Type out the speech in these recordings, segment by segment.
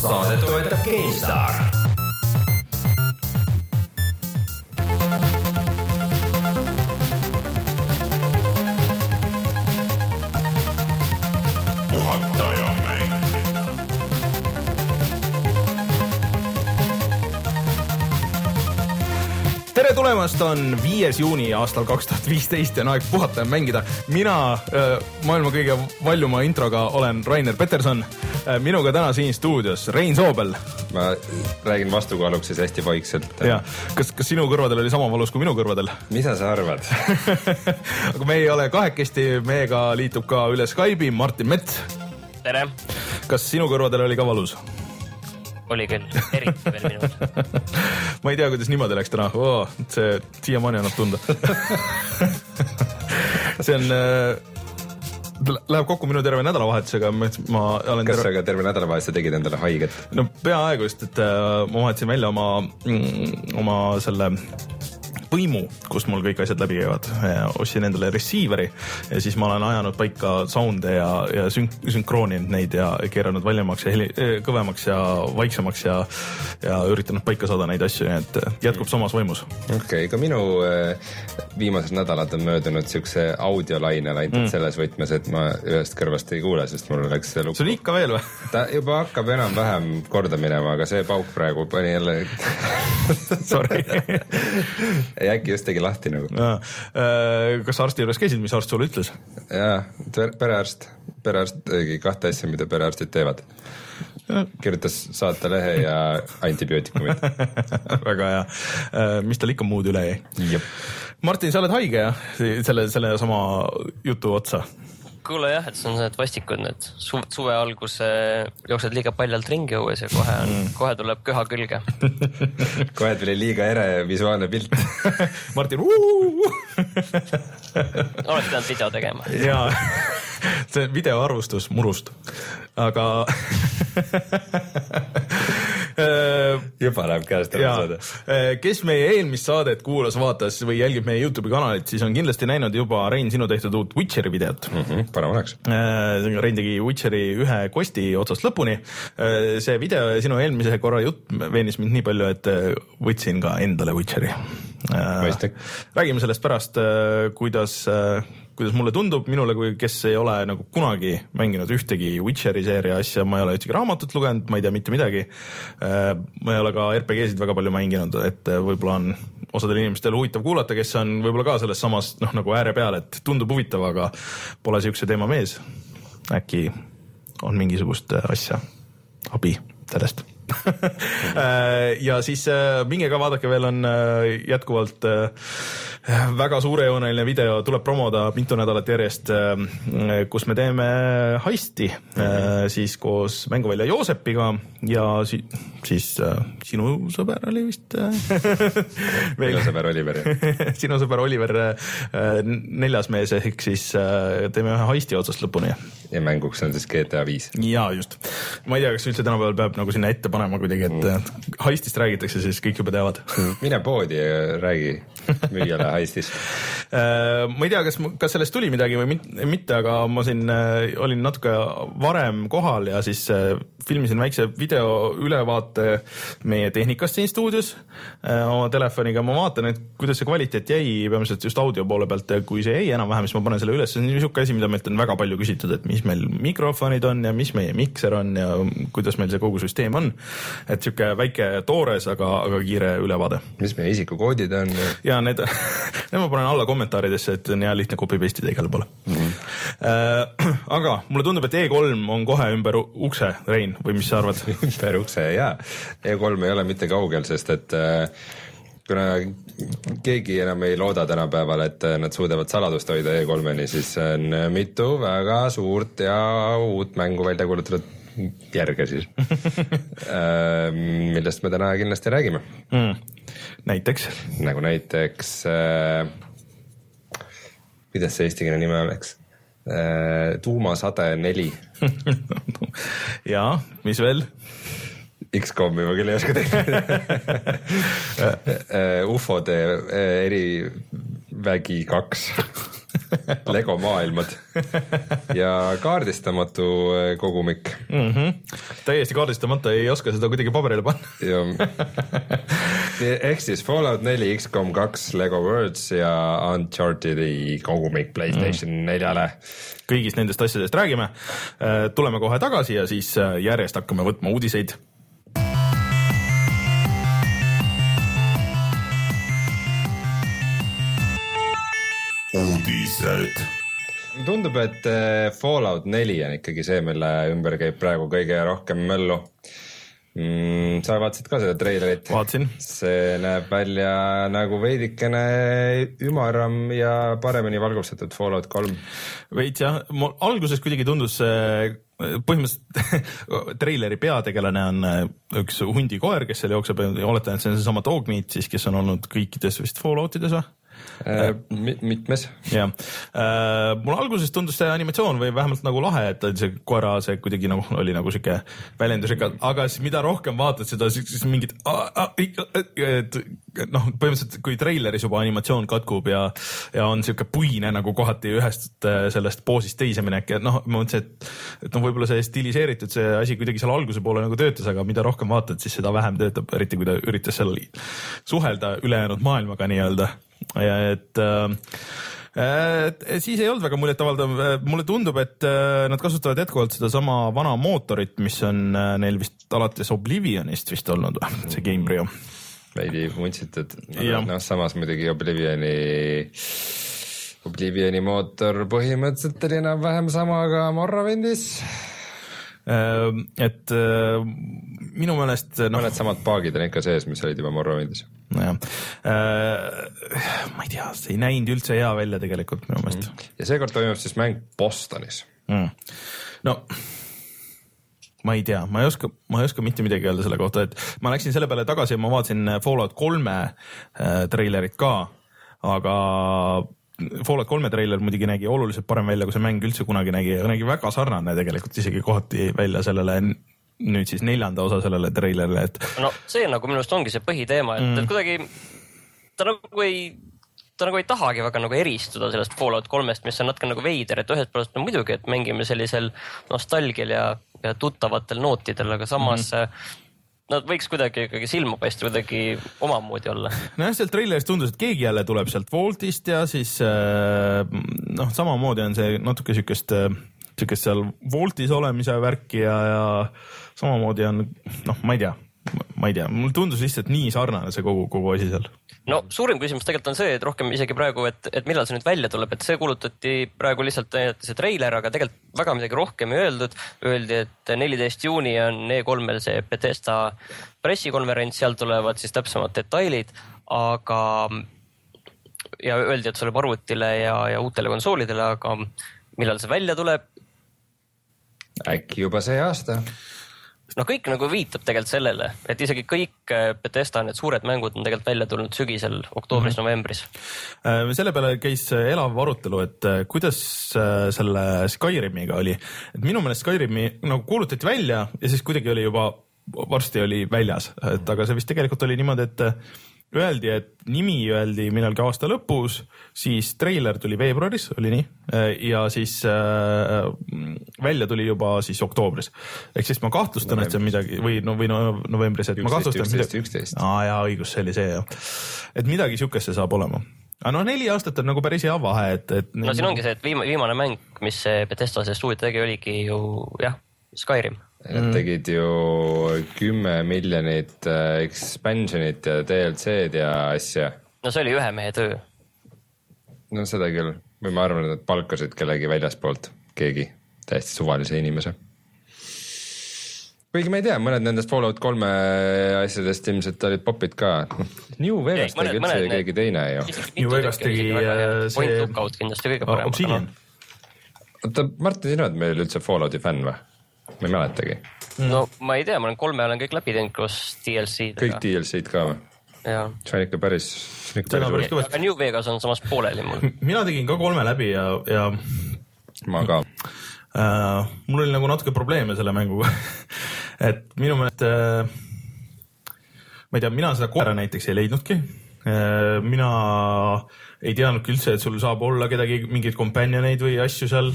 saadet toetab GameStar. tere tulemast, on viies juuni aastal kaks tuhat viisteist ja on aeg puhata ja mängida. mina äh, maailma kõige valjuma introga olen Rainer Peterson. Minuga täna siin stuudios Rein Soobel. ma räägin vastukaaluks siis hästi vaikselt. ja, kas, kas sinu kõrvadel oli sama valus kui minu kõrvadel? mida sa arvad aga me ei ole kahekesti, meiega liitub ka üle Skype'i Martin Mets. tere! kas sinu kõrvadel oli ka valus? oli küll, eriti veel minul ma ei tea, kuidas niimoodi läks täna oh,, see siiamaani annab tunda see on äh, läheb kokku minu terve nädalavahetusega, ma olen kas terve... sa ka terve nädalavahetuse tegid endale haiget? no peaaegu, sest et äh, ma vahetasin välja oma mm,, oma selle põimu, kust mul kõik asjad läbi käivad. ostsin endale receiver'i ja siis ma olen ajanud paika sound'e ja, ja sünk-, sünkrooninud neid ja keeranud valjemaks ja heli, eh, kõvemaks ja vaiksemaks ja, ja üritanud paika saada neid asju, nii et jätkub samas vaimus. okei okay,, ka minu äh, viimased nädalad on möödunud siukse audiolainel ainult mm. selles võtmes, et ma ühest kõrvast ei kuule, sest mul läks see lugu. sul ikka veel või? ta juba hakkab enam-vähem korda minema, aga see pauk praegu pani jälle Sorry ei äkki just tegi lahti nagu. Äh, kas arsti juures käisid, mis arst sulle ütles? jaa, perearst, perearst tegi kahte asja, mida perearstid teevad. kirjutas saatelehe ja antibiootikumid väga hea, äh, mis tal ikka muud üle jäi? Martin, sa oled haige jah, selle, selle sama jutu otsa kuule jah, et see on need vastikud need suve, suve algus jooksed liiga paljalt ringi õues ja kohe on mm., kohe tuleb köha külge. Kohe tuli liiga ere visuaalne pilt. Martin oleks pidanud video tegema. jaa, see videoarvustus murust, aga juba läheb käest ära saade. Äh, kes meie eelmist saadet kuulas, vaatas või jälgib meie Youtube'i kanalit, siis on kindlasti näinud juba Rein sinu tehtud uut Witcheri videot mm. -hmm, parem oleks. Äh, Rein tegi Witcheri ühe kosti otsast lõpuni. see video ja sinu eelmise korra jutt veenis mind nii palju, et võtsin ka endale Witcheri. räägime sellest pärast, kuidas kuidas mulle tundub, minule kui, kes ei ole nagu kunagi mänginud ühtegi Witcheri seeria asja, ma ei ole ühtegi raamatut lugenud, ma ei tea mitte midagi. Äh, ma ei ole ka RPG-sid väga palju mänginud, et äh, võib-olla on osadel inimestel huvitav kuulata, kes on võib-olla ka selles samas noh, nagu ääre peal, et tundub huvitav, aga pole siukse teema mees. äkki on mingisugust asja, abi sellest ja siis minge ka vaadake, veel on jätkuvalt väga suurejooneline video tuleb promoda mitu nädalat järjest, äh, kus me teeme heisti siis koos mänguvälja Joosepiga ja si siis äh, sinu sõber oli vist minu sõber Oliver sinu sõber Oliver, neljas mees ehk siis teeme ühe heisti otsast lõpuni. Ja mänguks on siis GTA viis. ja just, ma ei tea, kas üldse tänapäeval peab nagu sinna ette panema kuidagi, et mm. heistist räägitakse, siis kõik juba teavad mine poodi ja räägi müüjale heistis? Äh, ma ei tea, kas, kas sellest tuli midagi või mitte, aga ma siin äh, olin natuke varem kohal ja siis äh, filmisin väikse video ülevaate meie tehnikast siin stuudios oma telefoniga. ma vaatan, et kuidas see kvaliteet jäi, peamiselt just audio poole pealt ja kui see jäi enam-vähem, siis ma panen selle üles, see on niisugune asi, mida meilt on väga palju küsitud, et mis meil mikrofonid on ja mis meie mikser on ja kuidas meil see kogu süsteem on. et sihuke väike toores, aga, aga kiire ülevaade. mis meie isikukoodid on? ja need Need ma panen alla kommentaaridesse, et on hea lihtne copy paste ida igale poole mm. -hmm. Aga mulle tundub, et E3 on kohe ümber ukse, Rein, või mis sa arvad ümber ukse ja, E3 ei ole mitte kaugel, sest et äh, kuna keegi enam ei looda tänapäeval, et nad suudavad saladust hoida E3-ni, siis on mitu väga suurt ja uut mängu välja kuulutatud järge siis äh, millest me täna kindlasti räägime mm näiteks? nagu näiteks äh,, kuidas see eestikeelne nimi oleks äh,? tuumasade neli ja, mis veel? X-komi ma küll ei oska teha äh, ufode äh, erivägi kaks Lego maailmad ja kaardistamatu äh, kogumik mm. -hmm. täiesti kaardistamata, ei oska seda kuidagi paberile panna ehk siis Fallout neli, X-kom kaks, Lego Worlds ja Uncharted'i kogumik Playstation mm. neljale. kõigist nendest asjadest räägime. Tuleme kohe tagasi ja siis järjest hakkame võtma uudiseid uudised. tundub, et äh, Fallout neli on ikkagi see, mille ümber käib praegu kõige rohkem möllu mm,. sa vaatasid ka seda treilerit? vaatasin. see näeb välja nagu veidikene ümaram ja paremini valgustatud Fallout kolm. veits jah, mul alguses kuidagi tundus see põhimõtteliselt treileri peategelane on äh, üks hundikoer, kes seal jookseb ja oletan, et see on seesama Dogmeat siis, kes on olnud kõikides vist Falloutides või? Äh, mitmes. jah äh,, mulle alguses tundus see animatsioon või vähemalt nagu lahe, et see koera, see kuidagi nagu oli nagu sihuke väljendusega, aga siis mida rohkem vaatad seda, siis mingid, et noh, põhimõtteliselt kui treileris juba animatsioon katkub ja, ja on sihuke puine nagu kohati ühest äh, sellest poosist teise minek ja noh, ma mõtlesin, et, et noh, võib-olla see stiliseeritud see asi kuidagi seal alguse poole nagu töötas, aga mida rohkem vaatad, siis seda vähem töötab, eriti kui ta üritas seal suhelda ülejäänud maailmaga nii-öelda et äh, et siis ei olnud väga muljetavaldav, mulle tundub, et äh, nad kasutavad jätkuvalt sedasama vana mootorit, mis on äh, neil vist alates Oblivionist vist olnud, see Gamebryo. veidi vuntsitud, noh samas muidugi Oblivioni, Oblivioni mootor põhimõtteliselt oli enam-vähem sama ka Morrowindis et minu meelest no,. mõned samad paagid on ikka sees, mis olid juba Morrowindis nojah. Äh,, ma ei tea, see ei näinud üldse hea välja tegelikult minu meelest. Mm.. ja seekord toimub siis mäng Bostonis. Mm.. no ma ei tea, ma ei oska, ma ei oska mitte midagi öelda selle kohta, et ma läksin selle peale tagasi ja ma vaatasin Fallout kolme äh, treilerit ka, aga Fallout kolme treiler muidugi nägi oluliselt parem välja, kui see mäng üldse kunagi nägi ja nägi väga sarnane tegelikult isegi kohati välja sellele nüüd siis neljanda osa sellele treilerile, et. no see nagu minu arust ongi see põhiteema, et mm., et kuidagi ta nagu ei, ta nagu ei tahagi väga nagu eristuda sellest Fallout kolmest, mis on natuke nagu veider, et ühest poolest no muidugi, et mängime sellisel nostalgial ja, ja tuttavatel nootidel, aga samas mm. -hmm nad võiks kuidagi ikkagi silma paista, kuidagi omamoodi olla. nojah, sealt treilerist tundus, et keegi jälle tuleb sealt Woltist ja siis äh, noh, samamoodi on see natuke siukest äh, siukest seal Woltis olemise värki ja, ja samamoodi on noh, ma ei tea, ma ei tea, mulle tundus lihtsalt nii sarnane see kogu, kogu asi seal. No suurim küsimus tegelikult on see, et rohkem isegi praegu, et, et millal see nüüd välja tuleb, et see kuulutati praegu lihtsalt see treiler, aga tegelikult väga midagi rohkem ei öeldud. Öeldi, et neliteist juuni on E3-l see Bethesda pressikonverents, seal tulevad siis täpsemad detailid, aga ja öeldi, et see tuleb arvutile ja, ja uutele konsoolidele, aga millal see välja tuleb, äkki juba see aasta noh, kõik nagu viitab tegelikult sellele, et isegi kõik äh, Bethesda need suured mängud on tegelikult välja tulnud sügisel, oktoobris-novembris mm -hmm.. selle peale käis äh, elav arutelu, et kuidas selle Skyrimiga oli, et minu meelest Skyrimi nagu kuulutati välja ja siis kuidagi oli juba varsti oli väljas, et aga see vist tegelikult oli niimoodi, et öeldi, et nimi öeldi millalgi aasta lõpus, siis treiler tuli veebruaris, oli nii, ja siis äh, välja tuli juba siis oktoobris. ehk siis ma kahtlustan, et see on midagi või no, või no novembris, et 11, ma kahtlustan. üksteist, üksteist. aa jaa, õigus, see oli see jah. et midagi siukest see saab olema aga noh, neli aastat on nagu päris hea vahe, et, et. no siin ongi see, et viimane, viimane mäng, mis Bethesda see stuudio tegi, oligi ju jah, Skyrim Nad mm. tegid ju kümme miljonit äh, expansion'it ja DLC-d ja asja. no see oli ühe mehe töö. no seda küll, või ma arvan, et nad palkasid kellegi väljaspoolt, keegi täiesti suvalise inimese. kuigi ma ei tea, mõned nendest Fallout kolme asjadest ilmselt olid popid ka. New Vegas tegi üldse mõned, keegi teine ju. New Vegas tegi äh, see. Point Lookout kindlasti kõige parem. Obsidian. oota, Martin, sina oled meil üldse Fallouti fänn või? Ma ei mäletagi. no ma ei tea, ma olen kolme olen kõik läbi teinud koos DLC-dega. kõik DLC-d ka või? see on ikka päris, see on ikka päris kõva. aga New Vegas on samas pooleli mul. mina tegin ka kolme läbi ja, ja. ma ka äh,. mul oli nagu natuke probleeme selle mänguga et minu meelest äh,, ma ei tea, mina seda koera näiteks ei leidnudki. Mina ei teadnudki üldse, et sul saab olla kedagi, mingeid companion eid või asju seal,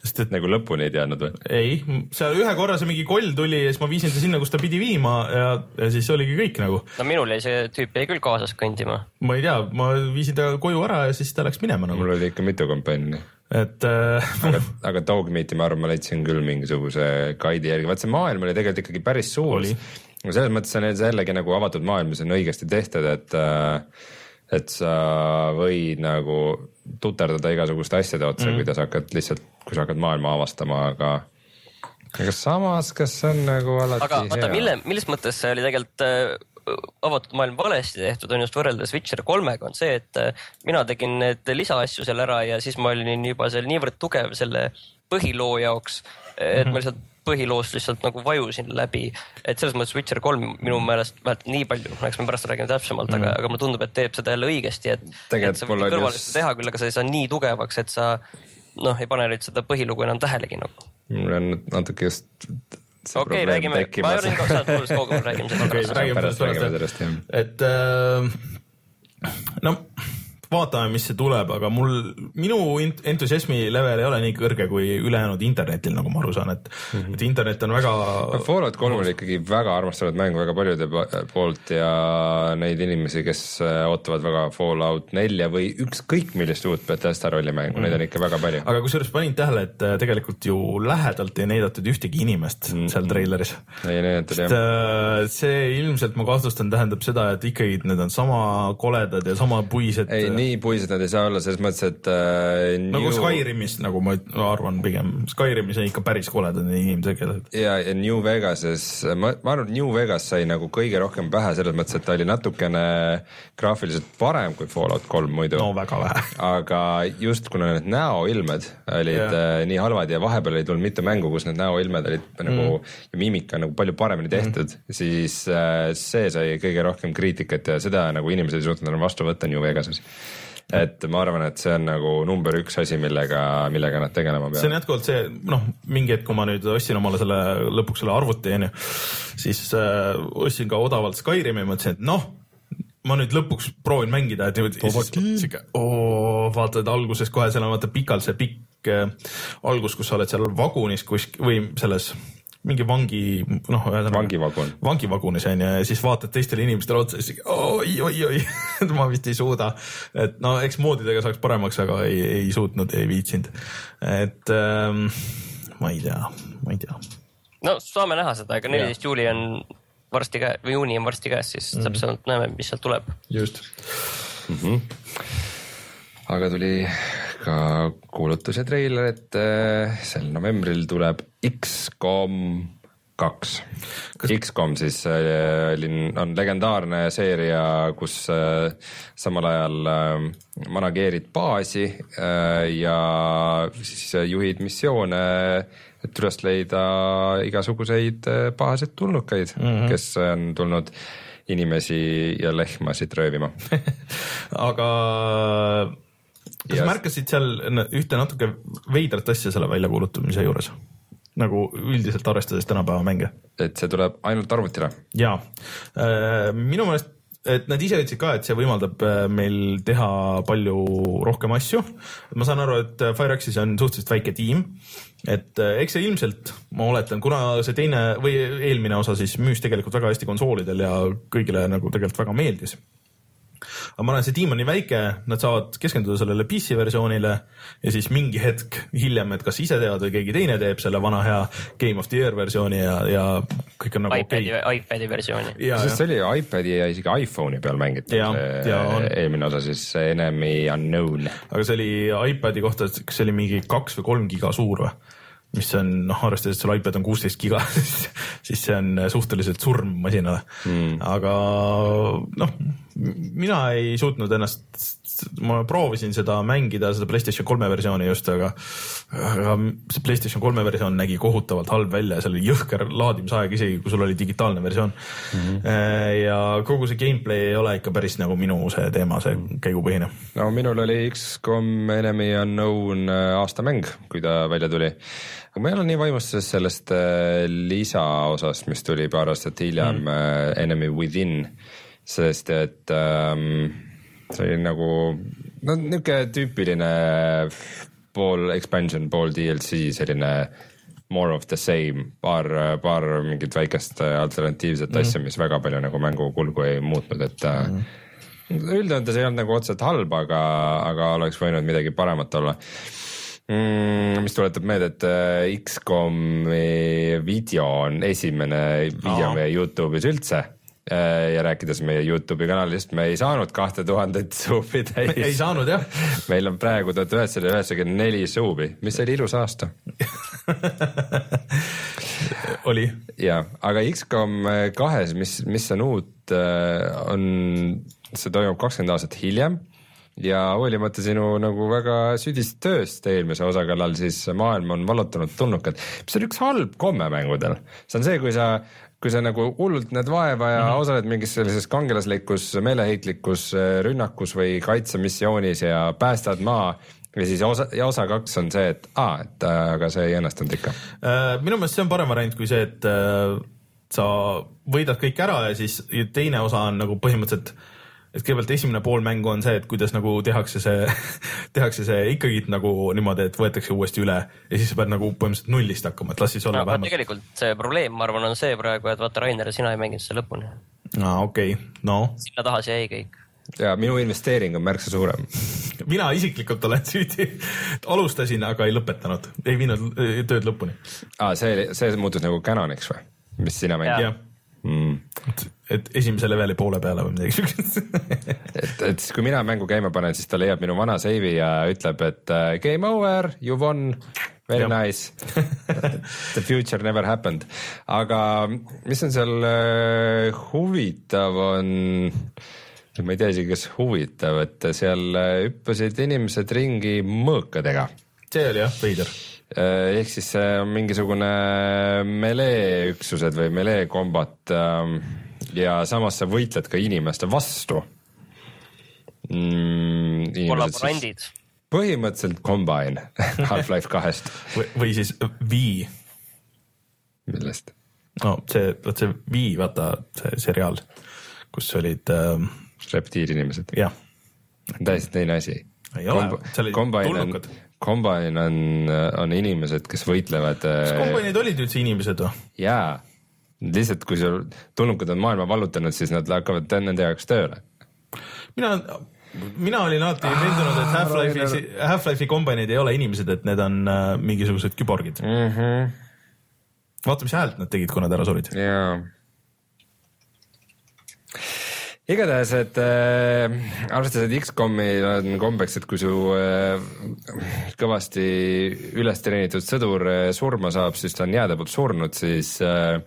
sest et nagu lõpuni ei teadnud või? ei, seal ühe korra see mingi koll tuli ja siis ma viisin ta sinna, kus ta pidi viima ja, ja siis oligi kõik nagu. no minul jäi see tüüp jäi küll kaasas kõndima. ma ei tea, ma viisin ta koju ära ja siis ta läks minema nagu. mul oli ikka mitu companioni et äh, aga, aga Dogmeati ma arvan, ma leidsin küll mingisuguse guide'i järgi, vaat see maailm oli tegelikult ikkagi päris suur. Selles mõttes on jällegi nagu avatud maailm, mis on õigesti tehtud, et äh, et sa võid nagu tuterdada igasuguste asjade otsa mm., kuidas hakkad lihtsalt, kui sa hakkad maailma avastama, aga aga samas, kas see on nagu alati aga vaata, mille, millises mõttes see oli tegelikult äh, avatud maailm valesti tehtud on just võrreldes Witcher kolmega on see, et äh, mina tegin need lisaasju seal ära ja siis ma olin juba seal niivõrd tugev selle põhiloo jaoks, et ma lihtsalt põhiloost lihtsalt nagu vajusin läbi. et selles mõttes Witcher kolm minu meelest vähemalt nii palju, eks me pärast räägime täpsemalt mm, -hmm. aga, aga mulle tundub, et teeb seda jälle õigesti, et. et sa võid kõrvale just... teha küll, aga sa ei saa nii tugevaks, et sa noh, ei pane nüüd seda põhilugu enam tähelegi nagu. mul on natuke just okei okay,, räägime, ma arvan, et saad tulla kaugemale räägime sellest pärast. räägime sellest pärast, et äh, no vaatame, mis see tuleb, aga mul, minu entusiasmi level ei ole nii kõrge kui ülejäänud internetil, nagu ma aru saan, et mm, -hmm. et internet on väga no,. Fallout kolm oli ikkagi väga armastatud mäng väga paljude poolt ja neid inimesi, kes äh, ootavad väga Fallout nelja või ükskõik millist uut Bethesda rollimängu mm, -hmm. neid on ikka väga palju. aga kusjuures panin tähele, et äh, tegelikult ju lähedalt ei näidatud ühtegi inimest mm -hmm. seal treileris. ei näidatud jah. Äh, see ilmselt ma kahtlustan, tähendab seda, et ikkagi need on sama koledad ja sama puised. ei, nii puised nad ei saa olla selles mõttes, et äh, nagu New... Skyrimis, nagu ma arvan pigem, Skyrimis on ikka päris koledad inimtegelased. ja, ja New Vegases, ma, ma arvan, et New Vegas sai nagu kõige rohkem pähe selles mõttes, et ta oli natukene graafiliselt parem kui Fallout kolm muidu. no väga vähe aga just kuna need näoilmed olid yeah. äh, nii halvad ja vahepeal oli tulnud mitu mängu, kus need näoilmed olid mm. nagu ja miimika nagu palju paremini tehtud mm., siis äh, see sai kõige rohkem kriitikat ja seda nagu inimesed ei suutnud enam vastu võtta New Vegases et ma arvan, et see on nagu number üks asi, millega, millega nad tegelema peavad. see on jätkuvalt see, noh, mingi hetk, kui ma nüüd ostsin omale selle lõpuks selle arvuti onju, siis äh, ostsin ka odavalt Skyrimi ja mõtlesin, et noh, ma nüüd lõpuks proovin mängida, et niimoodi. sihuke, vaatad alguses kohe seal on vaata pikalt see pikk äh, algus, kus sa oled seal vagunis kuskil või selles mingi vangi, noh, ühesõnaga. vangivagun. vangivagunis on ju ja siis vaatad teistele inimestele otsa ja siis oi, oi, oi ma vist ei suuda. et no eks moodidega saaks paremaks, aga ei, ei suutnud, ei viitsinud. et ähm, ma ei tea, ma ei tea. no saame näha seda, ega neliteist juuli on varsti käe või juuni on varsti käes, siis mm -hmm. täpselt näeme, mis sealt tuleb. just mm. -hmm. Aga tuli ka kuulutuse treiler, et äh, sel novembril tuleb X-kom kaks. X-kom siis äh, on legendaarne seeria, kus äh, samal ajal manageerid baasi ja siis juhid missioone, et üles leida igasuguseid pahaseid tulnukaid mm, -hmm. kes on tulnud inimesi ja lehmasid röövima aga kas sa märkasid seal ühte natuke veidrat asja selle väljakuulutamise juures? nagu üldiselt arvestades tänapäeva mänge. et see tuleb ainult arvutile? jaa, äh, minu meelest et nad ise ütlesid ka, et see võimaldab äh, meil teha palju rohkem asju. ma saan aru, et Fireaxis on suhteliselt väike tiim, et äh, eks see ilmselt, ma oletan, kuna see teine või eelmine osa siis müüs tegelikult väga hästi konsoolidel ja kõigile nagu tegelikult väga meeldis aga ma arvan, see tiim on nii väike, nad saavad keskenduda sellele PC versioonile ja siis mingi hetk hiljem, et kas ise teevad või keegi teine teeb selle vana hea Game of the Year versiooni ja, ja kõik on nagu iPadi okay., iPadi versiooni. sest see oli ju iPadi ja isegi iPhone'i peal mängitav, see eelmine osa siis Enemy Unknown. aga see oli iPadi kohta, kas see oli mingi kaks või kolm giga suur või? Mis on noh, arvestades, et sul iPad on kuusteist giga siis see on suhteliselt surm masinale. Mm.. aga noh, mina ei suutnud ennast, ma proovisin seda mängida, seda Playstation kolme versiooni just, aga, aga see Playstation kolme versioon nägi kohutavalt halb välja ja seal oli jõhker laadimisaeg, isegi kui sul oli digitaalne versioon mm. -hmm. ja kogu see gameplay ei ole ikka päris nagu minu see teema, see käigupõhine. no minul oli X-kom Enemy Unknown äh, aastamäng, kui ta välja tuli aga ma ei ole nii vaimustuses sellest äh, lisaosast, mis tuli paar aastat hiljem mm., Enemy Within sest et ähm, see oli nagu no niisugune tüüpiline pool expansion, pool DLC selline more of the same, paar, paar mingit väikest alternatiivset mm. asja, mis väga palju nagu mängu kulgu ei muutnud, et mm. üldjoontes ei olnud nagu otseselt halb, aga, aga oleks võinud midagi paremat olla mm,. mis tuletab meelde, et äh, X-komi video on esimene video meie Youtube'is üldse ja rääkides meie Youtube'i kanalist, me ei saanud kahte tuhandet suubi täis. ei saanud jah. meil on praegu tuhat üheksasada üheksakümmend neli suubi, mis oli ilus aasta oli. ja, aga X-kom kahes, mis, mis on uut, äh, on, see toimub kakskümmend aastat hiljem ja hoolimata sinu nagu väga südist tööst eelmise osa kallal, siis maailm on vallutanud tulnukad, mis on üks halb komme mängudel. see on see, kui sa kui sa nagu hullult näed vaeva ja mm -hmm. osaled mingis sellises kangelaslikus meeleheitlikus äh, rünnakus või kaitsemissioonis ja päästad maa ja siis osa, ja osa kaks on see, et aa, et äh, aga see ei õnnestunud ikka. Äh, minu meelest see on parem variant kui see, et sa võidad kõik ära ja siis teine osa on nagu põhimõtteliselt et kõigepealt esimene pool mängu on see, et kuidas nagu tehakse see tehakse see ikkagi nagu niimoodi, et võetakse uuesti üle ja siis sa pead nagu põhimõtteliselt nullist hakkama, et las siis olla no, vähemalt. tegelikult see probleem, ma arvan, on see praegu, et vaata, Rainer, sina ei mänginud seda lõpuni. aa, okei okay., no. sinna taha see jäi kõik ja minu investeering on märksa suurem mina isiklikult olen süüdi, alustasin, aga ei lõpetanud, ei viinud tööd lõpuni. aa, see, see muutus nagu canon'iks või, mis sina mängid? Mm.. et esimese leveli poole peale või midagi siukest et, et siis, kui mina mängu käima panen, siis ta leiab minu vana save'i ja ütleb, et uh, game over, you won, very ja. nice The future never happened. aga mis on seal uh, huvitav, on ma ei tea isegi, kas huvitav, et seal äh, hüppasid inimesed ringi mõõkadega. see oli jah veider Äh, ehk siis see on mingisugune melee üksused või melee kombat ähm, ja samas sa võitled ka inimeste vastu mm,. kollaborandid. põhimõtteliselt Combine Half-Life kahest või, või siis V. millest? no see, vot see V, vaata see seriaal, kus olid ähm.... reptiilinimesed? jah. täiesti teine asi. ei ole, seal olid tulnukad Combine on, on inimesed, kes võitlevad. kas Combine'id olid üldse inimesed või? jaa, lihtsalt kui sul tulnukad on maailma vallutanud, siis nad hakkavad nende jaoks tööle. mina, mina olin alati ah, veendunud, et Half-Life'i, Half-Life'i Combine'id ei ole inimesed, et need on äh, mingisugused küborgid mm. -hmm. vaata, mis häält nad tegid, kui nad ära surid. jaa igatahes, et äh, arvestades, et X-komil on kombeks, et kui su äh, kõvasti üles treenitud sõdur äh, surma saab, siis ta on jääde poolt surnud, siis äh,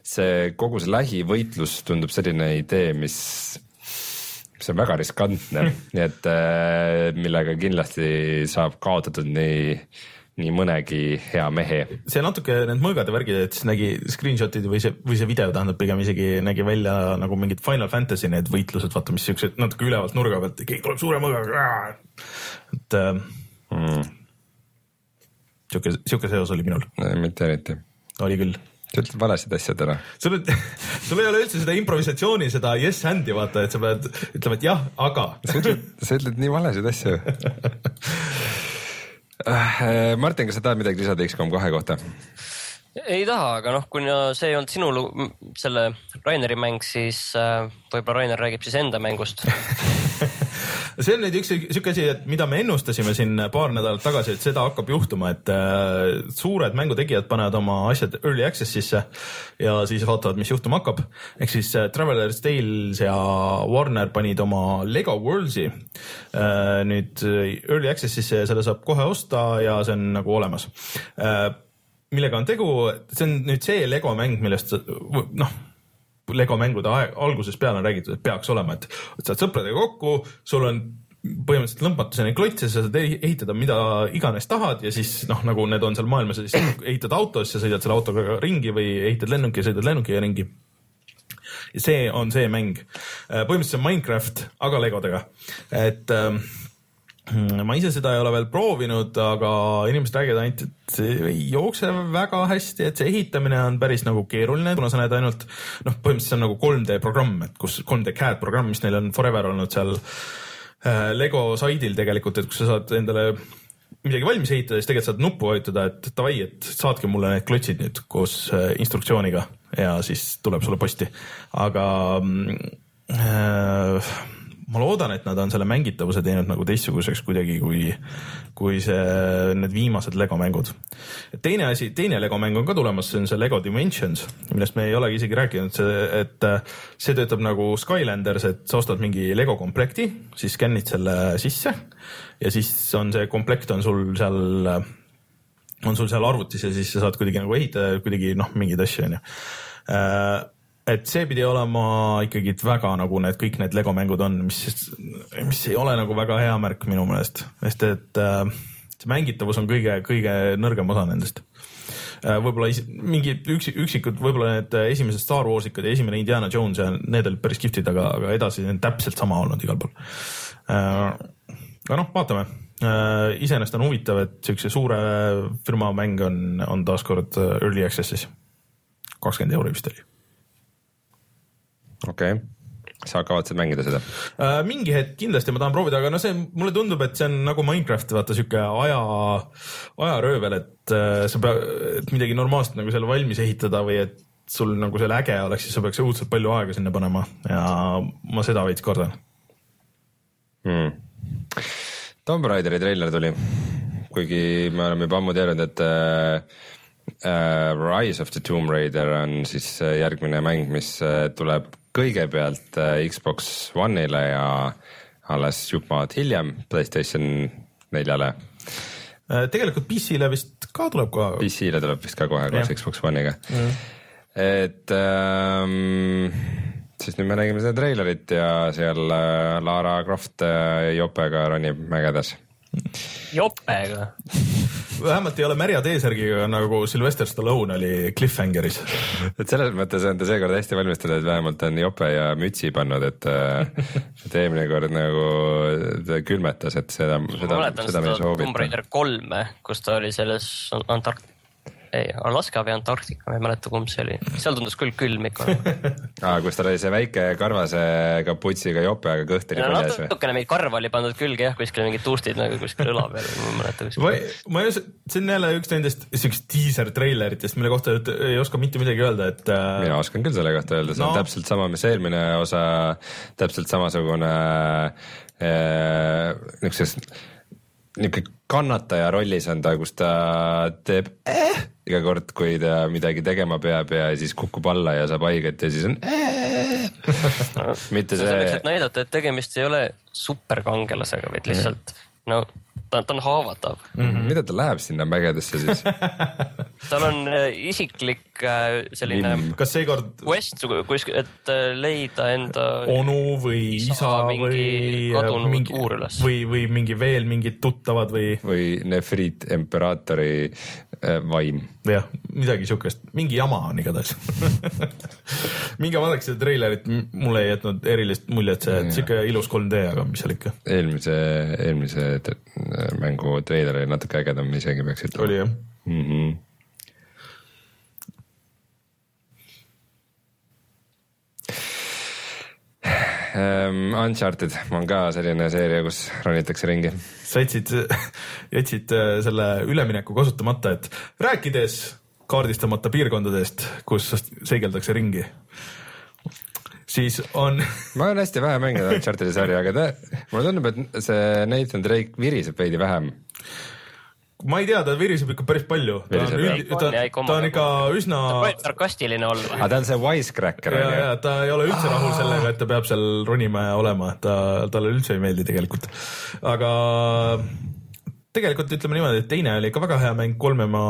see kogu see lähivõitlus tundub selline idee, mis, mis on väga riskantne, nii et äh, millega kindlasti saab kaotatud nii äh, nii mõnegi hea mehe. see natuke need mõõgade värgid, et siis nägi screenshot'id või see, või see video tähendab pigem isegi nägi välja nagu mingid Final Fantasy need võitlused, vaata, mis siuksed natuke ülevalt nurga pealt, keegi tuleb suure mõõgaga. et äh, mm. sihuke, sihuke seos oli minul. mitte eriti. oli küll sa ütled valesid asju täna. sul, sul ei ole üldse seda improvisatsiooni, seda yes hand'i vaata, et sa pead ütlema, et jah, aga. sa ütled, sa ütled nii valesid asju Martin, kas sa tahad midagi lisada X-kom kahe kohta? Ei taha, aga noh, kuna see ei olnud sinu selle Raineri mäng, siis äh, võib-olla Rainer räägib siis enda mängust see on nüüd üks sihuke asi, et mida me ennustasime siin paar nädalat tagasi, et seda hakkab juhtuma, et äh, suured mängutegijad panevad oma asjad early access'isse ja siis vaatavad, mis juhtuma hakkab. ehk siis äh, Traveler's Tales ja Warner panid oma Lego Worlds'i äh, nüüd early access'isse ja selle saab kohe osta ja see on nagu olemas äh, millega on tegu, see on nüüd see Lego mäng, millest noh Lego mängude aeg, algusest peale on räägitud, et peaks olema, et saad sõpradega kokku, sul on põhimõtteliselt lõmpmatuseni klotse, sa saad ehitada mida iganes tahad ja siis noh, nagu need on seal maailmas, siis ehitad autos ja sõidad selle autoga ringi või ehitad lennuki ja sõidad lennukiga ringi. ja see on see mäng. põhimõtteliselt on Minecraft, aga Legodega, et äh, Hmm, ma ise seda ei ole veel proovinud, aga inimesed räägivad ainult, et see ei jookse väga hästi, et see ehitamine on päris nagu keeruline, kuna sa näed ainult noh, põhimõtteliselt see on nagu 3D programm, et kus 3D CAD programm, mis neil on forever olnud seal äh, Lego saidil tegelikult, et kus sa saad endale midagi valmis ehitada, siis tegelikult saad nuppu vajutada, et davai, et saatke mulle need klotsid nüüd koos äh, instruktsiooniga ja siis tuleb sulle posti. aga mm, äh, ma loodan, et nad on selle mängitavuse teinud nagu teistsuguseks kuidagi kui, kui see, need viimased Lego mängud. teine asi, teine Lego mäng on ka tulemas, see on see Lego Dimensions, millest me ei olegi isegi rääkinud, see, et äh, see töötab nagu Skylanders, et sa ostad mingi Lego komplekti, siis skännid selle sisse ja siis on see komplekt on sul seal äh, on sul seal arvutis ja siis sa saad kuidagi nagu ehitada kuidagi noh, mingeid asju onju. Et see pidi olema ikkagi väga nagu need kõik need Lego mängud on, mis, mis ei ole nagu väga hea märk minu meelest, sest et äh, see mängitavus on kõige, kõige nõrgem osa nendest. võib-olla is- mingid üksi, üksikud, võib-olla need esimesed Star Warsikad ja esimene Indiana Jones ja need olid päris kihvtid, aga, aga edasi on täpselt sama olnud igal pool. aga noh, vaatame Äh, iseenesest on huvitav, et siukse suure firma mäng on, on taaskord äh, early access'is. kakskümmend euri vist oli. Okei okay., sa kavatsed mängida seda? Äh, mingi hetk kindlasti ma tahan proovida, aga no see mulle tundub, et see on nagu Minecraft, vaata sihuke aja, ajaröövel, et äh, sa pead, midagi normaalset nagu seal valmis ehitada või et sul nagu seal äge oleks, siis sa peaks õudselt palju aega sinna panema ja ma seda veits kardan. hmm.. Tomb Raideri treiler tuli, kuigi me oleme juba ammu teadnud, et äh, äh, Rise of the Tomb Raider on siis äh, järgmine mäng, mis äh, tuleb kõigepealt äh, Xbox One'ile ja alles maad hiljem Playstation neljale. Äh, tegelikult PC-le vist ka tuleb ka. PC-le tuleb vist ka kohe koos. Xbox One'iga. et ähm, siis nüüd me nägime seda treilerit ja seal äh, Lara Croft jopega ronib mägedes. jopega. vähemalt ei ole märja T-särgiga nagu Sylvester Stallone oli Cliffhangeris. et selles mõttes on ta seekord hästi valmistatud, et vähemalt on jope ja mütsi pannud, et äh, et eelmine kord nagu ta külmetas, et seda, seda, seda me ei Tomb soovita. Raider kolme, kus ta oli selles Antark-, ei Alaska või Antarktika, ma ei mäleta, kumb see oli, seal tundus küll külm ikka. aa, kus tal oli see väike karvase kaputsiga jope, aga kõht oli paljas või? natukene mingi karv oli pandud külge jah, kuskil mingid tuustid nagu kuskil õla peal, ma ei mäleta ma kuskil., ma ei oska, see on jälle üks nendest siukest diiser treileritest, mille kohta ei oska mitte midagi öelda, et äh, mina oskan küll selle kohta öelda, see. No. on täpselt sama, mis eelmine osa, täpselt samasugune äh, niisuguses, niisugune kannataja rollis on ta, kus ta teeb äh, iga kord, kui ta midagi tegema peab ja siis kukub alla ja saab haiget ja siis on äh. mitte selleks, see et, näidata, et tegemist ei ole superkangelasega, vaid lihtsalt no ta, ta on haavatav. mida ta läheb sinna mägedesse siis? tal on äh, isiklik äh, selline kas seekord quest kuskil, et äh, leida enda onu või Isa või kadunud mingi uur üles. või, või mingi veel mingid tuttavad või või Nefrit imperaatori vaim. jah, midagi siukest, mingi jama on igatahes minge vaadake seda treilerit, mulle ei jätnud erilist muljet see, et siuke ilus 3D, aga mis seal ikka eelmise, eelmise t- mängu treiler oli natuke ägedam isegi peaks ütlema. oli jah. mm. -hmm. Um, Uncharted on ka selline seeria, kus ronitakse ringi. sa jätsid, jätsid äh, selle ülemineku kasutamata, et rääkides kaardistamata piirkondadest, kus seigeldakse ringi, siis on ma olen hästi vähe mänginud Uncharted'i sarja, aga ta, mulle tundub, et see Nathan Drake viriseb veidi vähem. Ma ei tea, ta viriseb ikka päris palju, ta on üld-, ta, On ja ikka ta on ikka üsna võib sarkastiline olla. aga ta on see wisecracker ja, ja ta ei ole üldse rahul sellega, et ta peab seal ronima ja olema, ta, talle üldse ei meeldi tegelikult. aga tegelikult ütleme niimoodi, et teine oli ikka väga hea mäng, kolme ma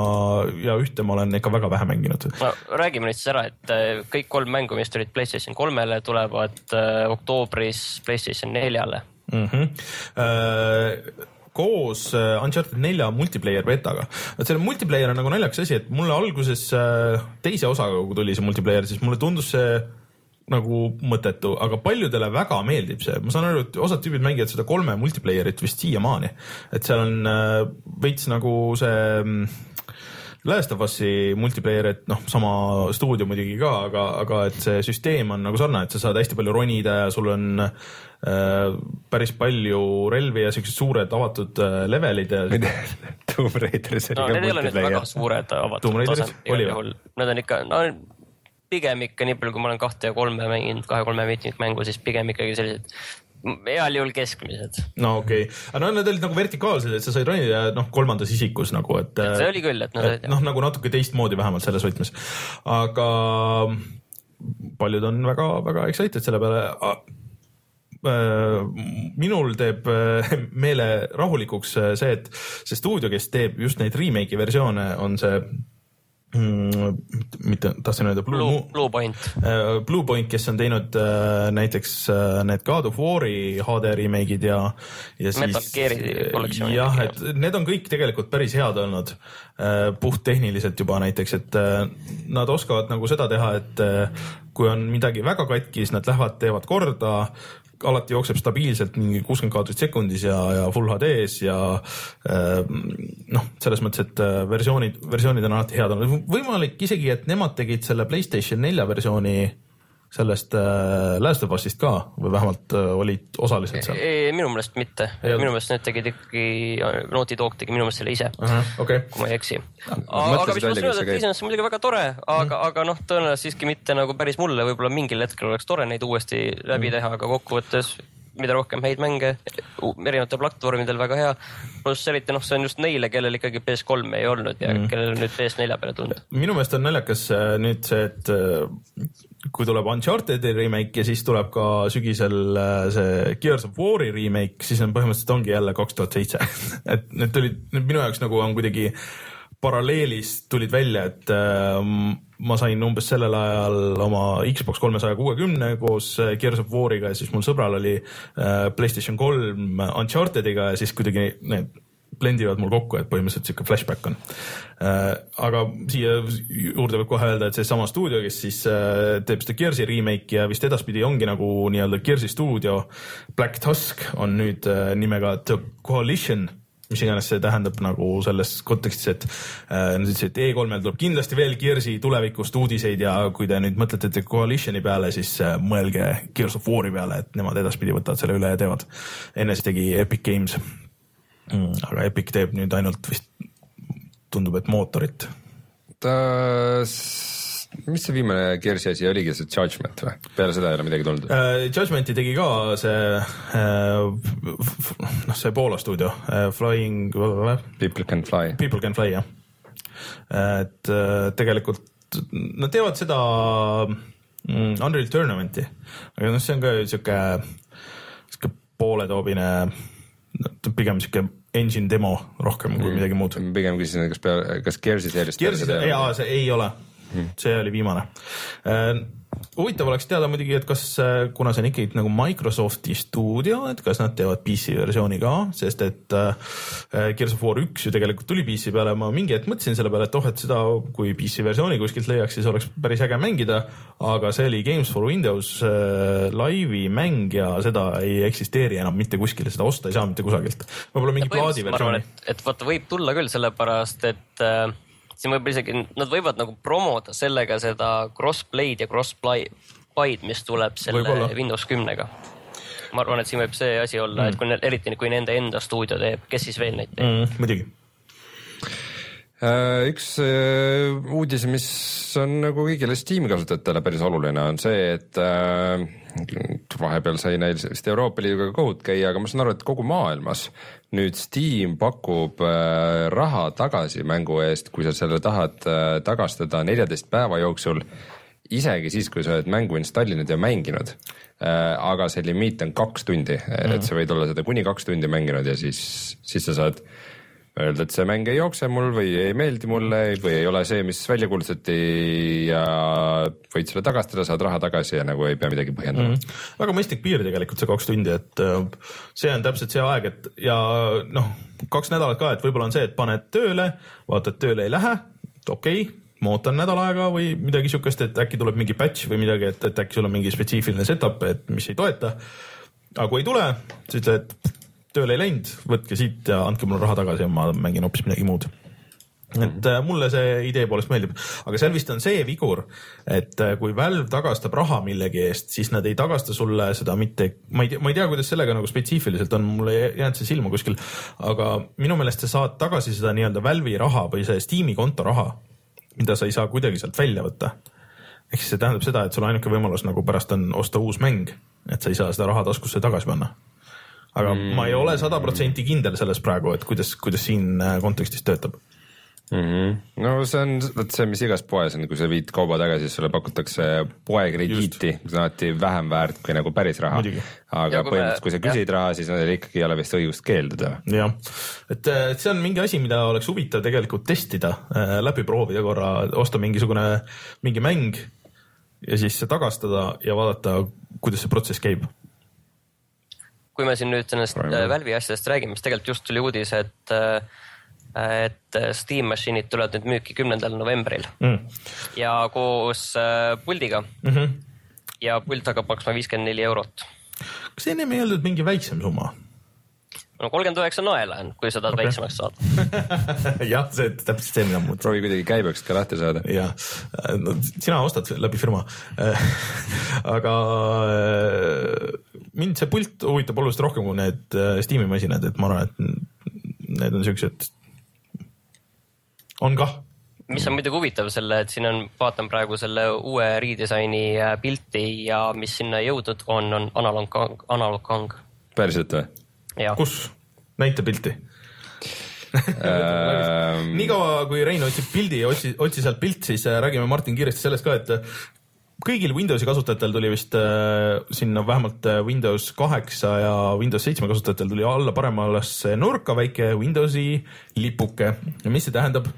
ja ühte ma olen ikka väga vähe mänginud. no räägime nüüd siis ära, et äh, kõik kolm mängu, mis tulid Playstation kolmele, tulevad äh, oktoobris Playstation neljale. mm. -hmm. Koos äh, Uncharted nelja multiplayer betaga, et selle multiplayer on nagu naljakas asi, et mulle alguses äh, teise osaga, kui tuli see multiplayer, siis mulle tundus see nagu mõttetu, aga paljudele väga meeldib see, ma saan aru, et osad tüübid mängivad seda kolme multiplayer'it vist siiamaani, et seal on äh, veits nagu see mm, Last of Us'i multiplayer, et noh, sama stuudio muidugi ka, aga, aga et see süsteem on nagu sarnane, et sa saad hästi palju ronida ja sul on päris palju relvi ja siuksed suured avatud äh, levelid ja. Tomb Raideris oli no, ka multiplayer. väga suured avatud tasemed igal juhul, need on ikka, no pigem ikka nii palju, kui ma olen kahte ja kolme mänginud, kahe-kolme mitmikmängu, siis pigem ikkagi sellised heal juhul keskmised. no okei okay., aga no need olid nagu vertikaalsed, et sa said ronida noh, kolmandas isikus nagu, et. see oli küll, et nad olid. noh, nagu natuke teistmoodi vähemalt selles võtmes, aga paljud on väga-väga excited selle peale minul teeb meele rahulikuks see, et see stuudio, kes teeb just neid remake'i versioone, on see mm, mitte tahtsin öelda Blue, Blue, Blue Point. Blue Point, kes on teinud näiteks need God of War'i HD remake'id ja, ja siis. Metal Gear'i kollektsioonid. jah, et need on kõik tegelikult päris head olnud uh,, puhttehniliselt juba näiteks, et nad oskavad nagu seda teha, et kui on midagi väga katki, siis nad lähevad, teevad korda alati jookseb stabiilselt mingi kuuskümmend kaadrit sekundis ja, ja full HD-s ja äh, noh, selles mõttes, et äh, versioonid, versioonid on alati head olnud. võimalik isegi, et nemad tegid selle Playstation nelja versiooni sellest äh, Last of Us'ist ka või vähemalt äh, olid osaliselt seal? minu meelest mitte, minu meelest need tegid ikkagi, Naughty Dog tegi minu meelest selle ise uh, -huh, okay. kui ma ei eksi. aga mis ma tahtsin öelda, et iseenesest muidugi väga tore, aga mm., aga noh, tõenäoliselt siiski mitte nagu päris mulle, võib-olla mingil hetkel oleks tore neid uuesti läbi mm. teha, aga kokkuvõttes mida rohkem häid mänge erinevatel platvormidel, väga hea. pluss eriti noh, see on just neile, kellel ikkagi PS3 ei olnud ja mm. kellel on nüüd PS4 peale tulnud. minu meelest on naljakas äh, nüüd see, et äh, kui tuleb Uncharted'i remake ja siis tuleb ka sügisel äh, see Gears of War'i remake, siis on põhimõtteliselt ongi jälle kaks tuhat seitse. et need tulid, minu jaoks nagu on kuidagi paralleelis tulid välja, et äh, ma sain umbes sellel ajal oma Xbox kolmesaja kuuekümne koos äh, Gears of War'iga ja siis mul sõbral oli PlayStation kolm Uncharted'iga ja siis kuidagi need blendivad mul kokku, et põhimõtteliselt sihuke flashback on äh,. aga siia juurde võib kohe öelda, et seesama stuudio, kes siis äh, teeb seda Gears'i remake'i ja vist edaspidi ongi nagu nii-öelda Gears'i stuudio, Black Tusk on nüüd äh, nimega The Coalition mis iganes see tähendab nagu selles kontekstis, et äh, nad ütlesid, et E3-l tuleb kindlasti veel Gears'i tulevikust uudiseid ja kui te nüüd mõtlete The Coalitioni peale, siis äh, mõelge Gears of War'i peale, et nemad edaspidi võtavad selle üle ja teevad. enne siis tegi Epic Games mm,. aga Epic teeb nüüd ainult vist, tundub, et mootorit. ta, mis see viimane Gearsi asi oligi, see Judgment või? peale seda ei ole midagi tulnud uh,? Judgmenti tegi ka see uh,, noh, see Poola stuudio uh,, Flying. People can fly. People can fly jah. et uh, tegelikult nad teevad seda mm, Unreal Tournament'i, aga noh, see on ka sihuke, sihuke pooletoobine pigem sihuke engine demo rohkem kui mm. midagi muud. pigem küsisin, kas peale, kas Gears'i seeriast. Gears'i, jaa, see ei ole mm., see oli viimane äh, huvitav oleks teada muidugi, et kas, äh, kuna see on ikkagi nagu Microsofti stuudio, et kas nad teevad PC versiooni ka, sest et äh, Gears of War üks ju tegelikult tuli PC peale, ma mingi hetk mõtlesin selle peale, et oh, et seda, kui PC versiooni kuskilt leiaks, siis oleks päris äge mängida. aga see oli Games for Windows äh, laivi mäng ja seda ei eksisteeri enam mitte kuskil, seda osta ei saa mitte kusagilt. võib-olla mingi plaadi versiooni. et vaata, võib tulla küll sellepärast, et äh siin võib isegi, nad võivad nagu promoda sellega seda crossplay'd ja cross-buy'd, mis tuleb selle Võibolla. Windows kümnega. ma arvan, et siin võib see asi olla mm., et kui eriti kui nende enda stuudio teeb, kes siis veel neid teeb mm,? muidugi äh, üks äh, uudis, mis on nagu kõigile Steam'i kasutajatele päris oluline, on see, et äh, vahepeal sai neil vist Euroopa Liiduga kohut käia, aga ma saan aru, et kogu maailmas nüüd Steam pakub äh, raha tagasi mängu eest, kui sa selle tahad äh, tagastada neljateist päeva jooksul. isegi siis, kui sa oled mängu installinud ja mänginud. Äh, aga see limiit on kaks tundi et mhm. sa võid olla seda kuni kaks tundi mänginud ja siis, siis sa saad öelda, et see mäng ei jookse mul või ei meeldi mulle või ei ole see, mis välja kuulutati ja võid selle tagastada, saad raha tagasi ja nagu ei pea midagi põhjendama mm. -hmm. väga mõistlik piir tegelikult see kaks tundi, et äh, see on täpselt see aeg, et ja noh, kaks nädalat ka, et võib-olla on see, et paned tööle, vaatad tööle ei lähe, okei okay, ma ootan nädal aega või midagi sihukest, et äkki tuleb mingi batch või midagi, et, et äkki sul on mingi spetsiifiline setup, et mis ei toeta. aga kui ei tule, siis ütled tööle ei läinud, võtke siit ja andke mulle raha tagasi ja ma mängin hoopis midagi muud. et äh, mulle see idee poolest meeldib, aga seal vist on see vigur, et äh, kui Valve tagastab raha millegi eest, siis nad ei tagasta sulle seda mitte, ma ei tea, ma ei tea, kuidas sellega nagu spetsiifiliselt on, mulle ei jäänud see silma kuskil, aga minu meelest sa saad tagasi seda nii-öelda Valve'i raha või see Steam'i konto raha, mida sa ei saa kuidagi sealt välja võtta. ehk siis see tähendab seda, et sul ainuke võimalus nagu pärast on osta uus mäng, et sa ei saa seda raha taskusse tagasi panna aga mm. ma ei ole sada protsenti kindel selles praegu, et kuidas, kuidas siin äh, kontekstis töötab mm. -hmm. no see on vot see, mis igas poes on, kui sa viid kauba tagasi, siis sulle pakutakse poekrediiti, mis on alati vähem väärt kui nagu päris raha. aga kui põhimõtteliselt, kui sa küsid jah. raha, siis neil ikkagi ei ole vist õigust keelduda. jah, et see on mingi asi, mida oleks huvitav tegelikult testida, äh, läbi proovida korra, osta mingisugune, mingi mäng ja siis see tagastada ja vaadata, kuidas see protsess käib kui me siin nüüd sellest Valve'i asjadest räägime, siis tegelikult just tuli uudis, et äh, et äh, Steam Machine'id tulevad nüüd müüki kümnendal novembril mm. ja koos äh, puldiga mm. -hmm. ja pult hakkab maksma viiskümmend neli eurot. kas ennem ei öeldud mingi väiksem summa? No kolmkümmend üheksa naela on, kui sa tahad okay. väiksemaks saada jah, see täpselt see, mida ma mõtlesin. proovi kuidagi käibeks ka lahti saada. jah, no sina ostad läbi firma aga äh, mind see pult huvitab oluliselt rohkem kui need Steam'i masinad, et ma arvan, et need on siuksed on kah mis on muidugi huvitav selle, et siin on, vaatan praegu selle uue redisaini äh, pilti ja mis sinna jõudnud on, on analoog, analoog kang. päriselt või? Kus? näita pilti ähm. niikaua kui Rein otsib pildi, otsi, otsi sealt pilt, siis äh, räägime Martin kiiresti sellest ka, et äh, kõigil Windowsi kasutajatel tuli vist äh, sinna vähemalt Windows kaheksa ja Windows seitsme kasutajatel tuli alla paremasse nurka väike Windowsi lipuke ja mis see tähendab?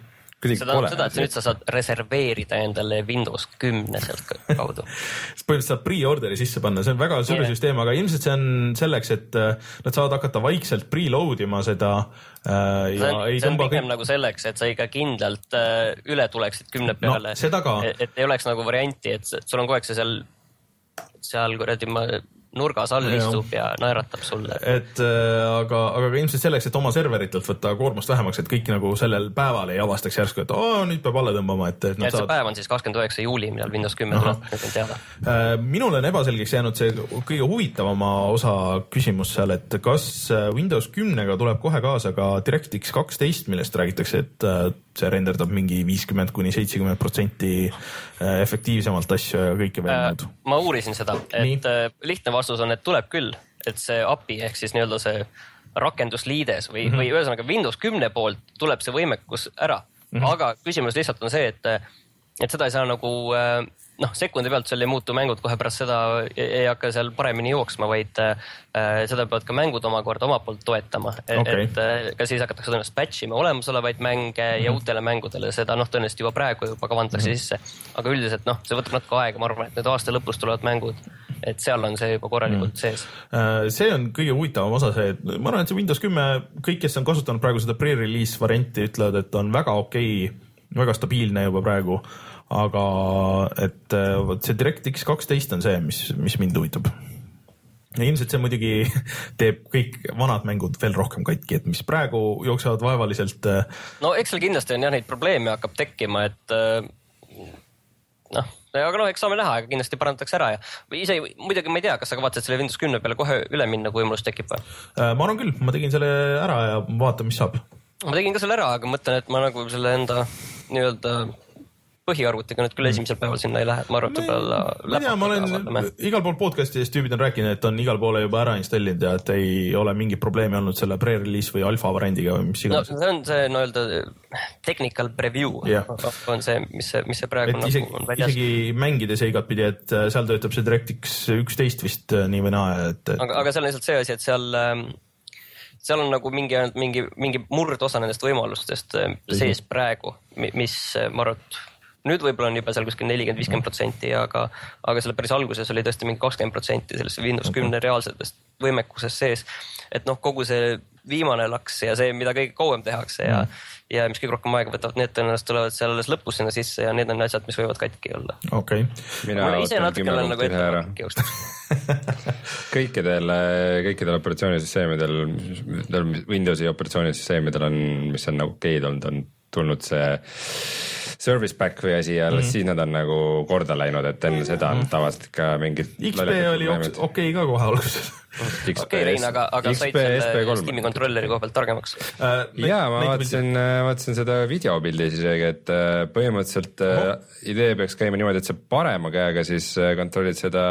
See tähendab seda, et nüüd sa saad reserveerida endale Windows kümne sealt kaudu põhimõtteliselt saad pre-order'i sisse panna, see on väga sõber yeah. süsteem, aga ilmselt see on selleks, et äh, nad saavad hakata vaikselt preload ima seda äh,. see on, see on pigem kõik... nagu selleks, et sa ikka kindlalt äh, üle tuleksid kümne peale no,. et, et ei oleks nagu varianti, et sul on kogu aeg see seal, seal kuradi ma nurgas all istub ja naeratab sulle. et äh, aga, aga ka ilmselt selleks, et oma serveritelt võtta koormust vähemaks, et kõik nagu sellel päeval ei avastaks järsku, et oo, nüüd peab alla tõmbama, et, et. et see saad... päev on siis kakskümmend üheksa juuli, millal Windows kümme tuleb, nüüd on teada äh,. minule on ebaselgeks jäänud see kõige huvitavama osa küsimus seal, et kas äh, Windows kümnega tuleb kohe kaasa ka DirectX kaksteist, millest räägitakse, et äh, see renderdab mingi viiskümmend kuni seitsekümmend protsenti äh, efektiivsemalt asju ja kõike veel muud äh,. ma uurisin seda, et Nii. Lihtne vastus on, et tuleb küll, et see API ehk siis nii-öelda see rakendusliides või mm, -hmm. või ühesõnaga Windows kümne poolt tuleb see võimekus ära mm. -hmm. aga küsimus lihtsalt on see, et, et seda ei saa nagu äh, noh, sekundi pealt seal ei muutu mängud kohe pärast seda, ei hakka seal paremini jooksma, vaid äh, seda peavad ka mängud omakorda omalt poolt toetama okay.. et äh, ka siis hakatakse tõenäoliselt batch ima olemasolevaid mänge mm -hmm. ja mhm. uutele mängudele seda noh, tõenäoliselt juba praegu juba kavandatakse mm -hmm. sisse. aga üldiselt noh, see võtab natuke aega, ma arvan, et nüüd aasta lõpus tulevad mängud, et seal on see juba korralikult mm -hmm. sees. Äh, see on kõige huvitavam osa, see, et ma arvan, et see Windows kümme, kõik, kes on kasutanud praegu seda pre-release varianti, ütlevad, et on väga okei okay, väga stabiilne juba praegu aga et äh, vot see DirectX kaksteist on see, mis, mis mind huvitab. ja ilmselt see muidugi teeb kõik vanad mängud veel rohkem katki, et mis praegu jooksevad vaevaliselt. Äh, no eks seal kindlasti on jah neid probleeme hakkab tekkima, et äh, noh, aga noh, eks saame näha, aga kindlasti parandatakse ära ja ise muidugi ma ei tea, kas sa kavatsed selle Windows kümne peale kohe üle minna, kui võimalus tekib või? ma arvan küll, ma tegin selle ära ja vaatan, mis saab. ma tegin ka selle ära, aga mõtlen, et ma nagu selle enda nii-öelda põhiarvutiga nüüd küll mm. esimesel päeval sinna ei lähe, ma arvan, et võib-olla. ma ei tea, ma olen igal pool podcast'ides tüübid on rääkinud, et on igale poole juba ära installinud ja et ei ole mingit probleemi olnud selle pre-release või alfa variandiga või mis iganes no,. see on see nii-öelda technical preview yeah. on see, mis see, mis see praegu et isegi, nagu on väljas. isegi mängides igatpidi, et äh, seal töötab see DirectX üksteist vist äh, nii või naa, et, et.... aga, aga seal on lihtsalt see asi, et seal ähm, seal on nagu mingi, mingi, mingi murdosa nendest võimalustest sees praegu, mis ma arvan, et nüüd võib-olla on juba seal kuskil nelikümmend, viiskümmend protsenti, aga, aga selle päris alguses oli tõesti mingi kakskümmend protsenti sellest Windows kümne reaalsetest võimekusest sees. et noh, kogu see viimane laks ja see, mida kõige kauem tehakse ja mm., ja mis kõige rohkem aega võtavad, need tõenäoliselt tulevad seal alles lõpus sinna sisse ja need on asjad, mis võivad katki olla. okei okay.. mina ootan kümme punkti ühe ära kõikidel, kõikidel operatsioonisüsteemidel, Windowsi operatsioonisüsteemidel on, mis on nagu okeid olnud, on tulnud see service pack või asi ja alles mm -hmm. siis nad on nagu korda läinud, et enne seda on tavaliselt ikka mingid. XP oli okei okay ka kohe alguses okei okay, Rein, aga, aga said selle Steam'i kontrolleri koha pealt targemaks uh,? ja ma vaatasin, vaatasin seda videopildi isegi, et äh, põhimõtteliselt oh. idee peaks käima niimoodi, et sa parema käega siis kontrollid seda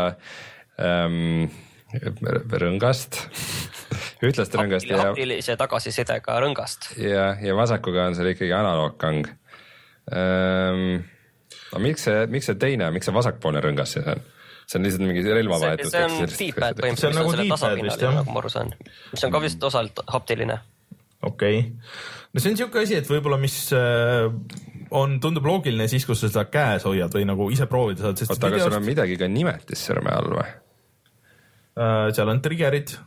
um, rõngast ühtlast rõngast ja. haptilise tagasisidega rõngast. ja, ja vasakuga on seal ikkagi analoogkang ähm,. aga miks see, miks see teine, miks see vasakpoolne rõngas siis on? see on lihtsalt mingi relvavahetus. see on D-pad põhimõtteliselt, see on nagu D-pad nagu ma aru saan, mis on ka vist osalt haptiline. okei okay., no see on siuke asi, et võib-olla, mis äh, on, tundub loogiline siis, kus sa seda käes hoiad või nagu ise proovida saad. oota, aga sul on midagi ka nimetissõrme all või? Äh, seal on trigger'id.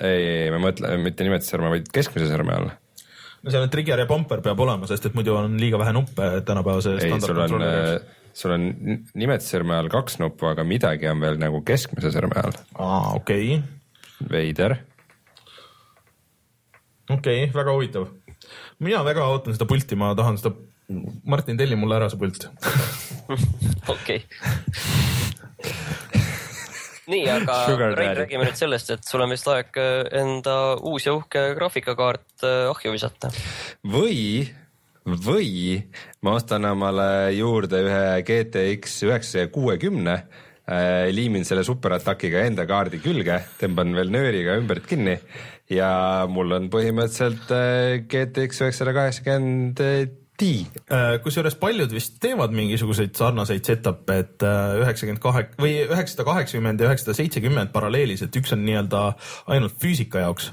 ei, ei, ma mõtlen mitte nimetissõrme, vaid keskmise sõrme all no seal on trigger ja bumper peab olema, sest et muidu on liiga vähe nuppe tänapäevase standardkontrolleri jaoks äh, sul on nimetissõrme all kaks nuppu, aga midagi on veel nagu keskmise sõrme all. aa, okei okay.. veider. okei okay,, väga huvitav. mina väga ootan seda pulti, ma tahan seda, Martin, telli mulle ära see pult. okei nii, aga Rein, räägime nüüd sellest, et sul on vist aeg äh, enda uus ja uhke graafikakaart äh, ahju visata. või, või ma ostan omale juurde ühe GTX üheksasaja kuuekümne äh, liimin selle superatakiga enda kaardi külge, tõmban veel nööriga ümbert kinni ja mul on põhimõtteliselt GTX üheksasada kaheksakümmend kusjuures paljud vist teevad mingisuguseid sarnaseid setup'e, et äh, üheksakümmend kahe või üheksasada kaheksakümmend ja üheksasada seitsekümmend paralleelis, et üks on nii-öelda ainult füüsika jaoks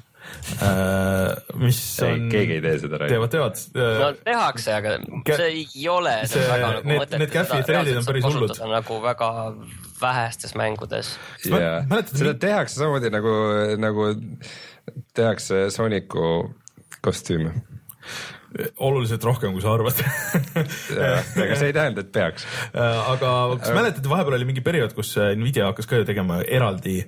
Uh, mis on. keegi ei tee seda. teevad, teevad. no tehakse, aga see ei ole. see, nagu need, need Cafi thread'id on päris hullud. nagu väga vähestes mängudes. jaa, seda tehakse samamoodi nagu, nagu tehakse Sooniku kostüüme oluliselt rohkem, kui sa arvad aga see ei tähenda, et peaks. aga kas mäletate, vahepeal oli mingi periood, kus Nvidia hakkas ka ju tegema eraldi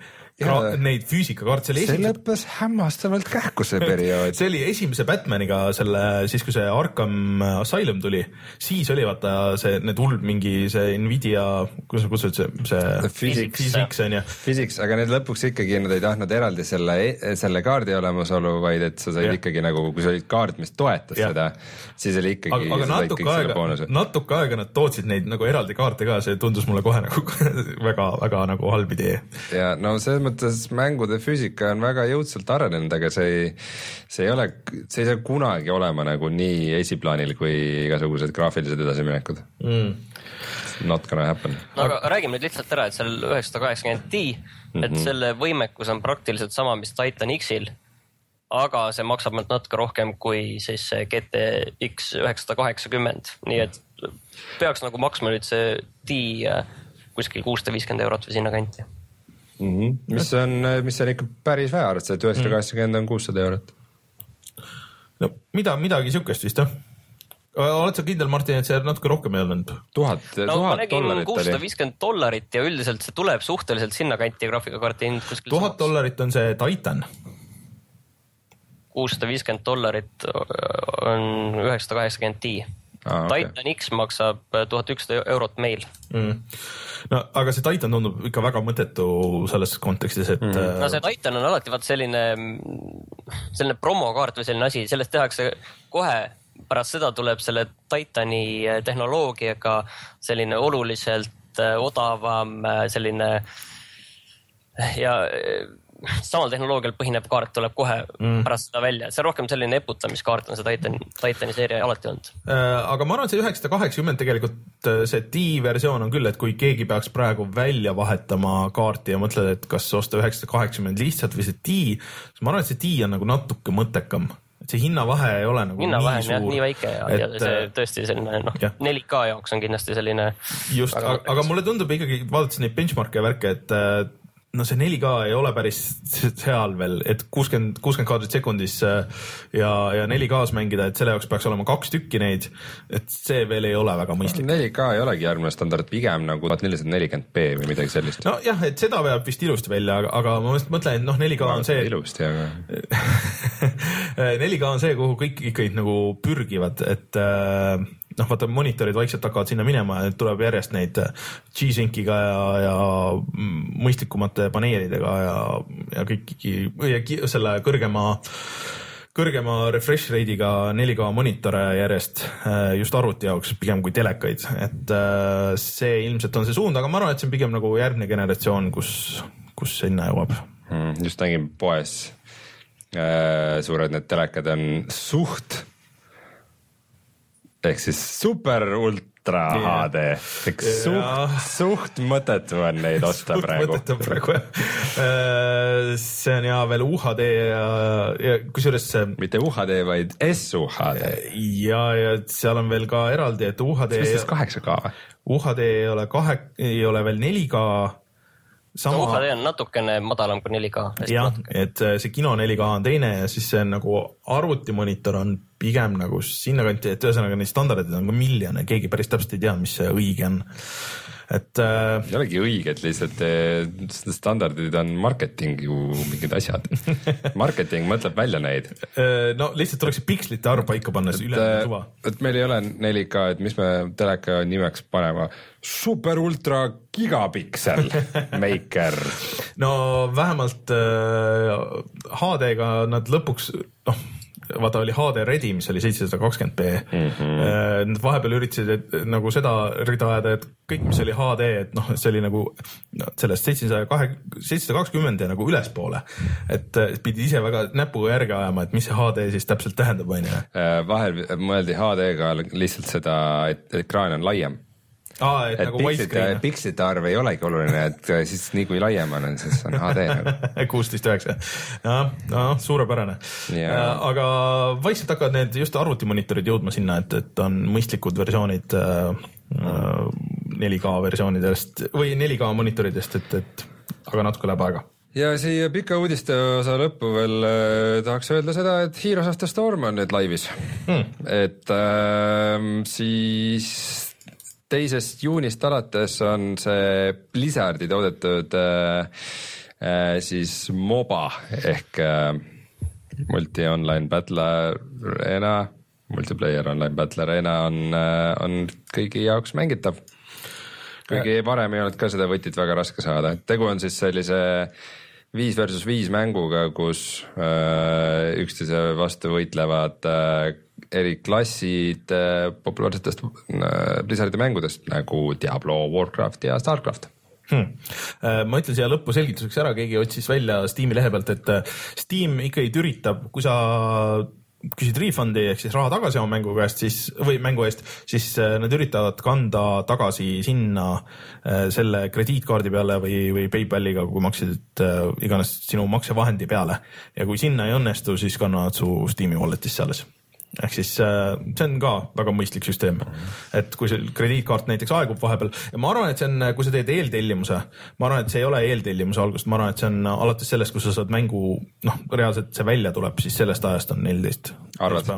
neid füüsikakaarte, see see lõppes hämmastavalt kähku see periood see oli esimese Batmaniga selle, siis kui see Arkham Asylum tuli, siis oli vaata see, need hull mingi see Nvidia, kuidas sa kutsud see, see Physics, Physics on ju. Physics, aga need lõpuks ikkagi nad ei tahtnud eraldi selle, selle kaardi olemasolu, vaid et sa said ja. ikkagi nagu, kui see oli kaart, mis toetas ja. seda, siis oli ikkagi. aga, aga natuke aega, natuke aega nad tootsid neid nagu eraldi kaarte ka, see tundus mulle kohe nagu väga-väga nagu halb idee. ja no selles mõttes mängude füüsika on väga jõudsalt arenenud, aga see ei, see ei ole, see ei saa kunagi olema nagu nii esiplaanil kui igasugused graafilised edasiminekud mm.. Not gonna happen. no aga räägime nüüd lihtsalt ära, et seal üheksasada kaheksakümmend Ti, et mm -hmm. selle võimekus on praktiliselt sama, mis Titan X-il aga see maksab natuke rohkem kui siis see GTX üheksasada kaheksakümmend, nii et peaks nagu maksma nüüd see Ti äh, kuskil kuussada viiskümmend eurot või sinnakanti mm. -hmm. mis on, mis on ikka päris vähe, arvestades, et üheksasada kaheksakümmend on kuussada eurot. no mida, midagi siukest vist jah oled sa kindel, Martin, et see natuke rohkem ei olnud? tuhat, tuhat dollarit oli. kuussada viiskümmend dollarit ja üldiselt see tuleb suhteliselt sinnakanti graafikakaarti hind kuskil. tuhat dollarit on see Titan. kuussada viiskümmend dollarit on üheksasada kaheksakümmend Ti ah,. Okay. Titan X maksab äh, tuhat ükssada eurot meil mm.. no aga see Titan tundub ikka väga mõttetu selles kontekstis, et mm.. no see Titan on alati vaat selline, selline promokaart või selline asi, sellest tehakse kohe pärast seda tuleb selle Titani äh, tehnoloogiaga selline oluliselt äh, odavam selline ja samal tehnoloogial põhinev kaart tuleb kohe mm. pärast seda välja, see on rohkem selline eputamiskaart on see Titan, Titani seeria alati olnud äh,. aga ma arvan, et see üheksasada kaheksakümmend tegelikult äh, see D-versioon on küll, et kui keegi peaks praegu välja vahetama kaarti ja mõtled, et kas osta üheksasada kaheksakümmend lihtsalt või see D, siis ma arvan, et see D on nagu natuke mõttekam et see hinnavahe ei ole nagu hinnavahe on jah nii väike ja, et, ja see äh, tõesti selline noh, 4K jaoks on kindlasti selline. just, aga, aga mulle tundub ikkagi, vaadates neid benchmark'e ja värke, et no see 4K ei ole päris seal veel, et kuuskümmend, kuuskümmend kaadrit sekundis äh, ja, ja 4K-s mängida, et selle jaoks peaks olema kaks tükki neid. et see veel ei ole väga mõistlik. 4K ei olegi järgmine standard, pigem nagu tuhat nelisada nelikümmend B või midagi sellist. nojah, et seda veab vist ilusti välja, aga, aga ma mõtlen, et noh, 4K on see. ilusti, aga 4K on see, kuhu kõik ikkagi nagu pürgivad, et äh, noh, vaata monitorid vaikselt hakkavad sinna minema, tuleb järjest neid G-Sync'iga ja, ja mõistlikumate paneelidega ja, ja kõiki ja selle kõrgema kõrgema refresh rate'iga 4K monitore järjest äh, just arvuti jaoks pigem kui telekaid, et äh, see ilmselt on see suund, aga ma arvan, et see on pigem nagu järgmine generatsioon, kus, kus sinna jõuab mm,. just nägin poes äh,, suured need telekad on suht ehk siis super ultra yeah. HD, ehk suht, suht mõttetu on neid osta praegu. mõttetu praegu jah. Äh, see on ja veel UHD ja, ja kusjuures see. mitte UHD, vaid SUHD. ja, ja seal on veel ka eraldi, et UHD. mis siis kaheksa K või? UHD ei ole kahe, ei ole veel 4K sama. UHD on natukene madalam kui 4K. jah, et äh, see kino 4K on teine ja siis see on nagu arvutimonitor on pigem nagu sinnakanti, et ühesõnaga neid standardeid on ka miljon ja keegi päris täpselt ei tea, mis see õige on et äh,. ei olegi õige, et lihtsalt äh, standardid on marketing ju mingid asjad marketing mõtleb välja neid äh, no lihtsalt tuleks pikslite arv paika panna, siis ülejäänud on suva. et meil ei ole 4K, et mis me teleka nimeks panema super ultra gigapiksel maker. no vähemalt äh, HD-ga nad lõpuks noh vaata oli HD Ready, mis oli seitsesada kakskümmend B mm. -hmm. Nad vahepeal üritasid et, nagu seda rida ajada, et kõik, mis oli HD, et noh, see oli nagu no, sellest seitsesaja kahe, seitsesada kakskümmend ja nagu ülespoole. et pidi ise väga näpuga järge ajama, et mis see HD siis täpselt tähendab, on ju. Äh, vahel mõeldi HD-ga lihtsalt seda, et ekraan on laiem Aa, et, nagu pikslite, pikslite arv ei olegi oluline, et siis nii kui laiem on, siis on HD nagu. kuusteist üheksa, noh, noh suurepärane. Yeah.. Äh, aga vaikselt hakkavad need just arvutimonitorid jõudma sinna, et, et on mõistlikud versioonid äh, 4K versioonidest või 4K monitoridest, et, et aga natuke läheb aega. Ja siia pika uudiste osa lõppu veel äh, tahaks öelda seda, et Heroes of the Storm on nüüd laivis. Hmm.. et äh, siis teisest juunist alates on see Blizzardi toodetud äh, äh, siis MOBA ehk äh, multi online battle arena, multiplayer online battle arena on äh,, on kõigi jaoks mängitav. kuigi äh. varem ei olnud ka seda võtit väga raske saada, et tegu on siis sellise viis versus viis mänguga, kus äh, üksteise vastu võitlevad äh, eri klassid äh, populaarsetest äh, Blizzardi mängudest nagu Diablo, Warcraft ja Starcraft. Hmm.. Äh, ma ütlen siia lõppu selgituseks ära, keegi otsis välja Steam'i lehe pealt, et Steam ikkagi üritab, kui sa küsid refund'i ehk siis raha tagasi oma mängu käest, siis või mängu eest, siis nad üritavad kanda tagasi sinna selle krediitkaardi peale või, või PayPaliga, kui maksid iganes sinu maksevahendi peale. ja kui sinna ei õnnestu, siis kannavad su Steam'i wallet'isse alles ehk siis äh, see on ka väga mõistlik süsteem, et kui see krediitkaart näiteks aegub vahepeal ja ma arvan, et see on, kui sa teed eeltellimuse, ma arvan, et see ei ole eeltellimuse algust, ma arvan, et see on alates sellest, kus sa saad mängu noh, reaalselt see välja tuleb, siis sellest ajast on neliteist. arvad?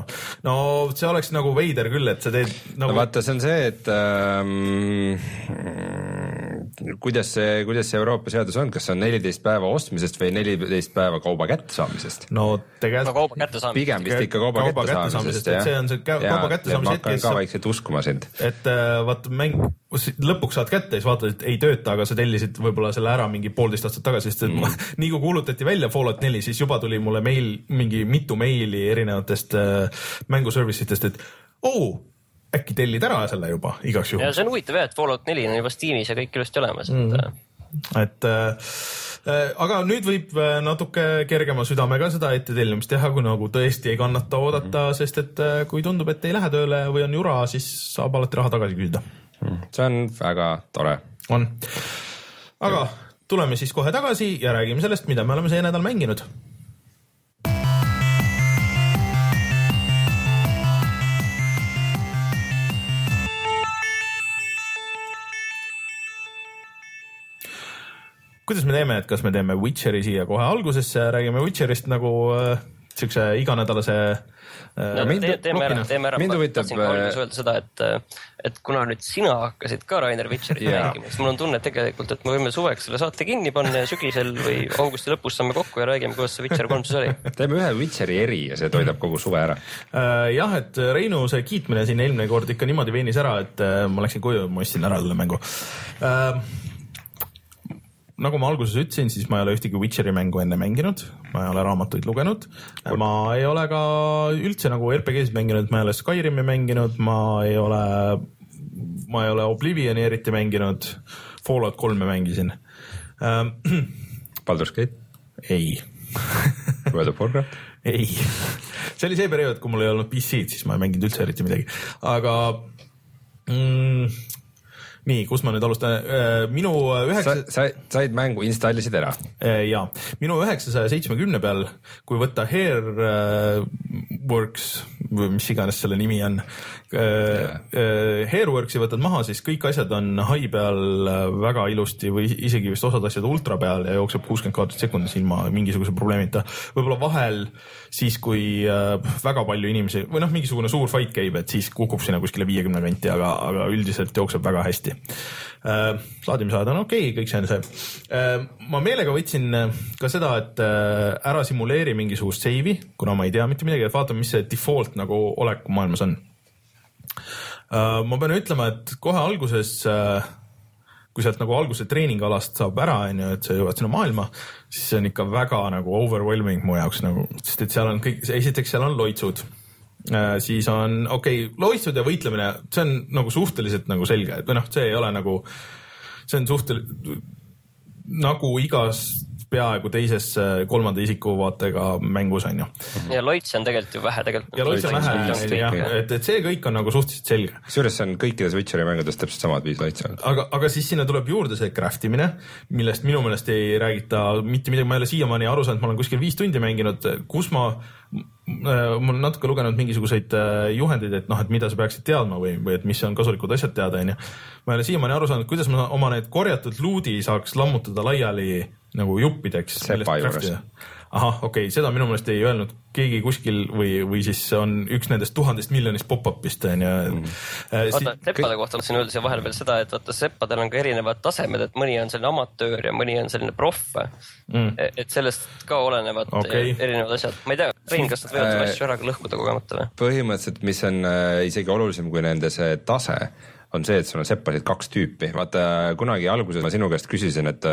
no see oleks nagu veider küll, et sa teed nagu.... no vaata, see on see, et ähm, kuidas see, kuidas see Euroopa seadus on, kas see on neliteist päeva ostmisest või neliteist päeva kauba kättesaamisest? no tegelikult no, kauba kättesaamisest. pigem vist ikka kauba, kauba kättesaamisest saamisest, et see on see kauba kättesaamise hetk. ma hakkan ka vaikselt uskuma sind. et äh, vaata mäng, lõpuks saad kätte ja siis vaatad, et ei tööta, aga sa tellisid võib-olla selle ära mingi poolteist aastat tagasi, sest et mm. nii kui kuulutati välja Fallout neli, siis juba tuli mulle meil mingi mitu meili erinevatest äh, mängu service itest, et oo oh, äkki tellid ära selle juba igaks juhuks. ja see on huvitav jah, et Fallout neli on juba Steamis ja kõik ilusti olemas, et mm.. et äh, Äh, aga nüüd võib äh, natuke kergema südamega seda ettetellimist teha, kui nagu tõesti ei kannata oodata mm, -hmm. sest et äh, kui tundub, et ei lähe tööle või on jura, siis saab alati raha tagasi küsida. Mhm. see on väga tore. on. aga tuleme siis kohe tagasi ja räägime sellest, mida me oleme see nädal mänginud kuidas me teeme, et kas me teeme Witcheri siia kohe algusesse, räägime Witcherist nagu äh, siukse iganädalase no, mind, te, teeme ära, teeme ära. tahtsin ka alguses öelda seda, et, et kuna nüüd sina hakkasid ka Rainer Witcherit mängima, siis mul on tunne tegelikult, et me võime suveks selle saate kinni panna ja sügisel või augusti lõpus saame kokku ja räägime, kuidas see Witcher kolm siis oli. teeme ühe Witcheri eri ja see toidab kogu suve ära. jah, et Reinu see kiitmine siin eelmine kord ikka niimoodi veenis ära, et ma läksin koju ja ma ostsin ära selle mängu nagu ma alguses ütlesin, siis ma ei ole ühtegi Witcheri mängu enne mänginud, ma ei ole raamatuid lugenud, ma ei ole ka üldse nagu RPG-sid mänginud, ma ei ole Skyrimi mänginud, ma ei ole, ma ei ole Oblivioni eriti mänginud, Fallout kolme mängisin ähm,. Baldur's Gate? ei World of Warcraft? ei, see oli see periood, kui mul ei olnud PC-d, siis ma ei mänginud üldse eriti midagi, aga mm, nii, kus ma nüüd alustan, äh, minu üheksa. sa said mängu, installisid ära? Äh, ja, minu üheksasaja seitsmekümne peal, kui võtta Hairworks või mis iganes selle nimi on äh, Hairworksi võtad maha, siis kõik asjad on hai peal väga ilusti või isegi vist osad asjad ultra peal ja jookseb kuuskümmend kaadrit sekundis ilma mingisuguse probleemita. võib-olla vahel siis, kui väga palju inimesi või noh, mingisugune suur fight käib, et siis kukub sinna kuskile viiekümne kanti, aga, aga üldiselt jookseb väga hästi äh,. laadimisajad on okei okay,, kõik see on see äh,. ma meelega võtsin äh, ka seda, et äh, ära simuleeri mingisugust seivi, kuna ma ei tea mitte midagi, et vaatame, mis see default nagu olek maailmas on äh,. Ma pean ütlema, et kohe alguses äh, kui sealt nagu alguse treeningalast saab ära, onju, et sa jõuad sinna maailma, siis see on ikka väga nagu overwhelming mu jaoks nagu, sest et seal on kõik, esiteks seal on loitsud Äh, siis on okei okay,, loistud ja võitlemine, see on nagu suhteliselt nagu selge, et või noh, see ei ole nagu, see on suhteliselt nagu igas peaaegu teises kolmanda isiku vaatega mängus on ju. ja loitse on tegelikult ju vähe tegelikult. ja loitse on vähe jah, et, et see kõik on nagu suhteliselt selge. kusjuures see on kõikides Witcheri mängudes täpselt samad viis loitse. aga, aga siis sinna tuleb juurde see craft imine, millest minu meelest ei räägita mitte midagi, ma ei ole siiamaani aru saanud, ma olen kuskil viis tundi mänginud, kus ma Äh, ma olen natuke lugenud mingisuguseid äh, juhendeid, et noh, et mida sa peaksid teadma või, või et mis on kasulikud asjad teada, onju. ma ei ole siiamaani aru saanud, kuidas ma oma need korjatud luudi saaks lammutada laiali nagu juppideks. sepa juures ahah, okei okay,, seda minu meelest ei öelnud keegi kuskil või, või siis on üks nendest tuhandest miljonist pop-up'ist on ju mm.. Äh, oota, seppade kohta tahtsin öelda siia vahele veel seda, et vaata seppadel on ka erinevad tasemed, et mõni on selline amatöör ja mõni on selline proff mm.. E, et sellest ka olenevad okay. erinevad asjad, ma ei tea, Rein, kas nad võivad äh, asju ära lõhkuda kogemata või? põhimõtteliselt, mis on äh, isegi olulisem kui nende see tase on see, et sul on seppasid kaks tüüpi, vaata kunagi alguses ma sinu käest küsisin, et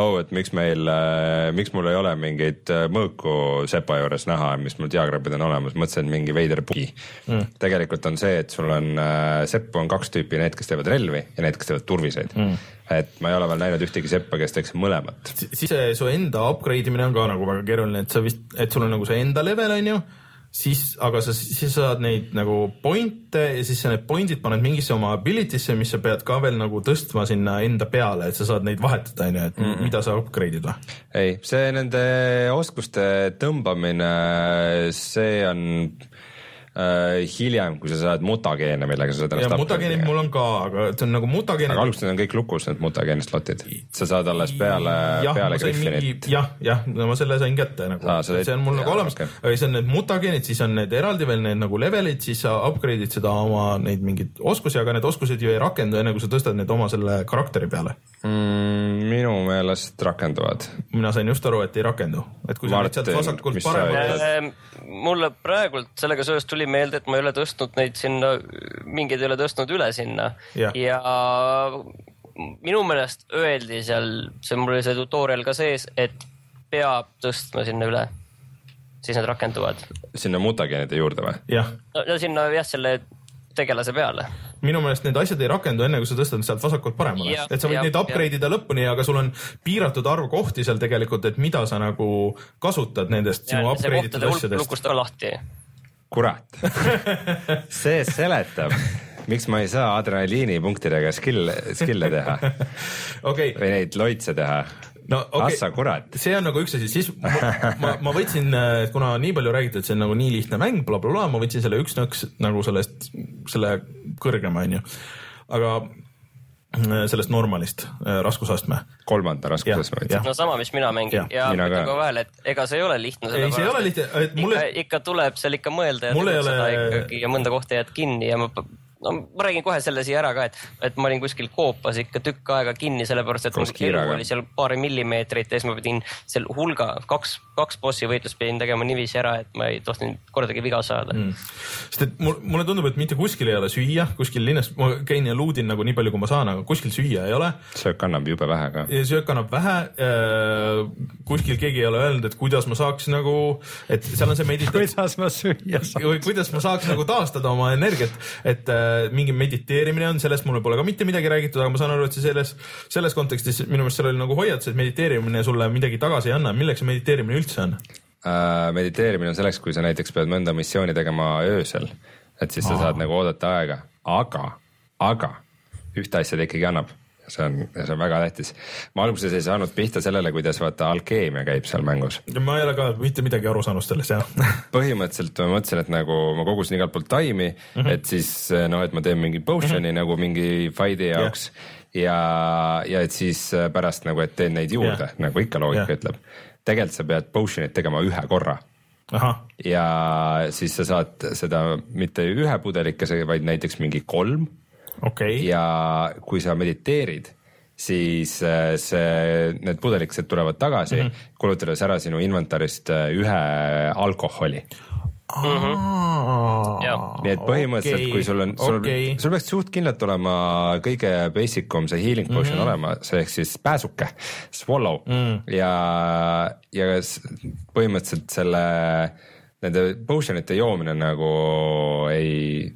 oh, et miks meil äh,, miks mul ei ole mingeid äh, mõõku sepa juures näha, mis mul diagrammid on olemas, mõtlesin, et mingi veider bugi mm.. tegelikult on see, et sul on äh,, seppu on kaks tüüpi, need, kes teevad relvi ja need, kes teevad turviseid. Mm. et ma ei ole veel näinud ühtegi seppa, kes teeks mõlemat. siis su enda upgrade imine on ka nagu väga keeruline, et sa vist, et sul on nagu see enda level on ju siis, aga sa, siis saad neid nagu point'e ja siis sa need point'id paned mingisse oma ability'sse, mis sa pead ka veel nagu tõstma sinna enda peale, et sa saad neid vahetada, onju, et mm -mm. mida sa upgrade'id või? ei, see nende oskuste tõmbamine, see on hiljem, kui sa saad mutageene, millega sa saad ennast mutageenid mul on ka, aga see on nagu mutageenid. aga alguses on kõik lukus, need mutageeni slotid. sa saad alles peale, peale Griffinit. jah, jah, no ma selle sain kätte nagu ah,, see on mul nagu olemas okay., aga siis on need mutageenid, siis on need eraldi veel need nagu levelid, siis sa upgrade'id seda oma neid mingeid oskusi, aga need oskused ju ei rakendu enne, kui sa tõstad need oma selle karakteri peale mm,. minu meelest rakenduvad. mina sain just aru, et ei rakendu, et kui Martin, sa nüüd sealt vasakult paremale. mulle praegult sellega seoses tuli tuli meelde, et ma ei ole tõstnud neid sinna, mingeid ei ole tõstnud üle sinna ja, ja minu meelest öeldi seal, see mul oli see tutorial ka sees, et peab tõstma sinna üle. siis need rakenduvad. sinna mutageenide juurde või? jah. no sinna jah, selle tegelase peale. minu meelest need asjad ei rakendu enne, kui sa tõstad sealt vasakult paremale, et sa võid ja, neid upgrade ida lõpuni, aga sul on piiratud arv kohti seal tegelikult, et mida sa nagu kasutad nendest ja, sinu upgrade itud asjadest. lukust on lahti kurat see seletab, miks ma ei saa adrenaliinipunktidega skill, skill'e teha okay. või neid loitse teha no okay. Assa kurat. see on nagu üks asi, siis ma, ma, ma võtsin, kuna nii palju räägiti, et see on nagu nii lihtne mäng bla,, blablabla, ma võtsin selle üks nõks nagu sellest, selle kõrgema, onju. aga sellest normalist äh, raskusastme. kolmanda raskusastme. no sama, mis mina mängin ja, ja ütlen ka vahele, et ega see ei ole lihtne. ei, see ei ole lihtne, et mulle. ikka tuleb seal ikka mõelda ja tegutseda ole... ikkagi ja mõnda kohta jääd kinni ja ma no ma räägin kohe selle siia ära ka, et, et ma olin kuskil koopas ikka tükk aega kinni, sellepärast et mul elu oli seal paari millimeetrit ja siis ma pidin seal hulga, kaks, kaks bossi võitlust pidin tegema niiviisi ära, et ma ei tohtinud kordagi viga saada mm.. sest et mul, mulle tundub, et mitte kuskil ei ole süüa, kuskil linnas, ma käin ja luudin nagu nii palju, kui ma saan, aga kuskil süüa ei ole. söök annab jube vähe ka. söök annab vähe äh,. kuskil keegi ei ole öelnud, et kuidas ma saaks nagu, et seal on see meditatsioon kuidas ma süüa saaks. kuidas ma saaks nagu taastada oma energiat, et äh, mingi mediteerimine on, sellest mulle pole ka mitte midagi räägitud, aga ma saan aru, et see selles, selles kontekstis minu meelest seal oli nagu hoiatus, et mediteerimine sulle midagi tagasi ei anna, milleks see mediteerimine üldse on äh,? mediteerimine on selleks, kui sa näiteks pead mõnda missiooni tegema öösel, et siis Aa. sa saad nagu oodata aega, aga, aga ühte asja ta ikkagi annab see on, see on väga tähtis. ma alguses ei saanud pihta sellele, kuidas vaata alkeemia käib seal mängus. ma ei ole ka mitte midagi aru saanud sellest jah põhimõtteliselt ma mõtlesin, et nagu ma kogusin igalt poolt taimi mm, -hmm. et siis noh, et ma teen mingi potion'i mm -hmm. nagu mingi fight'i jaoks yeah. ja, ja et siis pärast nagu, et teen neid juurde yeah., nagu ikka loogika yeah. ütleb. tegelikult sa pead potion'it tegema ühe korra Aha. ja siis sa saad seda mitte ühe pudelikese, vaid näiteks mingi kolm okay.. ja kui sa mediteerid, siis äh, see, need pudelikesed tulevad tagasi mm, -hmm. kulutades ära sinu inventarist äh, ühe alkoholi Mm -hmm. nii et põhimõtteliselt okay., kui sul on, sul okay., sul peaks suht kindlalt olema kõige basic um see healing potion mm -hmm. olema, see ehk siis pääsuke, swallow mm. ja, ja põhimõtteliselt selle, nende potion ite joomine nagu ei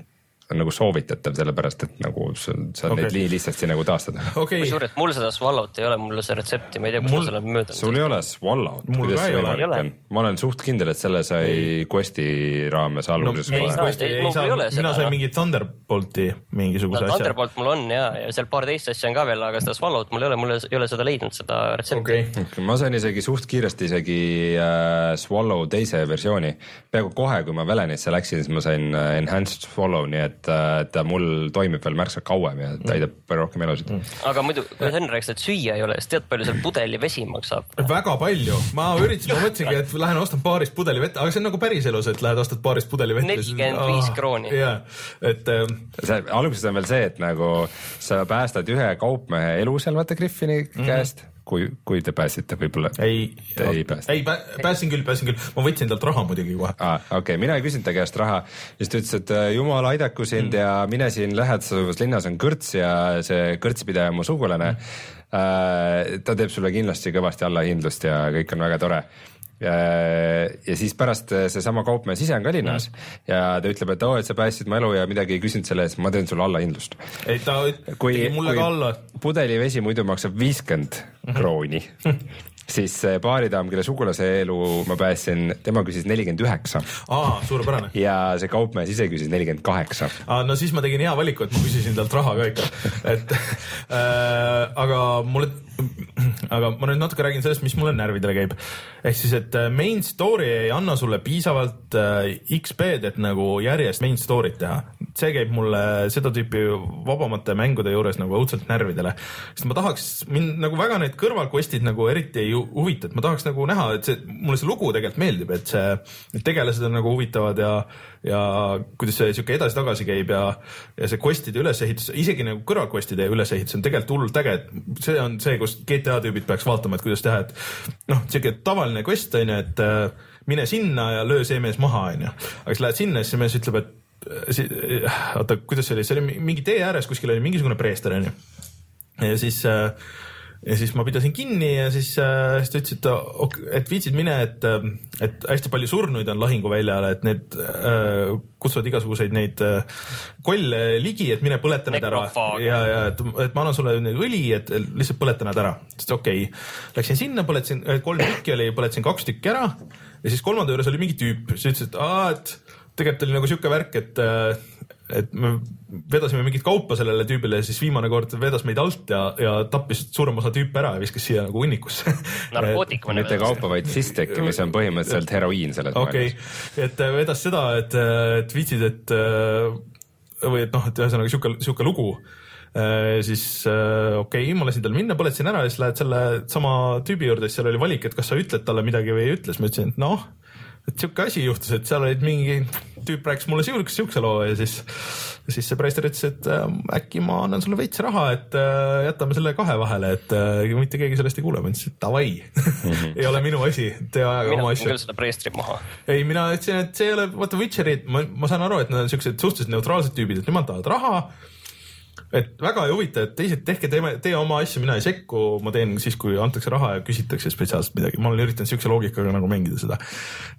on nagu soovitatav, sellepärast et nagu sa saad okay. neid nii lihtsasti nagu taastada okay.. kusjuures mul seda swallow't ei ole, mul see retsepti, ma ei tea, kust mul... ma selle mööda. sul ei ole swallow't? mul ka ei ole. ma olen suht kindel, et selle sai quest'i raames alguses no, mina sain mingi Thunderbolti mingisuguse no, asja. Thunderbolt mul on ja, ja seal paar teist asja on ka veel, aga seda swallow't mul ei ole, mul ei ole seda leidnud, seda retsepti okay.. Okay, ma sain isegi suht kiiresti isegi äh, swallow teise versiooni. peaaegu kohe, kui ma Velenisse läksin, siis ma sain äh, enhanced swallow, nii et et, ta mul toimib veel märksa kauem ja täidab palju rohkem elusid mm.. aga muidu, kui Henn rääkis, et süüa ei ole, siis tead, palju seal pudelivesi maksab? väga palju, ma üritasin, ma mõtlesingi, et lähen ostan baarist pudeli vett, aga see on nagu päriselus, et lähed ostad baarist pudeli vett. nelikümmend viis krooni. jaa, et ähm,. see alguses on veel see, et nagu sa päästad ühe kaupmehe elu seal vaata Griffini mm -hmm. käest kui, kui te pääsite, võib-olla ei, ei päästnud? ei, pääsin küll, pääsin küll, ma võtsin talt raha muidugi kohe. aa, okei okay., mina ei küsinud ta käest raha, siis ta ütles, et äh, jumal aidaku sind mm. ja mine siin lähedases linnas on kõrts ja see kõrtsipidaja on mu sugulane mm.. Uh, ta teeb sulle kindlasti kõvasti allahindlust ja kõik on väga tore ja siis pärast seesama kaupmees ise on ka linnas mm. ja ta ütleb, et oo oh,, et sa päästsid mu elu ja midagi ei küsinud selle eest, ma teen sulle allahindlust. ei, ta tegi mulle ka alla. pudelivesi muidu maksab viiskümmend krooni siis baaridaam, kelle sugulase elu ma päästsin, tema küsis nelikümmend üheksa. aa, suurepärane. ja see kaupmees ise küsis nelikümmend kaheksa. no siis ma tegin hea valiku, et ma küsisin talt raha ka ikka, et äh, aga mulle, aga ma nüüd natuke räägin sellest, mis mulle närvidele käib. ehk siis, et äh, main story ei anna sulle piisavalt äh, XP-d, et nagu järjest main story't teha. see käib mulle seda tüüpi vabamate mängude juures nagu õudselt närvidele, sest ma tahaks, mind nagu väga need kõrvalquest'id nagu eriti ei huvita, et ma tahaks nagu näha, et see, mulle see lugu tegelikult meeldib, et see, need tegelased on nagu huvitavad ja, ja kuidas see sihuke edasi-tagasi käib ja, ja see quest'ide ülesehitus, isegi nagu kõrvalquest'ide ülesehitus on tegelikult hullult äge, et see on see, kus GTA tüübid peaks vaatama, et kuidas teha, et noh, sihuke tavaline quest on ju, et äh, mine sinna ja löö see mees maha, on ju. aga siis lähed sinna, siis see mees ütleb, et äh, oota, kuidas see oli, see oli mingi tee ääres kuskil oli mingisugune preester, on ju. ja siis äh, ja siis ma pidasin kinni ja siis, äh, siis ta ütles, et, et viitsid mine, et, äh, et hästi palju surnuid on lahinguväljal, et need äh, kutsuvad igasuguseid neid äh, kolle ligi, et mine põleta need ära. ja, ja et, et ma annan sulle õli, et lihtsalt põleta nad ära. siis okei okay., läksin sinna, põletasin, äh, kolm tükki oli, põletasin kaks tükki ära ja siis kolmanda juures oli mingi tüüp, siis ütles, et aa, et tegelikult oli nagu sihuke värk, et äh, et me vedasime mingit kaupa sellele tüübile ja siis viimane kord vedas meid alt ja, ja tappis suurem osa tüüpe ära ja viskas siia nagu hunnikusse narkootikum mitte kaupa, vaid sisteki, mis on põhimõtteliselt heroiin selles okay. maailmas. et äh, vedas seda, et, et viitsid, et äh, või et noh, et ühesõnaga sihuke, sihuke lugu siis okei okay,, ma lasin tal minna, põletasin ära ja siis lähed selle sama tüübi juurde, siis seal oli valik, et kas sa ütled talle midagi või ei ütle, siis ma ütlesin, et noh et sihuke asi juhtus, et seal olid mingi tüüp rääkis mulle siukse, siukse loo ja siis, siis see preister ütles, et äh, äkki ma annan sulle veits raha, et äh, jätame selle kahe vahele, et äh, mitte keegi sellest ei kuule. ma ütlesin, et davai mm, -hmm. ei ole minu asi, tee ajaga oma asju. mina küll seda preistrit maha. ei, mina ütlesin, et see ei ole, vaata Witcherid, ma, ma saan aru, et nad on siuksed suhteliselt neutraalsed tüübid, et nemad tahavad raha et väga ei huvita, et teised tehke, teeme, tee oma asju, mina ei sekku, ma teen siis, kui antakse raha ja küsitakse spetsiaalselt midagi, ma olen üritanud siukse loogikaga nagu mängida seda.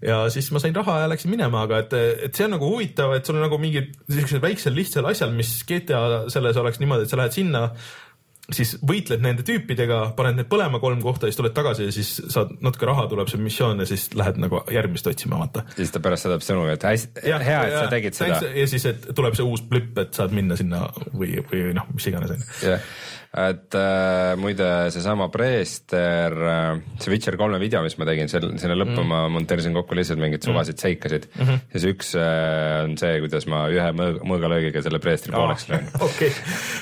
ja siis ma sain raha ja läksin minema, aga et, et see on nagu huvitav, et sul on nagu mingid siuksed väiksel lihtsal asjal, mis GTA selles oleks niimoodi, et sa lähed sinna siis võitled nende tüüpidega, paned need põlema kolm kohta ja siis tuled tagasi ja siis saad natuke raha, tuleb see missioon ja siis lähed nagu järgmist otsima, vaata. ja siis ta pärast saadab sõnumi, et hästi, hea, et sa tegid seda. ja siis, et tuleb see uus blipp, et saad minna sinna või, või noh, mis iganes onju. jah, et äh, muide seesama Preester äh,, see Witcher kolme video, mis ma tegin, seal sinna lõppu mm. ma monteerisin kokku lihtsalt mingeid suvasid mm. seikasid mm. -hmm. siis üks äh, on see, kuidas ma ühe mõõga, mõõgalöögiga selle Preestri oh. pooleks löön. okei,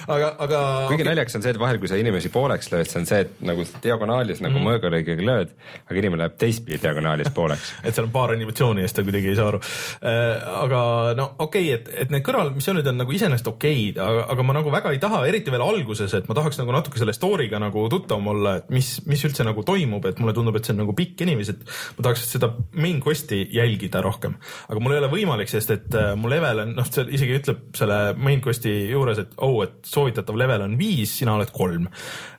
aga, aga. kuigi okay. naljakas on see, et vahel, kui sa inimesi pooleks lööd, see on see, et nagu diagonaalis nagu mm mõõgalöögiga lööd, aga inimene läheb teistpidi diagonaalis pooleks et seal on paar animatsiooni ja siis ta kuidagi ei saa aru äh,. aga no okei okay,, et, et need kõrvalmissioonid on nagu iseenesest okeid, aga, aga ma nagu väga ei taha, eriti veel alguses, et ma tahaks nagu natuke selle story'ga nagu tuttavam olla, et mis, mis üldse nagu toimub, et mulle tundub, et see on nagu pikk inimesi, et ma tahaks seda main quest'i jälgida rohkem. aga mul ei ole võimalik, sest et äh, mu level on, noh, see isegi ütleb selle main quest'i juures, et oh, et soovitatav level on viis, sina oled kolm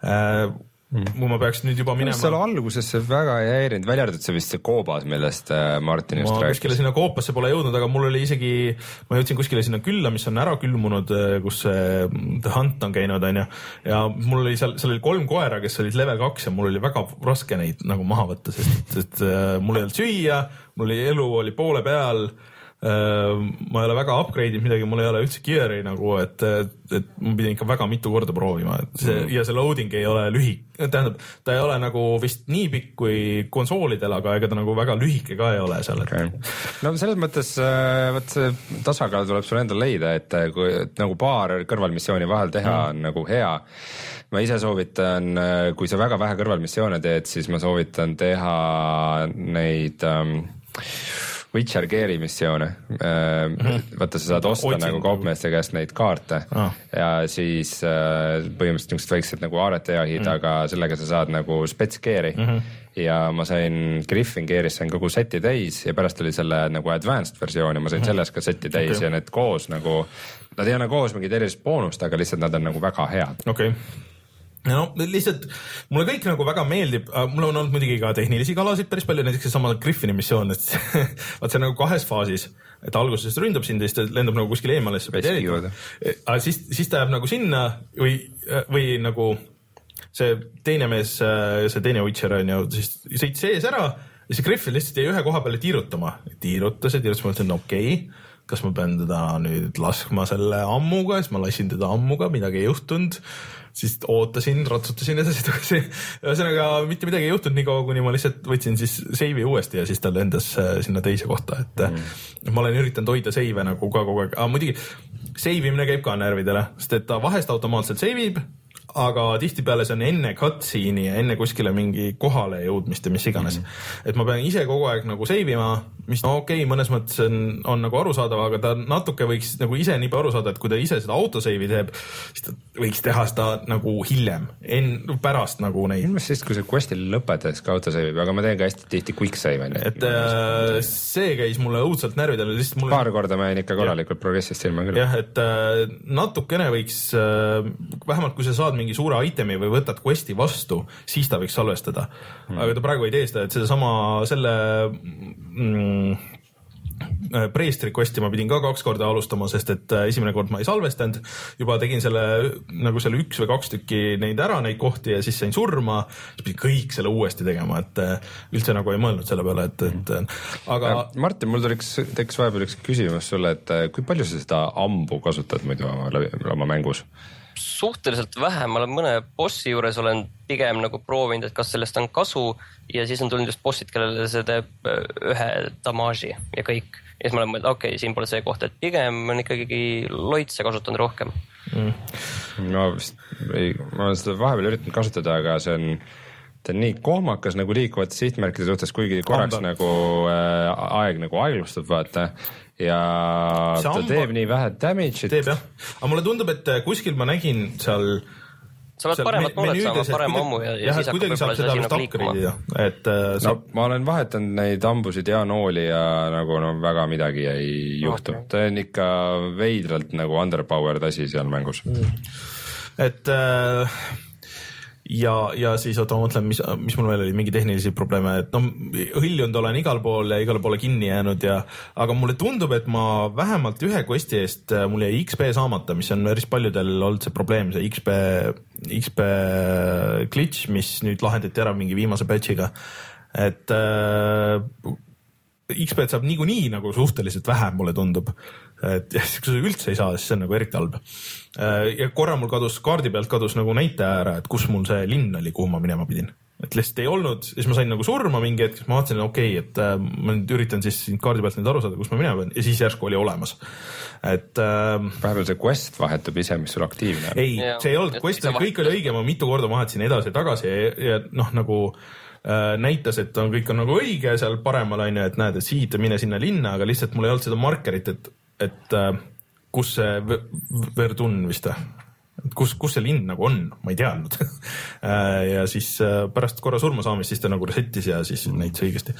äh, mm.. kui ma peaks nüüd juba minema. seal alguses see väga ei häirinud, välja arvatud see vist see koobas, millest äh, Martin just ma rääkis. kuskile sinna koopasse pole jõudnud, aga mul oli isegi, ma jõudsin kuskile sinna külla, mis on ära külmunud, äh, kus see The Hunt on käinud, onju. ja mul oli seal, seal oli kolm koera, kes olid level kaks ja mul oli väga raske neid nagu maha võtta, sest, sest äh, mul ei olnud süüa, mul oli elu oli poole peal ma ei ole väga upgrade inud midagi, mul ei ole üldse gear'i nagu, et, et ma pidin ikka väga mitu korda proovima, et see mm. ja see loading ei ole lühik-, tähendab, ta ei ole nagu vist nii pikk kui konsoolidel, aga ega ta nagu väga lühike ka ei ole seal okay.. no selles mõttes äh, vot see tasakaal tuleb sul endal leida, et äh, kui et nagu paar kõrvalmissiooni vahel teha mm. on nagu hea ma ise soovitan, äh, kui sa väga vähe kõrvalmissioone teed, siis ma soovitan teha neid ähm, Witcher Gear'i missioone mm. -hmm. vaata, sa saad osta Otsin. nagu kaupmeeste käest neid kaarte ah. ja siis äh, põhimõtteliselt niisugused väiksed nagu aarete jahid mm, -hmm. aga sellega sa saad nagu spets gear'i mm. -hmm ja ma sain Griffin Gear'is sain kogu seti täis ja pärast oli selle nagu advanced versioon ja ma sain mm -hmm. selles ka seti täis okay. ja need koos nagu, nad ei anna koos mingit erilist boonust, aga lihtsalt nad on nagu väga head. okei okay no lihtsalt mulle kõik nagu väga meeldib, mul on olnud muidugi ka tehnilisi kalasid päris palju, näiteks seesama Griffini missioon, et vaat see on nagu kahes faasis, et alguses ründab sind ja siis ta lendab nagu kuskile eemale, siis sa pead jälgima. aga siis, siis ta jääb nagu sinna või, või nagu see teine mees, see teine Witcher on ju, siis sõitis ees ära ja see Griffin lihtsalt jäi ühe koha peale tiirutama, tiirutas ja tiirutas, ma mõtlesin, okei okay kas ma pean teda nüüd laskma selle ammuga, siis ma lasin teda ammuga, midagi ei juhtunud siis ootasin, ratsutasin edasi-tagasi. ühesõnaga mitte midagi ei juhtunud, niikaua kuni ma lihtsalt võtsin siis seivi uuesti ja siis ta lendas äh, sinna teise kohta, et mm. ma olen üritanud hoida seive nagu ka kogu aeg, aga muidugi seivimine käib ka närvidele, sest et ta vahest automaatselt seivib aga tihtipeale see on enne cutscene'i ja enne kuskile mingi kohale jõudmist ja mis iganes mm. -hmm. et ma pean ise kogu aeg nagu save ima, mis no okei okay,, mõnes mõttes on, on nagu arusaadav, aga ta natuke võiks nagu ise nii palju aru saada, et kui ta ise seda autosave'i teeb, siis ta võiks teha seda nagu hiljem, enn-, pärast nagu neid. minu meelest siis, kui sa quest'i lõpetad, siis ka autosave ib, aga ma teen ka hästi tihti quick save on ju. et äh, see käis mulle õudselt närvidele, lihtsalt mulle. paar korda ma jäin ikka korralikult progressist ilma küll. jah, et äh, natukene võiks äh,, vähemalt kui sa saad mingi suure itemi või võtad quest'i vastu, siis ta võiks salvestada hmm.. aga ta praegu ei tee seda, et sedasama selle mm, Preestri quest'i ma pidin ka kaks korda alustama, sest et äh, esimene kord ma ei salvestanud, juba tegin selle nagu selle üks või kaks tükki neid ära, neid kohti ja siis sain surma, siis pidin kõik selle uuesti tegema, et äh, üldse nagu ei mõelnud selle peale, et, et äh, aga. Martin, mul tekkis, tekkis vahepeal üks küsimus sulle, et kui palju sa seda ambu kasutad muidu oma, oma mängus? Suhteliselt vähe, ma olen mõne bossi juures olen pigem nagu proovinud, et kas sellest on kasu ja siis on tulnud just bossid, kellele see teeb äh, ühe damaaži ja kõik. ja siis ma olen mõelnud, okei okay,, siin pole see koht, et pigem on ikkagi loitse kasutanud rohkem ma vist ei, ma olen seda vahepeal üritanud kasutada, aga see on, ta on nii kohmakas nagu liikuvate sihtmärkide suhtes, kuigi korraks Amba. nagu äh, aeg nagu aeglustub, vaata ja see ta amba... teeb nii vähe damage'it. teeb jah, aga mulle tundub, et kuskil ma nägin seal sa pead paremat moolet saama, parema ammu ja, ja siis hakkab võib-olla see asi nagu liikuma. et äh, saab... no ma olen vahetanud neid hambusid ja nooli ja nagu no väga midagi ei juhtu okay., ta on ikka veidralt nagu underpowered asi seal mängus mm.. et äh, ja, ja siis oota, ma mõtlen, mis, mis mul veel oli, mingi tehnilisi probleeme, et noh, hõljunud olen igal pool ja igale poole kinni jäänud ja, aga mulle tundub, et ma vähemalt ühe quest'i eest, äh, mul jäi XP saamata, mis on päris paljudel olnud see probleem, see XP, XP glitch, mis nüüd lahendati ära mingi viimase patch'iga. et äh, XP-d saab niikuinii nagu suhteliselt vähe, mulle tundub. Et kui sa üldse ei saa, siis see on nagu eriti halb. Äh, ja korra mul kadus kaardi pealt kadus nagu näitaja ära, et kus mul see linn oli, kuhu ma minema pidin. et lihtsalt ei olnud, siis ma sain nagu surma mingi hetk, siis ma vaatasin, okei okay,, et äh, ma nüüd üritan siis kaardi pealt nüüd aru saada, kus ma minema pean ja siis järsku oli olemas. et äh,. vahepeal see quest vahetub ise, mis sul aktiivne on. ei, see ei olnud quest, kõik oli õige, ma mitu korda vahetasin edasi ja tagasi ja, noh, nagu Äh, näitas, et on, kõik on nagu õige seal paremal on ju, et näed, et siit mine sinna linna, aga lihtsalt mul ei olnud seda markerit, et, et äh, kus see Verdun vist või? kus, kus see linn nagu on, ma ei teadnud äh, ja siis pärast korra surma saamist, siis ta nagu reset'is ja siis näitas õigesti.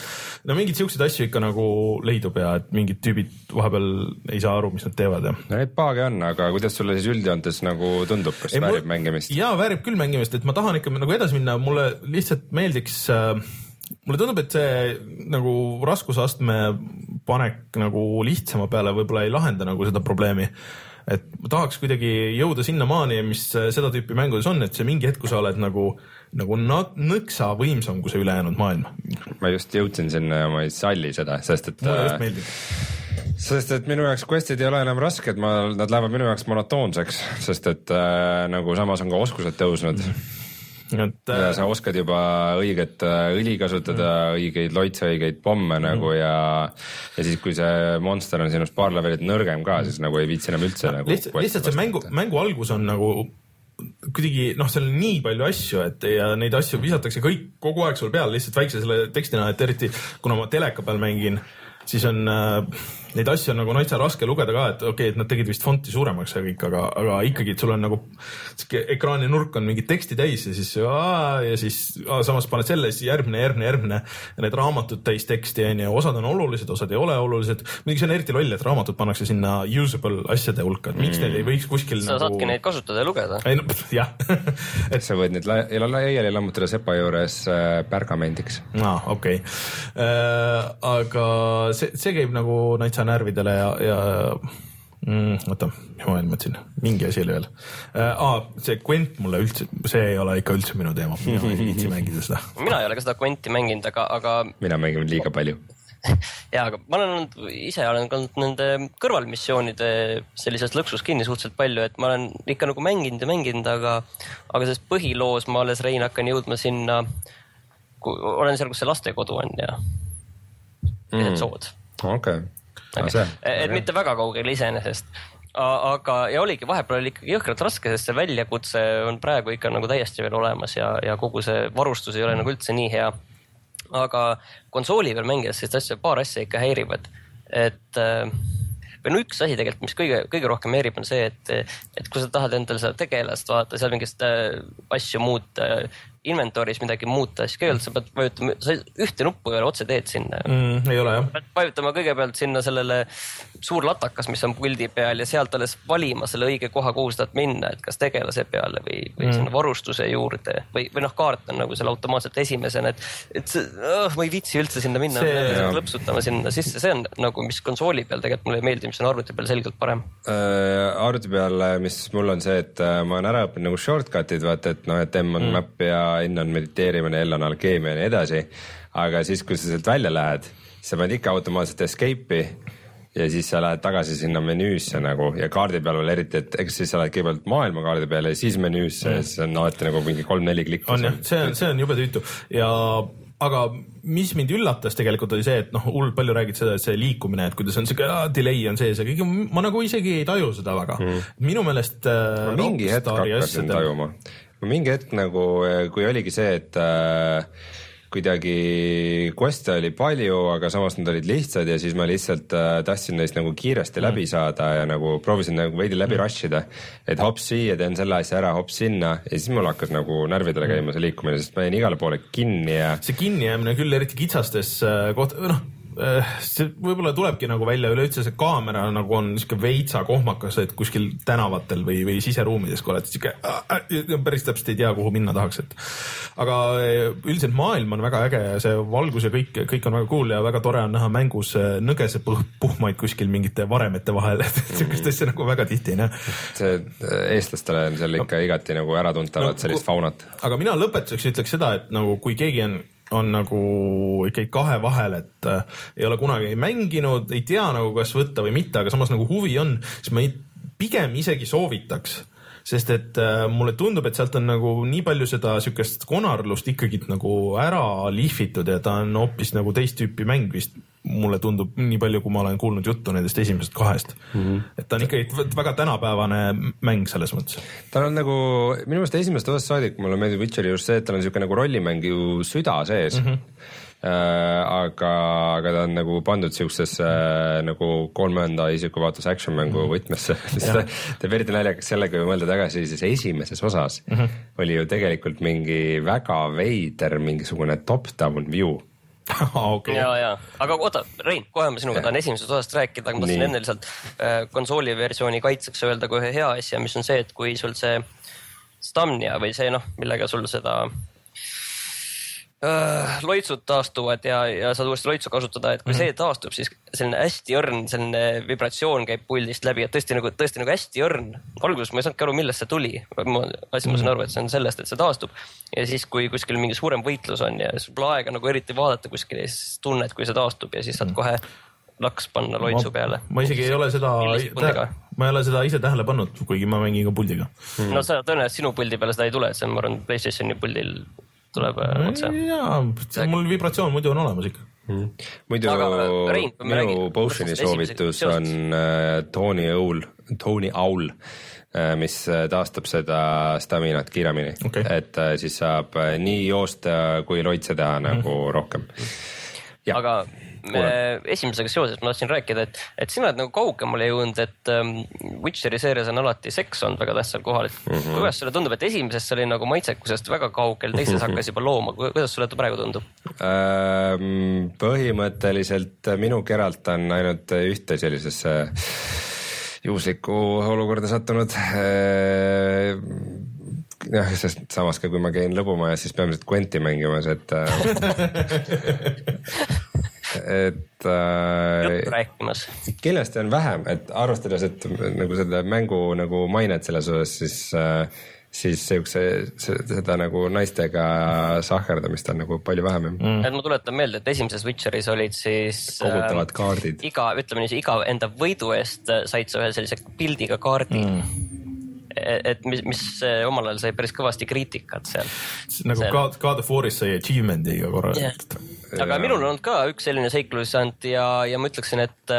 no mingeid siukseid asju ikka nagu leidub ja et mingid tüübid vahepeal ei saa aru, mis nad teevad ja. no neid paage on, aga kuidas sulle siis üldjoontes nagu tundub, kas ei, väärib mul... mängimist? jaa, väärib küll mängimist, et ma tahan ikka nagu edasi minna, mulle lihtsalt meeldiks äh, mulle tundub, et see nagu raskusastme panek nagu lihtsama peale võib-olla ei lahenda nagu seda probleemi et ma tahaks kuidagi jõuda sinnamaani, mis seda tüüpi mängudes on, et see mingi hetk, kui sa oled nagu, nagu nõksa võimsam kui see ülejäänud maailm. ma just jõudsin sinna ja ma ei salli seda, sest et. mulle just meeldib sest et minu jaoks quest'id ei ole enam rasked, ma, nad lähevad minu jaoks monotoonseks, sest et äh, nagu samas on ka oskused tõusnud mm. Et ja äh, sa oskad juba õiget äh, õli kasutada mm., õigeid loitse, õigeid pomme mm. nagu ja ja siis, kui see monster on sinust paar levelit nõrgem ka, siis nagu ei viitsi enam üldse nagu lihtsalt, lihtsalt see mängu, mängu algus on nagu kuidagi noh, seal on nii palju asju, et ja neid asju visatakse kõik kogu aeg sul peale lihtsalt väikse selle tekstina, et eriti kuna ma teleka peal mängin, siis on äh, neid asju on nagu täitsa raske lugeda ka, et okei okay,, et nad tegid vist fonti suuremaks ja kõik, aga, aga ikkagi, et sul on nagu sihuke ekraani nurk on mingit teksti täis ja siis aa, ja siis aa, samas paned selle, siis järgmine, järgmine, järgmine ja need raamatud täis teksti on ju, osad on olulised, osad ei ole olulised. muidugi see on eriti loll, et raamatud pannakse sinna usable asjade hulka, et miks mm. neid ei võiks kuskil sa nagu... saadki neid kasutada ja lugeda. ei no jah et sa võid neid laiali lammutada sepa juures äh, pärgamendiks. aa, okei okay. äh,. aga see, see käib nagu natsa närvidele ja, ja mm, oota, mis ma veel mõtlesin, mingi asi oli veel äh,. aa, see Gwent mulle üldse, see ei ole ikka üldse minu teema, mina ei viitsi mängida seda. mina ei ole ka seda Gwenti mänginud, aga, aga. mina mängin liiga palju ja, aga ma olen olnud, ise olen olnud nende kõrvalmissioonide sellises lõksus kinni suhteliselt palju, et ma olen ikka nagu mänginud ja mänginud, aga, aga selles põhiloos ma alles, Rein, hakkan jõudma sinna, olen seal, kus see lastekodu on ja mm., sood. okei okay et mitte väga kaugel iseenesest aga, ja oligi, vahepeal oli ikkagi jõhkralt raske, sest see väljakutse on praegu ikka nagu täiesti veel olemas ja, ja kogu see varustus ei ole nagu üldse nii hea. aga konsooli peal mängides sellist asja, paar asja ikka häirivad, et äh, või no üks asi tegelikult, mis kõige, kõige rohkem häirib, on see, et, et kui sa tahad endale seda tegelast vaadata, seal mingit äh, asju muuta, inventory's midagi muuta, siis kõigepealt sa pead vajutama, sa ühte nuppu ei ole otse teed sinna mm,. ei ole jah. vajutama kõigepealt sinna sellele suur latakas, mis on puldi peal ja sealt alles valima selle õige koha, kuhu sa tahad minna, et kas tegelase peale või, või mm. sinna varustuse juurde või, või noh, kaart on nagu seal automaatselt esimesena, et, et see oh,, ma ei viitsi üldse sinna minna lõpsutama sinna sisse, see on nagu, mis konsooli peal tegelikult mulle ei meeldi, mis on arvuti peal selgelt parem äh,. arvuti peal, mis mul on see, et äh, ma olen ära õppinud nagu shortcut'id, vaata, et noh, et M on mm. map ja N on mediteerimine, L on alkeemia ja nii edasi. aga siis, kui sa sealt välja lähed, siis sa paned ikka automaatselt escape'i ja siis sa lähed tagasi sinna menüüsse nagu ja kaardi peal veel eriti, et eks siis sa lähed kõigepealt maailmakaardi peale ja siis menüüsse ja siis on alati nagu mingi kolm-neli klikki. on jah, see on, see on jube tüütu ja aga mis mind üllatas tegelikult oli see, et noh, hullult palju räägid seda, et see liikumine, et kuidas on siuke delay on sees ja kõik, ma nagu isegi ei taju seda väga mm.. minu meelest äh,. mingi hetk hakkasin tajuma, mingi hetk nagu, äh, kui oligi see, et äh, kuidagi quest'e oli palju, aga samas nad olid lihtsad ja siis ma lihtsalt äh, tahtsin neist nagu kiiresti mm. läbi saada ja nagu proovisin nagu veidi läbi mm. rush ida. et hops siia, teen selle asja ära, hops sinna ja siis mul hakkas nagu närvidele mm. käima see liikumine, sest ma jäin igale poole kinni ja. see kinnijäämine küll eriti kitsastes koht-, noh see võib-olla tulebki nagu välja üleüldse see kaamera nagu on sihuke veitsa kohmakas, et kuskil tänavatel või, või siseruumides, kui oled sihuke äh, päris täpselt ei tea, kuhu minna tahaks, et. aga äh, üldiselt maailm on väga äge ja see valgus ja kõik, kõik on väga cool ja väga tore on näha mängus nõgese puhmaid kuskil mingite varemete vahel, et sihukest asja nagu väga tihti ei näe. see eestlastele on seal ikka no, igati nagu äratuntavat no, sellist faunat. aga mina lõpetuseks ütleks seda, et nagu kui keegi on on nagu ikkagi kahe vahel, et äh, ei ole kunagi mänginud, ei tea nagu, kas võtta või mitte, aga samas nagu huvi on, siis ma ei, pigem isegi soovitaks. Sest et äh, mulle tundub, et sealt on nagu nii palju seda siukest konarlust ikkagi nagu ära lihvitud ja ta on hoopis nagu teist tüüpi mäng vist mulle tundub nii palju, kui ma olen kuulnud juttu nendest esimesest kahest mm. -hmm. et ta on ikkagi väga tänapäevane mäng selles mõttes. tal on nagu minu meelest esimesest osast saadik mulle meeldib Witcheri just see, et tal on niisugune nagu rollimäng ju süda sees mm. -hmm. Äh, aga, aga ta on nagu pandud siuksesse äh, nagu kolmanda isiku vaates action mängu mhm. võtmesse sest ta teeb eriti naljakas sellega, kui mõelda tagasi, siis esimeses osas mm -hmm. oli ju tegelikult mingi väga veider mingisugune top-down view okay. ja, ja, aga oota, Rein, kohe ma sinuga tahan esimesest osast rääkida, aga ma tahtsin enne lihtsalt äh, konsooli versiooni kaitseks öelda ka ühe hea asja, mis on see, et kui sul see Stamnia või see noh, millega sul seda loitsud taastuvad ja, ja saad uuesti loitsu kasutada, et kui mm -hmm. see taastub, siis selline hästi õrn, selline vibratsioon käib puldist läbi, et tõesti nagu, tõesti nagu hästi õrn. alguses ma ei saanudki aru, millest see tuli. ma, asi, ma sain aru, et see on sellest, et see taastub. ja siis, kui kuskil mingi suurem võitlus on ja sul pole aega nagu eriti vaadata kuskil ja siis tunned, kui see taastub ja siis saad kohe laks panna loitsu peale. ma isegi ei ole seda, ma ei ole seda ise tähele pannud, kuigi ma mängin ka puldiga mm.. no sa tõenäoliselt sinu puldi peale seda ei tule, see on, ma arvan, Playstationi puldil tuleb äh, otse. jaa, mul vibratsioon muidu on olemas ikka mm.. muidu Rein, minu potion'i soovitus on äh, Tony Owl, Tony Owl äh, mis taastab seda staminat kiiremini okay., et siis saab nii joosta kui loitse teha nagu mm rohkem. aga esimesega seoses ma tahtsin rääkida, et, et sina oled nagu kaugemale jõudnud, et um, Witcheri seerias on alati seks olnud väga tähtsal kohal, et mm -hmm. kuidas sulle tundub, et esimeses see oli nagu maitsekusest väga kaugel, teises hakkas juba looma, kuidas sulle praegu tundub? Ähm,? põhimõtteliselt minu keralt on ainult ühte sellisesse juhuslikku olukorda sattunud. Äh, jah, sest samas ka kui ma käin lõbumajas, siis peamiselt Gwenti mängimas, et äh, et äh,. rääkimas. kindlasti on vähem, et arvestades, et nagu selle mängu nagu mainet selles osas, siis äh, siis siukse, seda nagu naistega sahkerdamist on nagu palju vähem mm.. et ma tuletan meelde, et esimeses Witcheris olid siis. kogutavad äh, kaardid. iga, ütleme niiviisi, iga enda võidu eest said sa ühe sellise pildiga kaardi mm et mis, mis omal ajal sai päris kõvasti kriitikat seal. nagu God, God of War'is sai achievement'iga korra yeah aga minul on olnud ka üks selline seiklusant ja, ja ma ütleksin, et,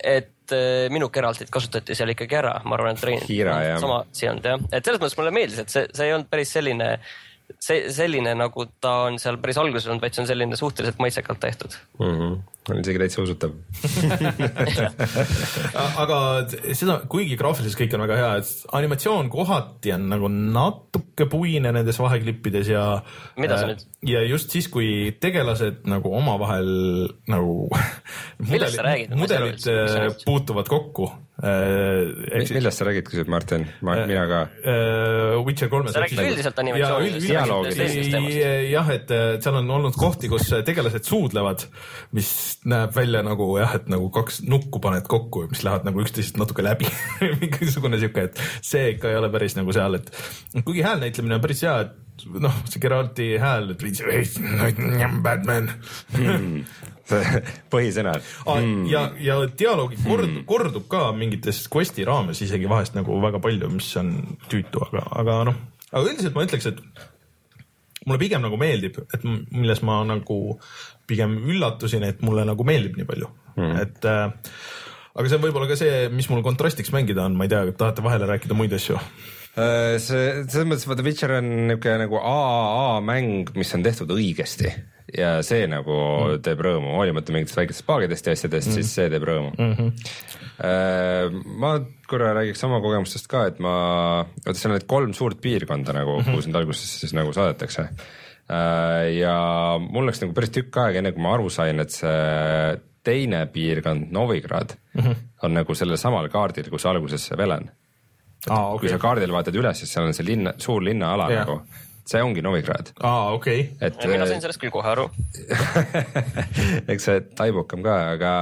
et äh, minu Geraltit kasutati seal ikkagi ära, ma arvan, et Rein. sama asi olnud jah, et selles mõttes mulle meeldis, et see, see ei olnud päris selline see selline, nagu ta on seal päris alguses olnud, vaid see on selline suhteliselt maitsekalt tehtud mm. -hmm on isegi täitsa usutav aga seda, kuigi graafiliselt kõik on väga hea, et animatsioon kohati on nagu natuke puine nendes vaheklippides ja. mida sa nüüd? ja just siis, kui tegelased nagu omavahel nagu millest sa räägid? mudelid puutuvad kokku Ehk millest sa räägid, küsib Martin, ma, mina ka. Witcher kolmes. sa räägid üldiselt animatsioonist. jah, et seal on olnud kohti, kus tegelased suudlevad, mis näeb välja nagu jah, et nagu kaks nukku paned kokku, mis lähevad nagu üksteisest natuke läbi mingisugune sihuke, et see ikka ei ole päris nagu seal, et kuigi häälnäitlemine on päris hea, et noh, see Geralti hääl, et Batman hmm. põhisõnad mm.. ja, ja dialoogi kord, mm. kordub ka mingites quest'i raames isegi vahest nagu väga palju, mis on tüütu, aga, aga noh, aga üldiselt ma ütleks, et mulle pigem nagu meeldib, et milles ma nagu pigem üllatusin, et mulle nagu meeldib nii palju mm., et äh, aga see on võib-olla ka see, mis mul kontrastiks mängida on, ma ei tea, tahate vahele rääkida muid asju? Äh, see, selles mõttes vaata Witcher on niisugune nagu AAA mäng, mis on tehtud õigesti ja see nagu mm. teeb rõõmu, hoolimata mingitest väikestest paagidest ja asjadest mm., siis see teeb rõõmu mm. -hmm. ma korra räägiks oma kogemustest ka, et ma, vaata seal on need kolm suurt piirkonda nagu mm, -hmm. kuhu sind alguses siis nagu saadetakse. Äh, ja mul läks nagu päris tükk aega, enne kui ma aru sain, et see teine piirkond, Novigrad mm, -hmm. on nagu sellel samal kaardil, kus alguses see Velen. Ah, okay. kui sa kaardil vaatad üles, siis seal on see linna, suur linnaala yeah. nagu see ongi Novigrad. aa, okei okay.. et mina sain sellest küll kohe aru eks see taibukam ka, aga,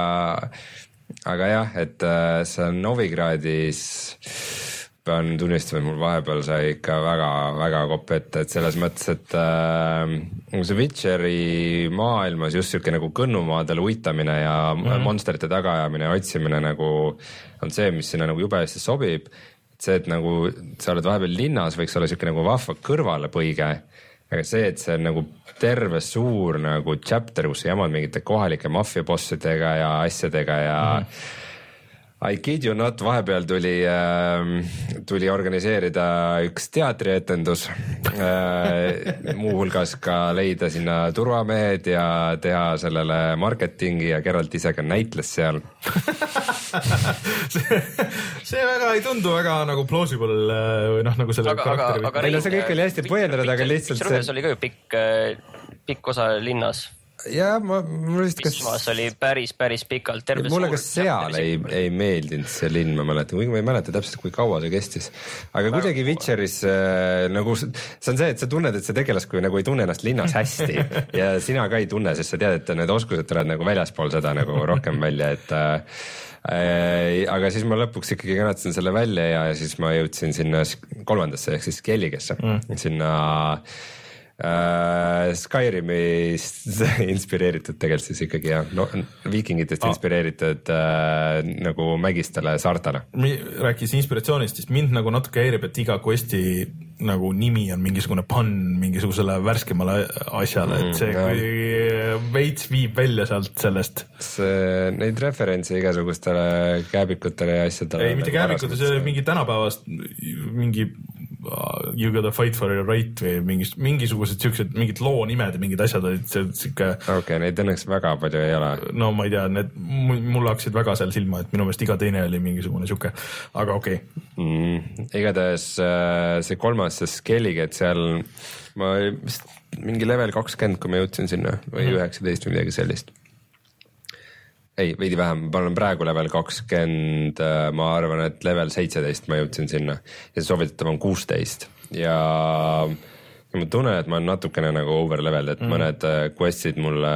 aga jah, et äh, seal Novigradis pean tunnistama, et mul vahepeal sai ikka väga-väga kopp ette, et selles mõttes, et äh, see Witcheri maailmas just sihuke nagu kõnnumaadel uitamine ja mm -hmm. monsterite tagaajamine ja otsimine nagu on see, mis sinna nagu jube hästi sobib see, et nagu sa oled vahepeal linnas, võiks olla siuke nagu vahva kõrvalepõige. aga see, et see on nagu terve suur nagu chapter, kus sa jamad mingite kohalike maffia bossidega ja asjadega ja mm. -hmm I kid you not, vahepeal tuli äh,, tuli organiseerida üks teatrietendus äh,. muuhulgas ka leida sinna turvamehed ja teha sellele marketingi ja Geralt ise ka näitles seal see, see väga ei tundu väga nagu plausible äh, või noh, nagu selle karakteri. ei no see kõik oli hästi põhjendatud, aga lihtsalt see. oli ka ju pikk, äh, pikk osa linnas ja ma, mul vist kas. Pismas oli päris, päris pikalt. mulle ka seal ei, ei meeldinud see linn, ma mäletan, kuigi ma ei mäleta täpselt, kui kaua see kestis. aga kuidagi Witcheris äh, nagu see on see, et sa tunned, et see tegelaskuju nagu ei tunne ennast linnas hästi ja sina ka ei tunne, sest sa tead, et need oskused tulevad nagu väljaspool seda nagu rohkem välja, et äh, äh aga siis ma lõpuks ikkagi kannatasin selle välja ja, ja siis ma jõudsin sinna kolmandasse ehk siis Kelligesse mm., sinna äh, Skyrimist inspireeritud tegelikult siis ikkagi jah, no viikingitest ah. inspireeritud äh, nagu mägistele saartele. rääkis inspiratsioonist, siis mind nagu natuke häirib, et iga quest'i nagu nimi on mingisugune pann mingisugusele värskemale asjale mm,, et see mm, veits viib välja sealt sellest. see, neid referentse igasugustele kääbikutele ja asjadele. ei, mitte kääbikud, see mingi tänapäevast mingi You gotta fight for your right või mingist, mingisugused siuksed, mingid loo nimed ja mingid asjad olid siuke. okei okay,, neid õnneks väga palju ei ole. no ma ei tea, need mulle hakkasid väga seal silma, et minu meelest iga teine oli mingisugune siuke, aga okei okay. mm,. igatahes äh, see kolmas, see Skellige, et seal ma vist mingi level kakskümmend, kui ma jõudsin sinna või mhm. üheksateist mm. või midagi sellist ei, veidi vähem, ma olen praegu level kakskümmend, äh, ma arvan, et level seitseteist ma jõudsin sinna ja soovitatav on kuusteist ja ja ma tunnen, et ma olen natukene nagu over level, et mm. mõned äh, quest'id mulle,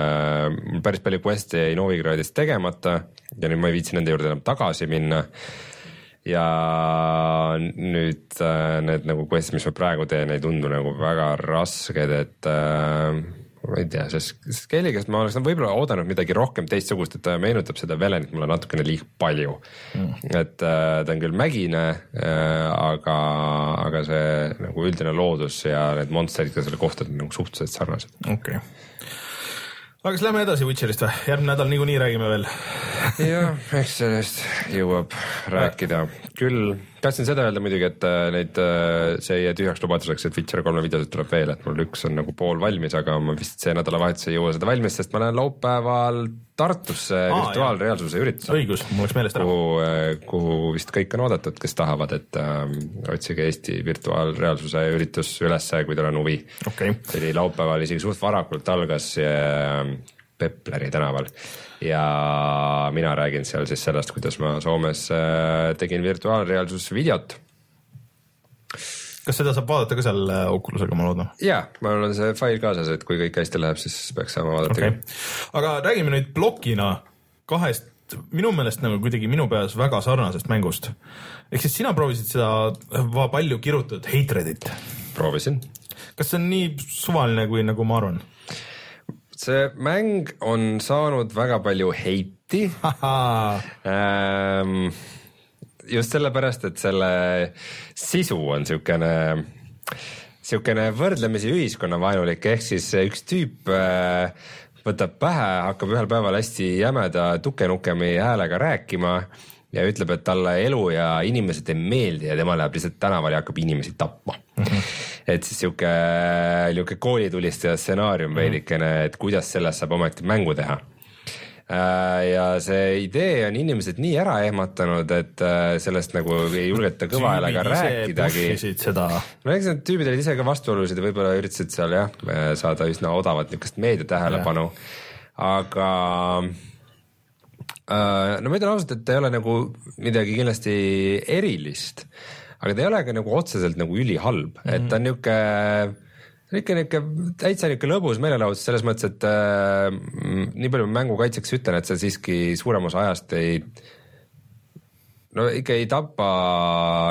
päris palju quest'e jäi Novigradis tegemata ja nüüd ma ei viitsi nende juurde enam tagasi minna. ja nüüd äh, need nagu quest'id, mis ma praegu teen, ei tundu nagu väga rasked, et äh, ma ei tea, sest Skelligast ma oleks võib-olla oodanud midagi rohkem teistsugust, et ta meenutab seda Velenit mulle natukene liiga palju mm.. et äh, ta on küll mägine äh,, aga, aga see nagu üldine loodus ja need monsterid ka selle kohtad on nagu suhteliselt sarnased. okei okay. aga kas lähme edasi Witcherist või? järgmine nädal niikuinii räägime veel jah, eks sellest jõuab rääkida küll tahtsin seda öelda muidugi, et äh, neid, äh, see ei jää tühjaks lubaduseks, et Witcher kolme videosid tuleb veel, et mul üks on nagu pool valmis, aga ma vist see nädalavahetus ei jõua seda valmis, sest ma lähen laupäeval Tartusse Aa, virtuaalreaalsuse üritusele. õigus, mul läks meelest ära. kuhu, äh, kuhu vist kõik on oodatud, kes tahavad, et äh, otsige Eesti virtuaalreaalsuse üritus ülesse, kui teil on huvi okay.. see oli laupäeval isegi suht varakult algas Pepleri tänaval ja mina räägin seal siis sellest, kuidas ma Soomes äh, tegin virtuaalreaalsus videot. kas seda saab vaadata ka seal äh, Oculusega, ma loodan? ja, mul on see fail kaasas, et kui kõik hästi läheb, siis peaks saama vaadata okay.. aga räägime nüüd plokina kahest minu meelest nagu kuidagi minu peas väga sarnasest mängust. ehk siis sina proovisid seda palju kirjutatud Hatredit? proovisin. kas see on nii suvaline, kui nagu ma arvan? See mäng on saanud väga palju heiti. Ähm, just sellepärast, et selle sisu on siukene, siukene võrdlemisi ühiskonnavaenulik, ehk siis üks tüüp äh, võtab pähe, hakkab ühel päeval hästi jämeda tukenukemi häälega rääkima ja ütleb, et talle elu ja inimesed ei meeldi ja tema läheb lihtsalt tänavale ja hakkab inimesi tapma mm. -hmm. et siis sihuke, sihuke koolitulistaja stsenaarium mhm. veidikene, et kuidas sellest saab ometi mängu teha Äh, ja see idee on inimesed nii ära ehmatanud, et äh, sellest nagu ei julgeta kõva häälega rääkidagi. no eks need tüübid olid ise ka vastuolulised ja võib-olla üritasid seal jah, saada üsna odavat niisugust meedia tähelepanu, aga no ma ütlen ausalt, et ta ei ole nagu midagi kindlasti erilist, aga ta ei ole ka nagu otseselt nagu ülihalb mm, -hmm. et ta on on ikka niuke täitsa niuke lõbus meelelahutus selles mõttes, et äh, nii palju mängu kaitseks ütlen, et sa siiski suurem osa ajast ei, no ikka ei tapa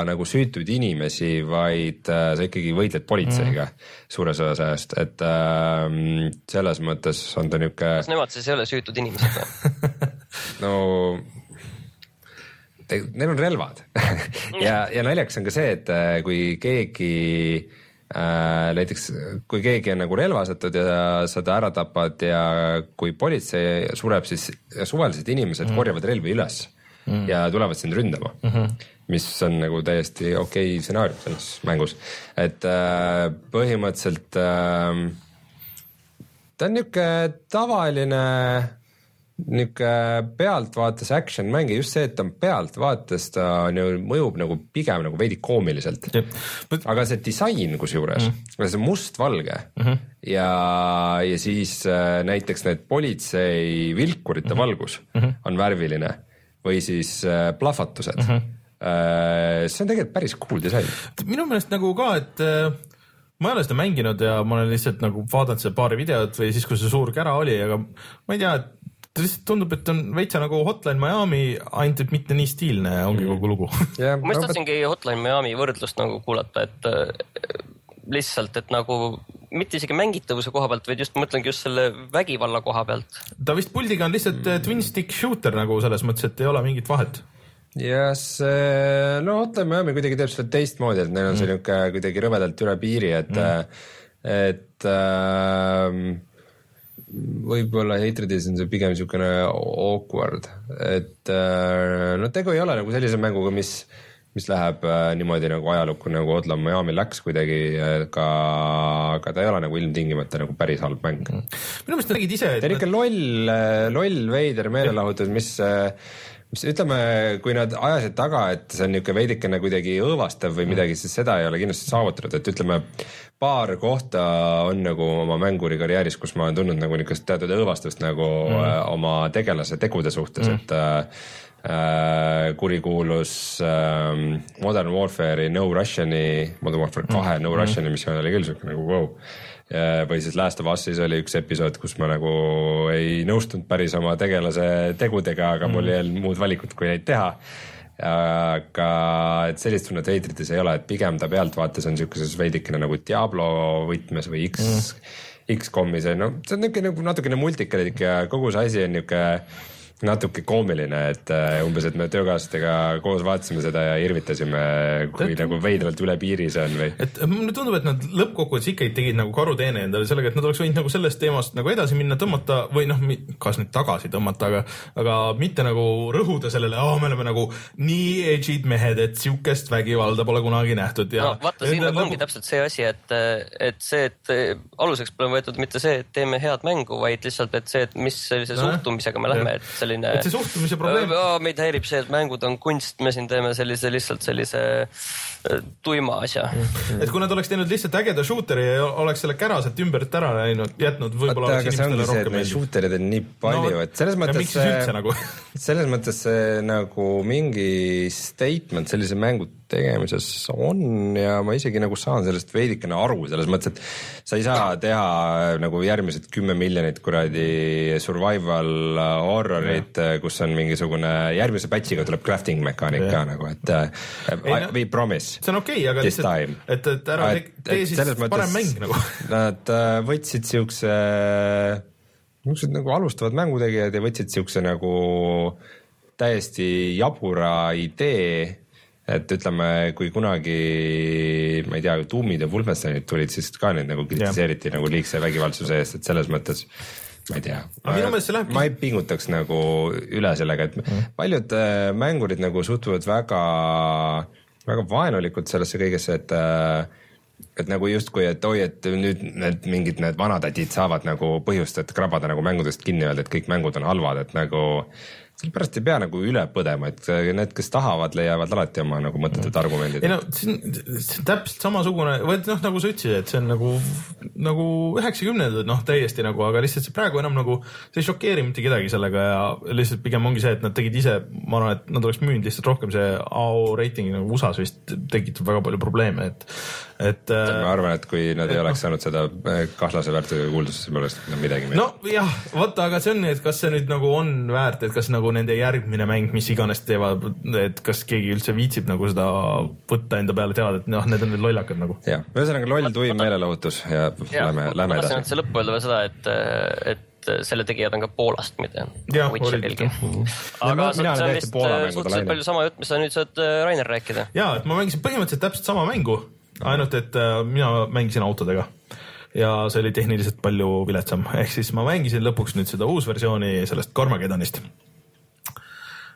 nagu süütuid inimesi, vaid äh, sa ikkagi võitled politseiga mm. suures osas ajast, et äh, selles mõttes on ta niuke. kas nemad siis ei ole süütud inimesed või no neil on relvad ja, ja naljakas on ka see, et äh, kui keegi Äh, näiteks kui keegi on nagu relvastatud ja sa ta ära tapad ja kui politsei sureb, siis suvalised inimesed mm. korjavad relvi üles mm. ja tulevad sind ründama mm. -hmm. mis on nagu täiesti okei okay stsenaarium selles mängus, et äh, põhimõtteliselt äh, ta on niuke tavaline niisugune pealtvaates action mäng ja just see, et ta on pealtvaates, ta ju mõjub nagu pigem nagu veidi koomiliselt. aga see disain kusjuures mm, see mustvalge mm -hmm. ja, ja siis äh, näiteks need politsei vilkurite mm -hmm. valgus mm -hmm. on värviline või siis äh, plahvatused mm. -hmm. See on tegelikult päris cool disain. minu meelest nagu ka, et äh ma ei ole seda mänginud ja ma olen lihtsalt nagu vaadanud seda paari videot või siis, kui see suur kära oli, aga ma ei tea, et ta lihtsalt tundub, et on veitsa nagu Hotline Miami, ainult et mitte nii stiilne ongi mm. kogu lugu yeah,. ma just tahtsingi Hotline Miami võrdlust nagu kuulata, et lihtsalt, et nagu mitte isegi mängitavuse koha pealt, vaid just mõtlengi just selle vägivalla koha pealt. ta vist puldiga on lihtsalt mm. twin stick shooter nagu selles mõttes, et ei ole mingit vahet ja see, no Hotline Miami kuidagi teeb seda teistmoodi, et neil on see mm. niisugune kuidagi rõvedalt üle piiri, et mm., et äh, võib-olla Hatredis on see pigem niisugune awkward, et äh, no tegu ei ole nagu sellise mänguga, mis, mis läheb äh, niimoodi nagu ajalukku nagu Hotline Miami läks kuidagi, aga, aga ta ei ole nagu ilmtingimata nagu päris halb mäng. minu meelest sa nägid ise. ta on ikka loll, loll, veider meelelahutus, mis mis ütleme, kui nad ajasid taga, et see on niisugune veidikene kuidagi õõvastav või midagi, siis seda ei ole kindlasti saavutatud, et ütleme paar kohta on nagu oma mänguri karjääris, kus ma olen tundnud nagu niisugust teatud õõvastust nagu mm. äh, oma tegelase tegude suhtes mm., et äh, äh, kurikuulus äh, Modern Warfare'i No Russiani, Modern Warfare kahe mm. No mm. Russiani missioon oli küll siuke nagu vau wow. või siis Last of Us'is oli üks episood, kus ma nagu ei nõustunud päris oma tegelase tegudega, aga mm. mul ei olnud muud valikut, kui neid teha aga et sellist tunnet Heitrites ei ole, et pigem ta pealtvaates on sihukeses veidikene nagu Diablo võtmes või X mm., X-komis, no see on niisugune nagu natukene multikalik ja kogu see asi on niisugune natuke koomiline, et uh, umbes, et me töökaaslastega koos vaatasime seda ja irvitasime, kui et, nagu veidralt üle piiri see on või. et mulle tundub, et nad lõppkokkuvõttes ikkagi tegid nagu karuteene endale sellega, et nad oleks võinud nagu sellest teemast nagu edasi minna, tõmmata või noh, kas nüüd tagasi tõmmata, aga, aga mitte nagu rõhuda sellele, me oleme nagu nii edge'id mehed, et sihukest vägivalda pole kunagi nähtud ja. no vaata, siin nagu ongi täpselt see asi, et, et see, et aluseks pole võetud mitte see, et teeme head mängu, vaid lihtsalt, et see, et mis sellise no, suhtumisega me lähme, et see selline. et see suhtumise probleem. meid häirib see, et mängud on kunst, me siin teeme sellise lihtsalt sellise tuima asja. et kui nad oleks teinud lihtsalt ägeda shooter'i ja oleks selle käraselt ümbert ära läinud, jätnud, võib-olla oleks inimestele rohkem meeldinud. shooter'id on nii palju no,, et selles mõttes. miks siis üldse nagu selles mõttes see nagu mingi statement sellise mängu tegemises on ja ma isegi nagu saan sellest veidikene aru selles mõttes, et sa ei saa teha nagu järgmised kümme miljonit kuradi survival horror'it, kus on mingisugune, järgmise batch'iga tuleb crafting mekaanik ka nagu, et ei, we promise. See on okei okay,, aga lihtsalt, et, et ära tee, tee siis parem mäng nagu. Nad äh, võtsid siukse, niisugused nagu alustavad mängutegijad ja võtsid siukse nagu täiesti jabura idee et ütleme, kui kunagi ma ei tea, Doomid ja Wolfensteinid tulid, siis ka neid nagu kritiseeriti yeah. nagu liigse vägivaldsuse eest, et selles mõttes ma ei tea. Läheb... ma ei pingutaks nagu üle sellega, et mm. paljud äh, mängurid nagu suhtuvad väga, väga vaenulikult sellesse kõigesse, et äh, et nagu justkui, et oi, et nüüd need mingid need vanatädid saavad nagu põhjust, et krabada nagu mängudest kinni, öelda, et kõik mängud on halvad, et nagu sellepärast ei pea nagu üle põdema, et need, kes tahavad, leiavad alati oma nagu mõttetud mm. argumendid. ei no see on, see on täpselt samasugune, või noh, nagu sa ütlesid, et see on nagu, nagu üheksakümnendad noh, täiesti nagu, aga lihtsalt see praegu enam nagu, see ei šokeeri mitte kedagi sellega ja lihtsalt pigem ongi see, et nad tegid ise, ma arvan, et nad oleks müünud lihtsalt rohkem, see AO reiting nagu USA-s vist tekitab väga palju probleeme, et, et. ma arvan, et kui nad ei oleks saanud seda eh, kahtlase väärtusega kuuldust, siis poleks midagi. nojah, vot, aga see on, et kas see nüüd nagu on väärt, et kas nagu nende järgmine mäng, mis iganes teevad, et kas keegi üldse viitsib nagu seda võtta enda peale teada, et noh, need on nüüd lollakad nagu. jah, ühesõnaga loll tuim meelelahutus ja, ja lähme, lähme edasi. ma tahtsin lõppu öelda veel seda, et, et selle tegijad on ka Poolast, mitte Witcherilgi. aga see on vist suhteliselt palju sama jutt, mis sa nüüd saad äh, Rainer rääkida. ja, et ma mängisin põhimõtteliselt täpselt sama mängu ainult et äh, mina mängisin autodega ja see oli tehniliselt palju viletsam, ehk siis ma mängisin lõpuks nüüd seda uusversiooni sellest Carmageddonist.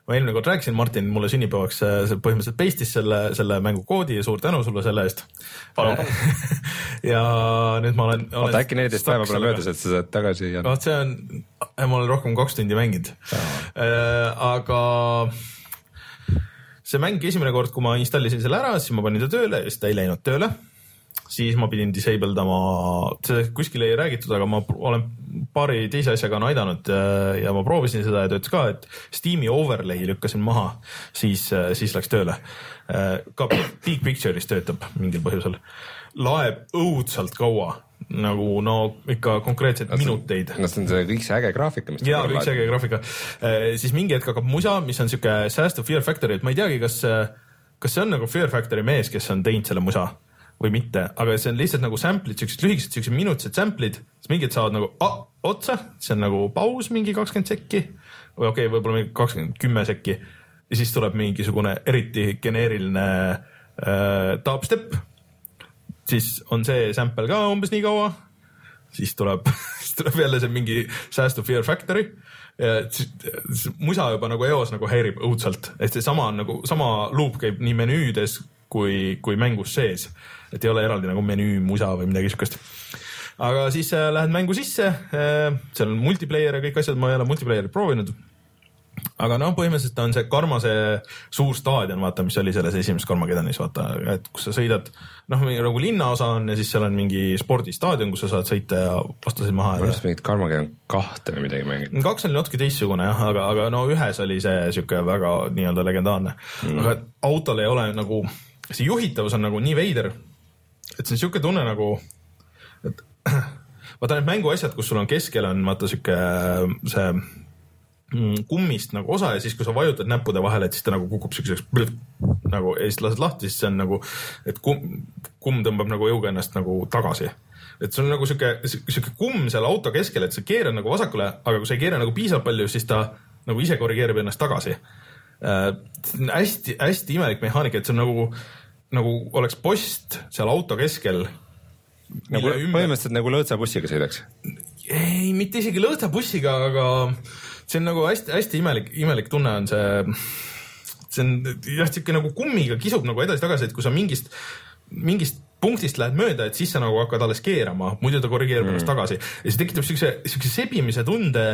ma eelmine kord rääkisin, Martin mulle sünnipäevaks äh, põhimõtteliselt pastis selle, selle mängu koodi ja suur tänu sulle selle eest. ja nüüd ma olen, olen. oota, äkki neliteist päeva pole möödas, et sa saad tagasi ja. vot see on, ma olen rohkem kaks tundi mänginud. Äh, aga see mäng esimene kord, kui ma installisin selle ära, siis ma panin ta tööle ja siis ta ei läinud tööle. siis ma pidin disable dama, kuskil ei räägitud, aga ma olen paari teise asjaga on aidanud äh, ja ma proovisin seda ja töötas ka, et Steam'i overlay lükkasin maha, siis, äh, siis läks tööle. Äh, ka Big Picture'is töötab mingil põhjusel. laeb õudselt kaua nagu no ikka konkreetselt no, minuteid. no see on see kõik see äge graafika, mis jaa, kõik see äge graafika e,. siis mingi hetk hakkab musa, mis on siuke säästev Fear Factory, et ma ei teagi, kas, kas see on nagu Fear Factory mees, kes on teinud selle musa või mitte, aga see on lihtsalt nagu sample'id, siuksed lühikesed, siuksed minutised sample'id, siis mingid saavad nagu ah, otsa, see on nagu paus mingi kakskümmend sekki või okei okay,, võib-olla mingi kakskümmend, kümme sekki ja siis tuleb mingisugune eriti geneeriline äh, dubstep siis on see sample ka umbes nii kaua. siis tuleb, siis tuleb jälle see mingi säästu Fear Factory. musa juba nagu eos nagu häirib õudselt, et seesama on nagu sama loop käib nii menüüdes kui, kui mängus sees. et ei ole eraldi nagu menüü musa või midagi siukest aga siis äh, lähed mängu sisse äh,, seal on multiplayer ja kõik asjad, ma ei ole multiplayer'it proovinud aga noh, põhimõtteliselt on see Karmase suur staadion, vaata, mis oli selles esimeses Karmagedonis, vaata, et kus sa sõidad, noh, nagu linnaosa on ja siis seal on mingi spordistaadion, kus sa saad sõita ja vastaseid maha. ma arvasin mingit Karmagedon kahte või midagi mängida. kaks oli natuke teistsugune jah, aga, aga no ühes oli see sihuke väga nii-öelda legendaarne mm.. aga autol ei ole nagu, see juhitavus on nagu nii veider, et see on sihuke tunne nagu, et vaata need mänguasjad, kus sul on keskel on vaata sihuke see kummist nagu osa ja siis, kui sa vajutad näppude vahele, et siis ta nagu kukub siukseks nagu ja siis lased lahti, siis see on nagu, et kumm, kumm tõmbab nagu jõuga ennast nagu tagasi. et see on nagu sihuke, sihuke kumm seal auto keskel, et sa keerad nagu vasakule, aga kui sa ei keera nagu piisavalt palju, siis ta nagu ise korrigeerib ennast tagasi äh,. hästi-hästi imelik mehaanika, et see on nagu, nagu oleks post seal auto keskel. nagu põhimõtteliselt nagu lõõtsabussiga sõidaks? ei, mitte isegi lõõtsabussiga, aga see on nagu hästi-hästi imelik, imelik tunne on see, see on jah, sihuke nagu kummiga kisub nagu edasi-tagasi, et kui sa mingist, mingist punktist lähed mööda, et siis sa nagu hakkad alles keerama, muidu ta korrigeerib ennast mm. tagasi ja see tekitab siukse, siukse sebimise tunde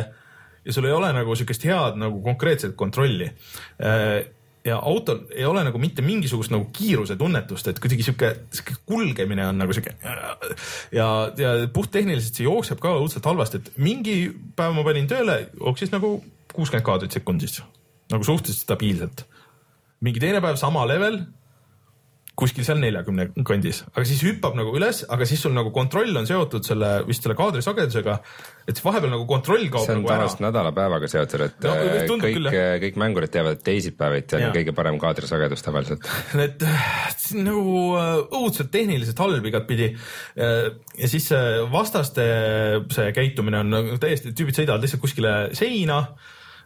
ja sul ei ole nagu siukest head nagu konkreetset kontrolli äh, ja autol ei ole nagu mitte mingisugust nagu kiiruse tunnetust, et kuidagi sihuke, sihuke kulgemine on nagu sihuke ja, ja puhttehniliselt see jookseb ka õudselt halvasti, et mingi päev ma panin tööle, jooksis nagu kuuskümmend kaadrit sekundis, nagu suhteliselt stabiilselt. mingi teine päev sama level kuskil seal neljakümne kandis, aga siis hüppab nagu üles, aga siis sul nagu kontroll on seotud selle vist selle kaadri sagedusega. et siis vahepeal nagu kontroll kaob nagu tavaliselt nädalapäevaga seotud, et no, kõik, kõik mängurid teavad, et teisipäeviti on ja. kõige parem kaadrisagedus tavaliselt. et on nagu äh, õudselt tehniliselt halb igatpidi. Äh, ja siis vastaste see käitumine on nagu täiesti, tüübid sõidavad lihtsalt kuskile seina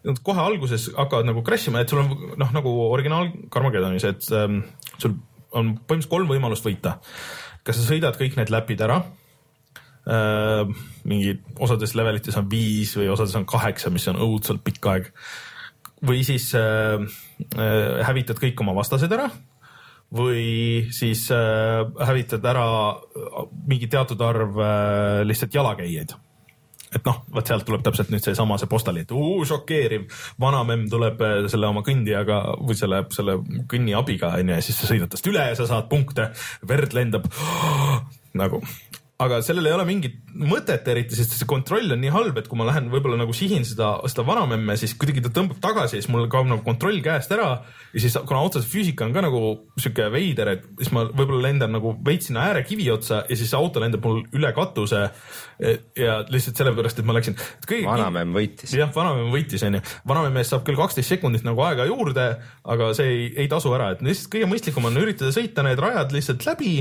nad kohe alguses hakkavad nagu crash ima, et sul on noh, nagu originaal Carmageddonis, et ähm, sul on põhimõtteliselt kolm võimalust võita. kas sa sõidad kõik need läpid ära äh,, mingi osades levelites on viis või osades on kaheksa, mis on õudselt pikk aeg. või siis äh, äh, hävitad kõik oma vastased ära või siis äh, hävitad ära mingi teatud arv äh, lihtsalt jalakäijaid et noh, vot sealt tuleb täpselt nüüd seesama see postali, et uu, šokeeriv, vanamemm tuleb äh, selle oma kõndijaga või selle, selle kõnniabiga onju ja siis sa sõidad tast üle ja sa saad punkte, verd lendab nagu aga sellel ei ole mingit mõtet eriti, sest see kontroll on nii halb, et kui ma lähen võib-olla nagu sihin seda, seda vanamemme, siis kuidagi ta tõmbab tagasi ja siis mul kaob nagu kontroll käest ära. ja siis kuna otseselt füüsika on ka nagu sihuke veider, et siis ma võib-olla lendan nagu veits sinna äärekivi otsa ja siis auto lendab mul üle katuse. ja lihtsalt sellepärast, et ma läksin. vanamemm võitis. jah, vanamemm võitis, onju. vanamemm eest saab küll kaksteist sekundit nagu aega juurde, aga see ei, ei tasu ära, et lihtsalt kõige mõistlikum on üritada sõita need rajad lihtsalt läbi,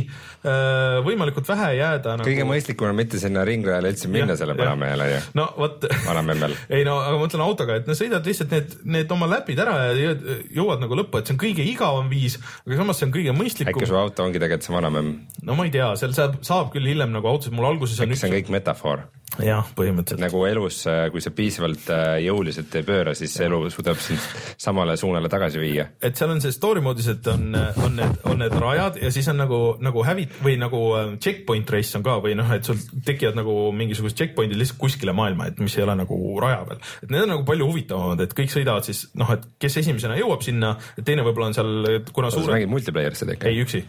äh, võimalikult vähe jääda nagu kõige mõistlikum on mitte sinna ringrajale üldse minna selle vanamehele ju. no vot. vanamemmel. ei no aga ma mõtlen autoga, et no sõidad lihtsalt need, need oma läpid ära ja jõuad nagu lõppu, et see on kõige igavam viis, aga samas see on kõige mõistlikum. äkki su auto ongi tegelikult see vanamemm? no ma ei tea, seal saab, saab küll hiljem nagu autosid, mul alguses äkki see on kõik metafoor? jah, põhimõtteliselt. nagu elus, äh, kui sa piisavalt äh, jõuliselt ei pööra, siis elu suudab sind samale suunale tagasi viia. et seal on see story mode'is, et on, on need, on need rajad ja siis on nagu, nagu hävit- või nagu äh, checkpoint race on ka või noh, et sul tekivad nagu mingisugused checkpoint'id lihtsalt kuskile maailma, et mis ei ole nagu raja peal. et need on nagu palju huvitavamad, et kõik sõidavad siis noh, et kes esimesena jõuab sinna, teine võib-olla on seal, kuna suure. mängid multiplayer seda ikka? ei, üksi.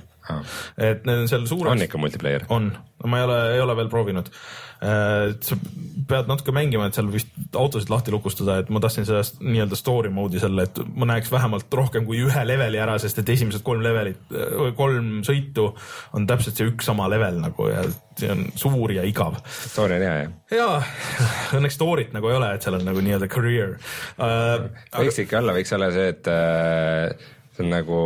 Et need on seal suureks. on ikka multiplayer? on, ma ei ole, ei ole veel proovinud Äh, sa pead natuke mängima, et seal vist autosid lahti lukustada, et ma tahtsin seda nii-öelda story mode'i selle, et ma näeks vähemalt rohkem kui ühe leveli ära, sest et esimesed kolm levelit, äh, kolm sõitu on täpselt see üks sama level nagu ja see on suur ja igav. Story on hea jah? jaa, õnneks story't nagu ei ole, et seal on nagu nii-öelda career uh,. võiks aga... ikka olla, võiks olla see, et uh, see on nagu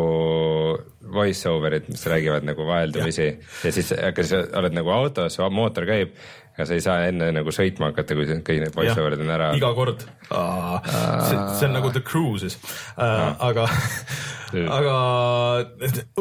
voice over'id, mis räägivad nagu vaheldumisi. Ja. ja siis, aga sa oled nagu autos, mootor käib ja sa ei saa enne nagu sõitma hakata, kui kõik need voice over'id on ära. iga kord. see, see on nagu The Crew siis uh,, aga aga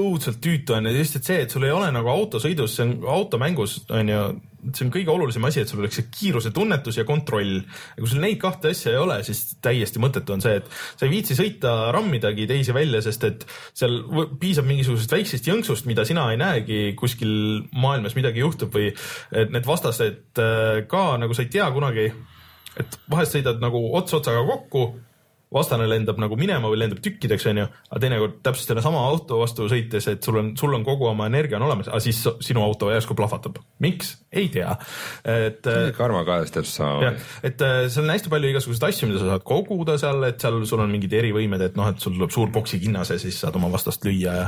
õudselt tüütu on. Ja lihtsalt see, et sul ei ole nagu autosõidus, see on automängus on ju see on kõige olulisem asi, et sul oleks see kiiruse tunnetus ja kontroll. ja kui sul neid kahte asja ei ole, siis täiesti mõttetu on see, et sa ei viitsi sõita rammidagi teisi välja, sest et seal piisab mingisugusest väiksest jõnksust, mida sina ei näegi kuskil maailmas midagi juhtub või et need vastased äh, ka nagu sa ei tea kunagi, et vahest sõidad nagu ots otsaga kokku vastane lendab nagu minema või lendab tükkideks, onju, aga teinekord täpselt sellesama auto vastu sõites, et sul on, sul on kogu oma energia on olemas, aga siis sinu auto järsku plahvatab. miks? ei tea. et. karma ka täpselt sama. et äh, seal on hästi palju igasuguseid asju, mida sa saad koguda seal, et seal sul on mingid erivõimed, et noh, et sul tuleb suur poksikinnas ja siis saad oma vastast lüüa ja,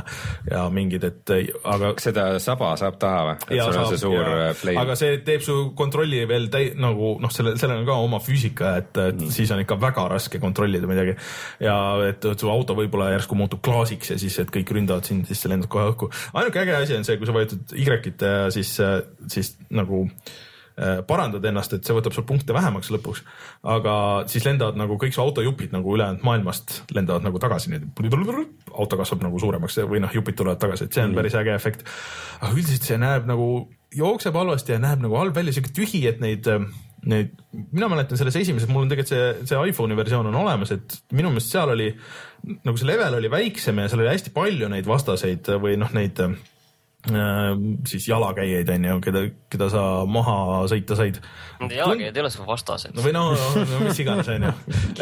ja mingid, et aga. kas seda saba saab taha või? et sul on see suur äh, flame. aga see teeb su kontrolli veel täi-, nagu noh, selle, sellel on ka oma füüsika, et, mm. siis on ikka väga raske kontrollida midagi. ja et, et su auto võib-olla järsku muutub klaasiks ja siis, et kõik ründavad sind, siis see lendab kohe õhku. ainuke äge asi on see, kui sa vajutad Y-it siis, siis nagu äh, parandad ennast, et see võtab sul punkte vähemaks lõpuks. aga siis lendavad nagu kõik su autojupid nagu ülejäänud maailmast lendavad nagu tagasi, nii auto kasvab nagu suuremaks või noh, jupid tulevad tagasi, et see on päris äge efekt. aga üldiselt see näeb nagu, jookseb halvasti ja näeb nagu halb välja, siuke tühi, et neid neid, mina mäletan selles esimeses, mul on tegelikult see, see iPhone'i versioon on olemas, et minu meelest seal oli nagu see level oli väiksem ja seal oli hästi palju neid vastaseid või noh, neid äh, siis jalakäijaid on ju, keda, keda sa maha sõita said. Jalakäijad ei ole su vastased. no või no, no mis iganes on ju,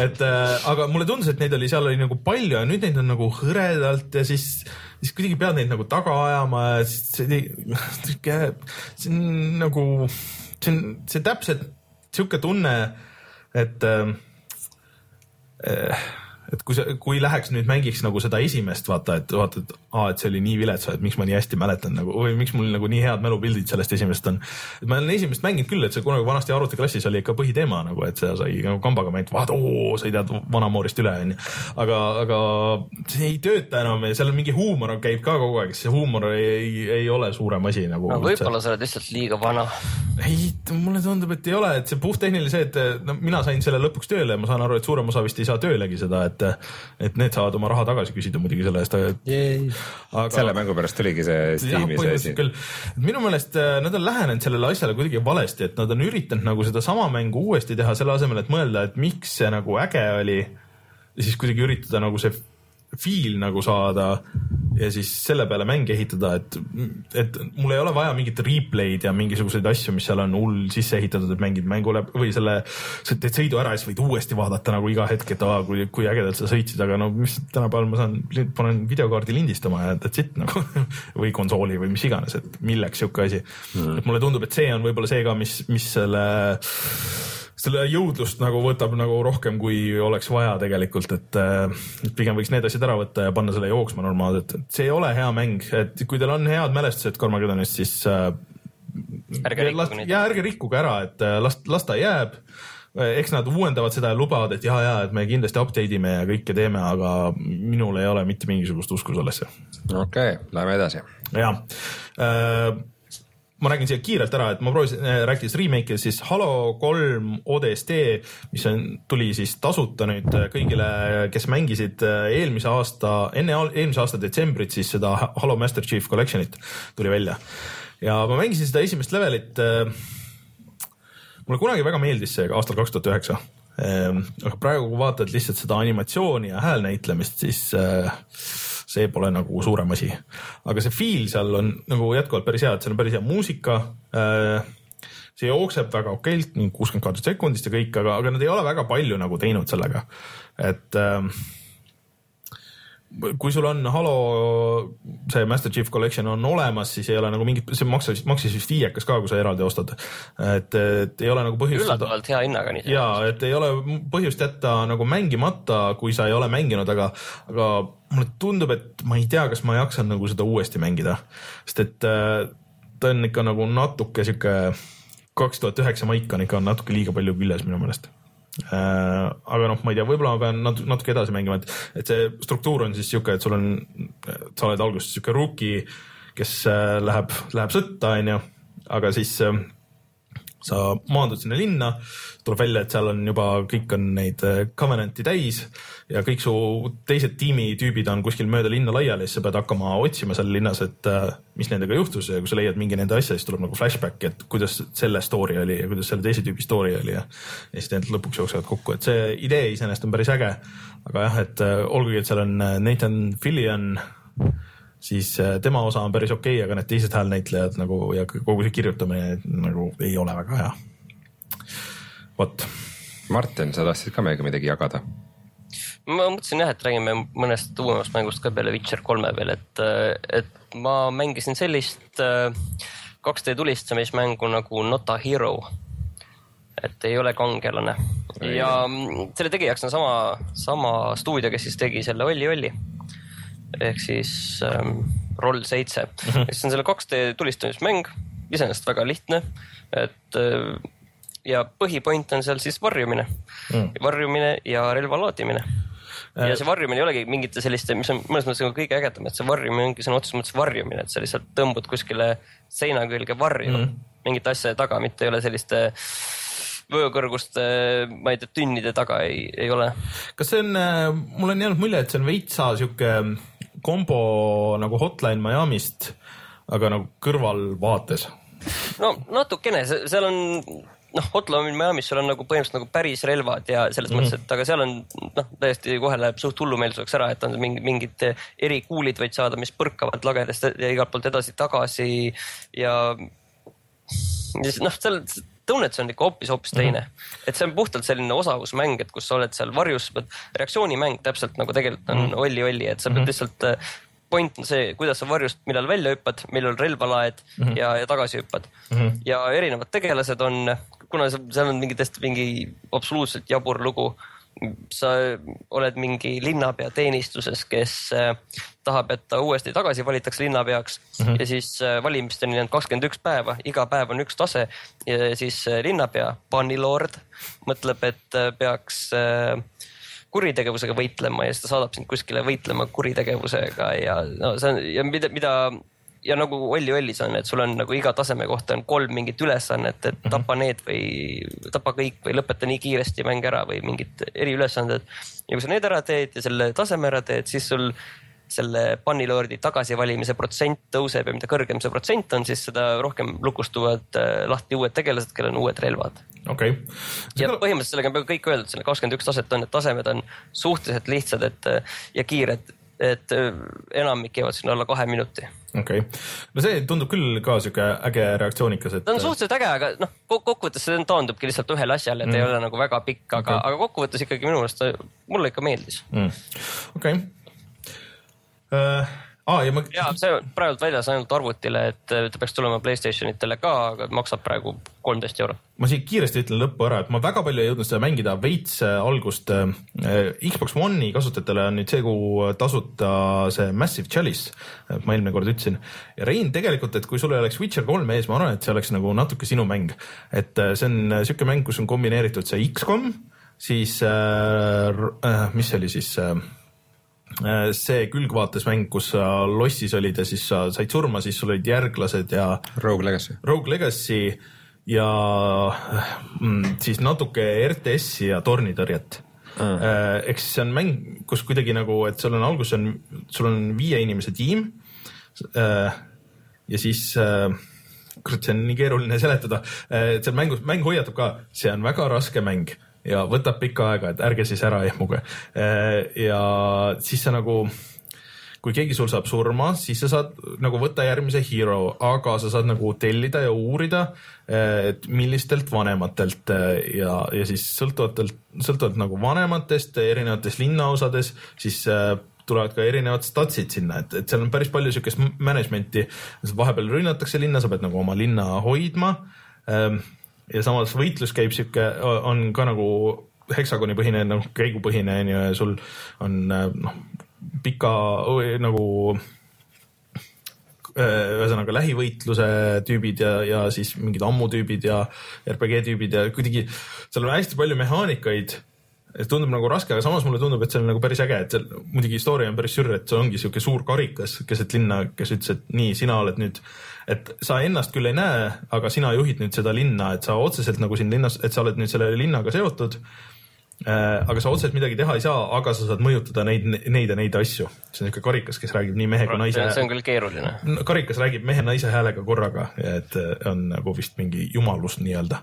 et äh, aga mulle tundus, et neid oli, seal oli nagu palju ja nüüd neid on nagu hõredalt ja siis, siis kuidagi pead neid nagu taga ajama ja siis see, see on nagu, see on, see täpselt sihuke tunne, et äh, et kui see, kui läheks nüüd mängiks nagu seda esimest, vaata, et vaata, et aa, et see oli nii vilets, et miks ma nii hästi mäletan nagu või miks mul nagu nii head mälupildid sellest esimesest on. et ma olen esimest mänginud küll, et see kunagi vanasti arvutiklassis oli ikka põhiteema nagu, et seda sai nagu kambaga mängida, vaata, oo, sõidad vanamoorist üle, onju. aga, aga see ei tööta enam ja seal on mingi huumor käib ka kogu aeg, see huumor ei, ei, ei ole suurem asi nagu no,. võib-olla sa oled lihtsalt liiga vana. ei, mulle tundub, et ei ole, et see puhttehniline see, et no mina sain selle lõpuks tööle ja ma saan aru, et suurem osa vist ei saa töölegi seda, et et, et need saavad oma raha tagasi küsida muidugi selle eest. Aga... selle mängu pärast tuligi see Steam'i see asi. küll, minu meelest äh, nad on lähenenud sellele asjale kuidagi valesti, et nad on üritanud nagu sedasama mängu uuesti teha selle asemel, et mõelda, et miks see nagu äge oli. siis kuidagi üritada nagu see feel nagu saada ja siis selle peale mänge ehitada, et, et mul ei ole vaja mingit replay'd ja mingisuguseid asju, mis seal on hull sisse ehitatud, et mängid mängu läbi või selle, sa teed sõidu ära ja siis võid uuesti vaadata nagu iga hetk, et aa, kui, kui ägedalt sa sõitsid, aga no mis tänapäeval ma saan, panen videokaardi lindistama ja that's it nagu või konsooli või mis iganes, et milleks sihuke asi. Mm.. et mulle tundub, et see on võib-olla see ka, mis, mis selle selle jõudlust nagu võtab nagu rohkem, kui oleks vaja tegelikult, et pigem võiks need asjad ära võtta ja panna selle jooksma normaalselt, et see ei ole hea mäng, et kui teil on head mälestused Carmageddonist, siis äh, ärge rikkuge neid. ja ärge rikkuge ära, et äh, las, las ta jääb eks nad uuendavad seda ja lubavad, et ja, ja, et me kindlasti update ime ja kõike teeme, aga minul ei ole mitte mingisugust usku sellesse. okei okay,, läheme edasi. jah äh, ma räägin siia kiirelt ära, et ma proovisin, äh, rääkides remake'ist, siis Halo kolm ODST, mis on, tuli siis tasuta nüüd äh, kõigile, kes mängisid äh, eelmise aasta, enne eelmise aasta detsembrit, siis seda Halo Master Chief Collection'it tuli välja. ja ma mängisin seda esimest levelit. mulle kunagi väga meeldis see aastal kaks tuhat üheksa. aga praegu, kui vaatad lihtsalt seda animatsiooni ja häälnäitlemist, siis äh, see pole nagu suurem asi. aga see feel seal on nagu jätkuvalt päris hea, et seal on päris hea muusika äh, see jookseb väga okeilt, kuuskümmend kaadrit sekundist ja kõik, aga, aga nad ei ole väga palju nagu teinud sellega. et äh, kui sul on Halo see Master Chief Collection on olemas, siis ei ole nagu mingit, see maksis, maksis vist viiekas ka, kui sa eraldi ostad. et, et ei ole nagu põhjust. üllatavalt hea hinnaga. ja, et ei ole põhjust jätta nagu mängimata, kui sa ei ole mänginud, aga, aga mulle tundub, et ma ei tea, kas ma jaksan nagu seda uuesti mängida, sest et äh, ta on ikka nagu natuke sihuke kaks tuhat üheksa maik on ikka natuke liiga palju küljes minu meelest. Äh, aga noh, ma ei tea, võib-olla ma pean nat natuke edasi mängima, et, et see struktuur on siis sihuke, et sul on, sa oled alguses sihuke rookie, kes äh, läheb, läheb sõtta, onju, aga siis sa maandud sinna linna, tuleb välja, et seal on juba, kõik on neid äh, Covenanti täis ja kõik su teised tiimitüübid on kuskil mööda linna laiali, siis sa pead hakkama otsima seal linnas, et äh, mis nendega juhtus ja kui sa leiad mingi nende asja, siis tuleb nagu flashback, et kuidas selle story oli ja kuidas selle teise tüübi story oli ja, ja siis need lõpuks jooksevad kokku, et see idee iseenesest on päris äge. aga jah, et äh, olgugi, et seal on Nathan Fillion siis äh, tema osa on päris okei okay,, aga need teised häälnäitlejad nagu ja kogu see kirjutamine nagu ei ole väga hea. vot. Martin, sa tahtsid ka meiega midagi jagada? ma mõtlesin jah, et räägime mõnest uuemast mängust ka peale Witcher kolme veel, et, et ma mängisin sellist 2D äh, tulistamismängu nagu Not a Hero. et ei ole kangelane ja selle tegijaks on sama, sama stuudio, kes siis tegi selle Olli Olli ehk siis ähm, Roll seitse mm, -hmm. mis on selle 2D tulistamismäng, iseenesest väga lihtne, et äh, ja põhipoint on seal siis varjumine mm., varjumine ja relva laadimine ja äh. see varjumine ei olegi mingite selliste, mis on mõnes mõttes nagu kõige ägedam, et see varjumine ongi sõna otseses mõttes varjumine, et sa lihtsalt tõmbud kuskile seina külge varju mm. mingite asjade taga, mitte ei ole selliste vöökõrguste, ma ei tea, tünnide taga ei, ei ole. kas see on, äh, mul on jäänud mulje, et see on veitsa sihuke kombo nagu Hotline Miami'st, aga nagu kõrvalvaates. no natukene, seal on noh, Hotline Miami's sul on nagu põhimõtteliselt nagu päris relvad ja selles mm -hmm. mõttes, et aga seal on noh, täiesti kohe läheb suht hullumeelsuseks ära, et on mingi, mingid erikuulid võid saada, mis põrkavad lagedast ja igalt poolt edasi-tagasi ja. ja siis noh, seal tunnetus on ikka hoopis, hoopis teine mm. -hmm. et see on puhtalt selline osavusmäng, et kus sa oled seal varjus, reaktsioonimäng täpselt nagu tegelikult on mm -hmm. olli-olli, et sa pead mm -hmm. lihtsalt äh, point on see, kuidas sa varjust, millal välja hüppad, millal relva laed mm -hmm. ja, ja tagasi hüppad mm. -hmm. ja erinevad tegelased on, kuna seal on mingi tõesti mingi absoluutselt jabur lugu, sa oled mingi linnapea teenistuses, kes äh, tahab, et ta uuesti tagasi valitakse linnapeaks mm -hmm. ja siis äh, valimisteni on kakskümmend üks päeva, iga päev on üks tase ja siis äh, linnapea, Bannilord mõtleb, et peaks kuritegevusega võitlema ja siis ta saadab sind kuskile võitlema kuritegevusega ja no see on ja mida, mida ja nagu Olli Ollis on, et sul on nagu iga taseme kohta on kolm mingit ülesannet, et mhm. tapa need või tapa kõik või lõpeta nii kiiresti mäng ära või mingid eriülesanded. ja kui sa need ära teed ja selle taseme ära teed, siis sul selle Bannilordi tagasivalimise protsent tõuseb ja mida kõrgem see protsent on, siis seda rohkem lukustuvad äh, lahti uued tegelased, kellel on uued relvad. okei okay.. ja põhimõtteliselt sellega on peaaegu kõik öeldud, selle kakskümmend üks taset on, et tasemed on suhteliselt lihtsad, et ja kiired et äh, enamik jäävad sinna alla kahe minuti. okei okay., no see tundub küll ka sihuke äge reaktsioonikas, et. ta on suhteliselt äge, aga noh, kokkuvõttes see taandubki lihtsalt ühele asjale, et mm. ei ole nagu väga pikk, aga okay., aga kokkuvõttes ikkagi minu meelest mulle ikka meeldis mm.. okei okay. uh aa, ja ma. ja see on praegu väljas ainult arvutile, et ta peaks tulema Playstation itele ka, aga maksab praegu kolmteist eurot. ma siin kiiresti ütlen lõppu ära, et ma väga palju ei jõudnud seda mängida, veits äh, algust äh,. Xbox One'i kasutajatele on nüüd see kuu tasuta see Massive Chalice, ma eelmine kord ütlesin. ja Rein, tegelikult, et kui sul ei oleks Witcher kolm ees, ma arvan, et see oleks nagu natuke sinu mäng. et äh, see on äh, sihuke mäng, kus on kombineeritud see X-kom, siis äh, äh, mis see oli siis äh, Äh, see külgvaatesmäng, kus sa lossis olid ja siis sa said surma, siis sul olid järglased ja. Rogue Legacy. Rogue Legacy ja mm, siis natuke RTS-i ja tornitõrjet mm.. ehk siis see on mäng, kus kuidagi nagu, et sul on alguses on, sul on viie inimese tiim. Äh, ja siis kurat, see on nii keeruline seletada, et seal mängus, mäng hoiatab ka, see on väga raske mäng ja võtab pikka aega, et ärge siis ära ehmuge. Äh, ja siis sa nagu, kui keegi sul saab surma, siis sa saad nagu võtta järgmise hero, aga sa saad nagu tellida ja uurida, äh, et millistelt vanematelt äh, ja, ja siis sõltuvatelt, sõltuvalt nagu vanematest erinevates linnaosades, siis tulevad ka erinevad statsid sinna, et, et seal on päris palju siukest management'i. vahepeal rünnatakse linna, sa pead nagu oma linna hoidma ähm, ja samas võitlus käib sihuke, on ka nagu heksagonipõhine, noh käigupõhine on ju ja sul on noh, pika nagu ühesõnaga lähivõitluse tüübid ja, ja siis mingid ammutüübid ja RPG tüübid ja kuidagi seal on hästi palju mehaanikaid. Tundub nagu raske, aga samas mulle tundub, et see on nagu päris äge, et seal muidugi story on päris sür, et see ongi sihuke suur karikas keset linna, kes ütles, et nii, sina oled nüüd et sa ennast küll ei näe, aga sina juhid nüüd seda linna, et sa otseselt nagu siin linnas, et sa oled nüüd selle linnaga seotud äh, aga sa otseselt midagi teha ei saa, aga sa saad mõjutada neid, neid ja neid asju. see on niisugune karikas, kes räägib nii mehe kui naise. see on küll keeruline. karikas räägib mehe-naise häälega korraga, et on nagu vist mingi jumalus nii-öelda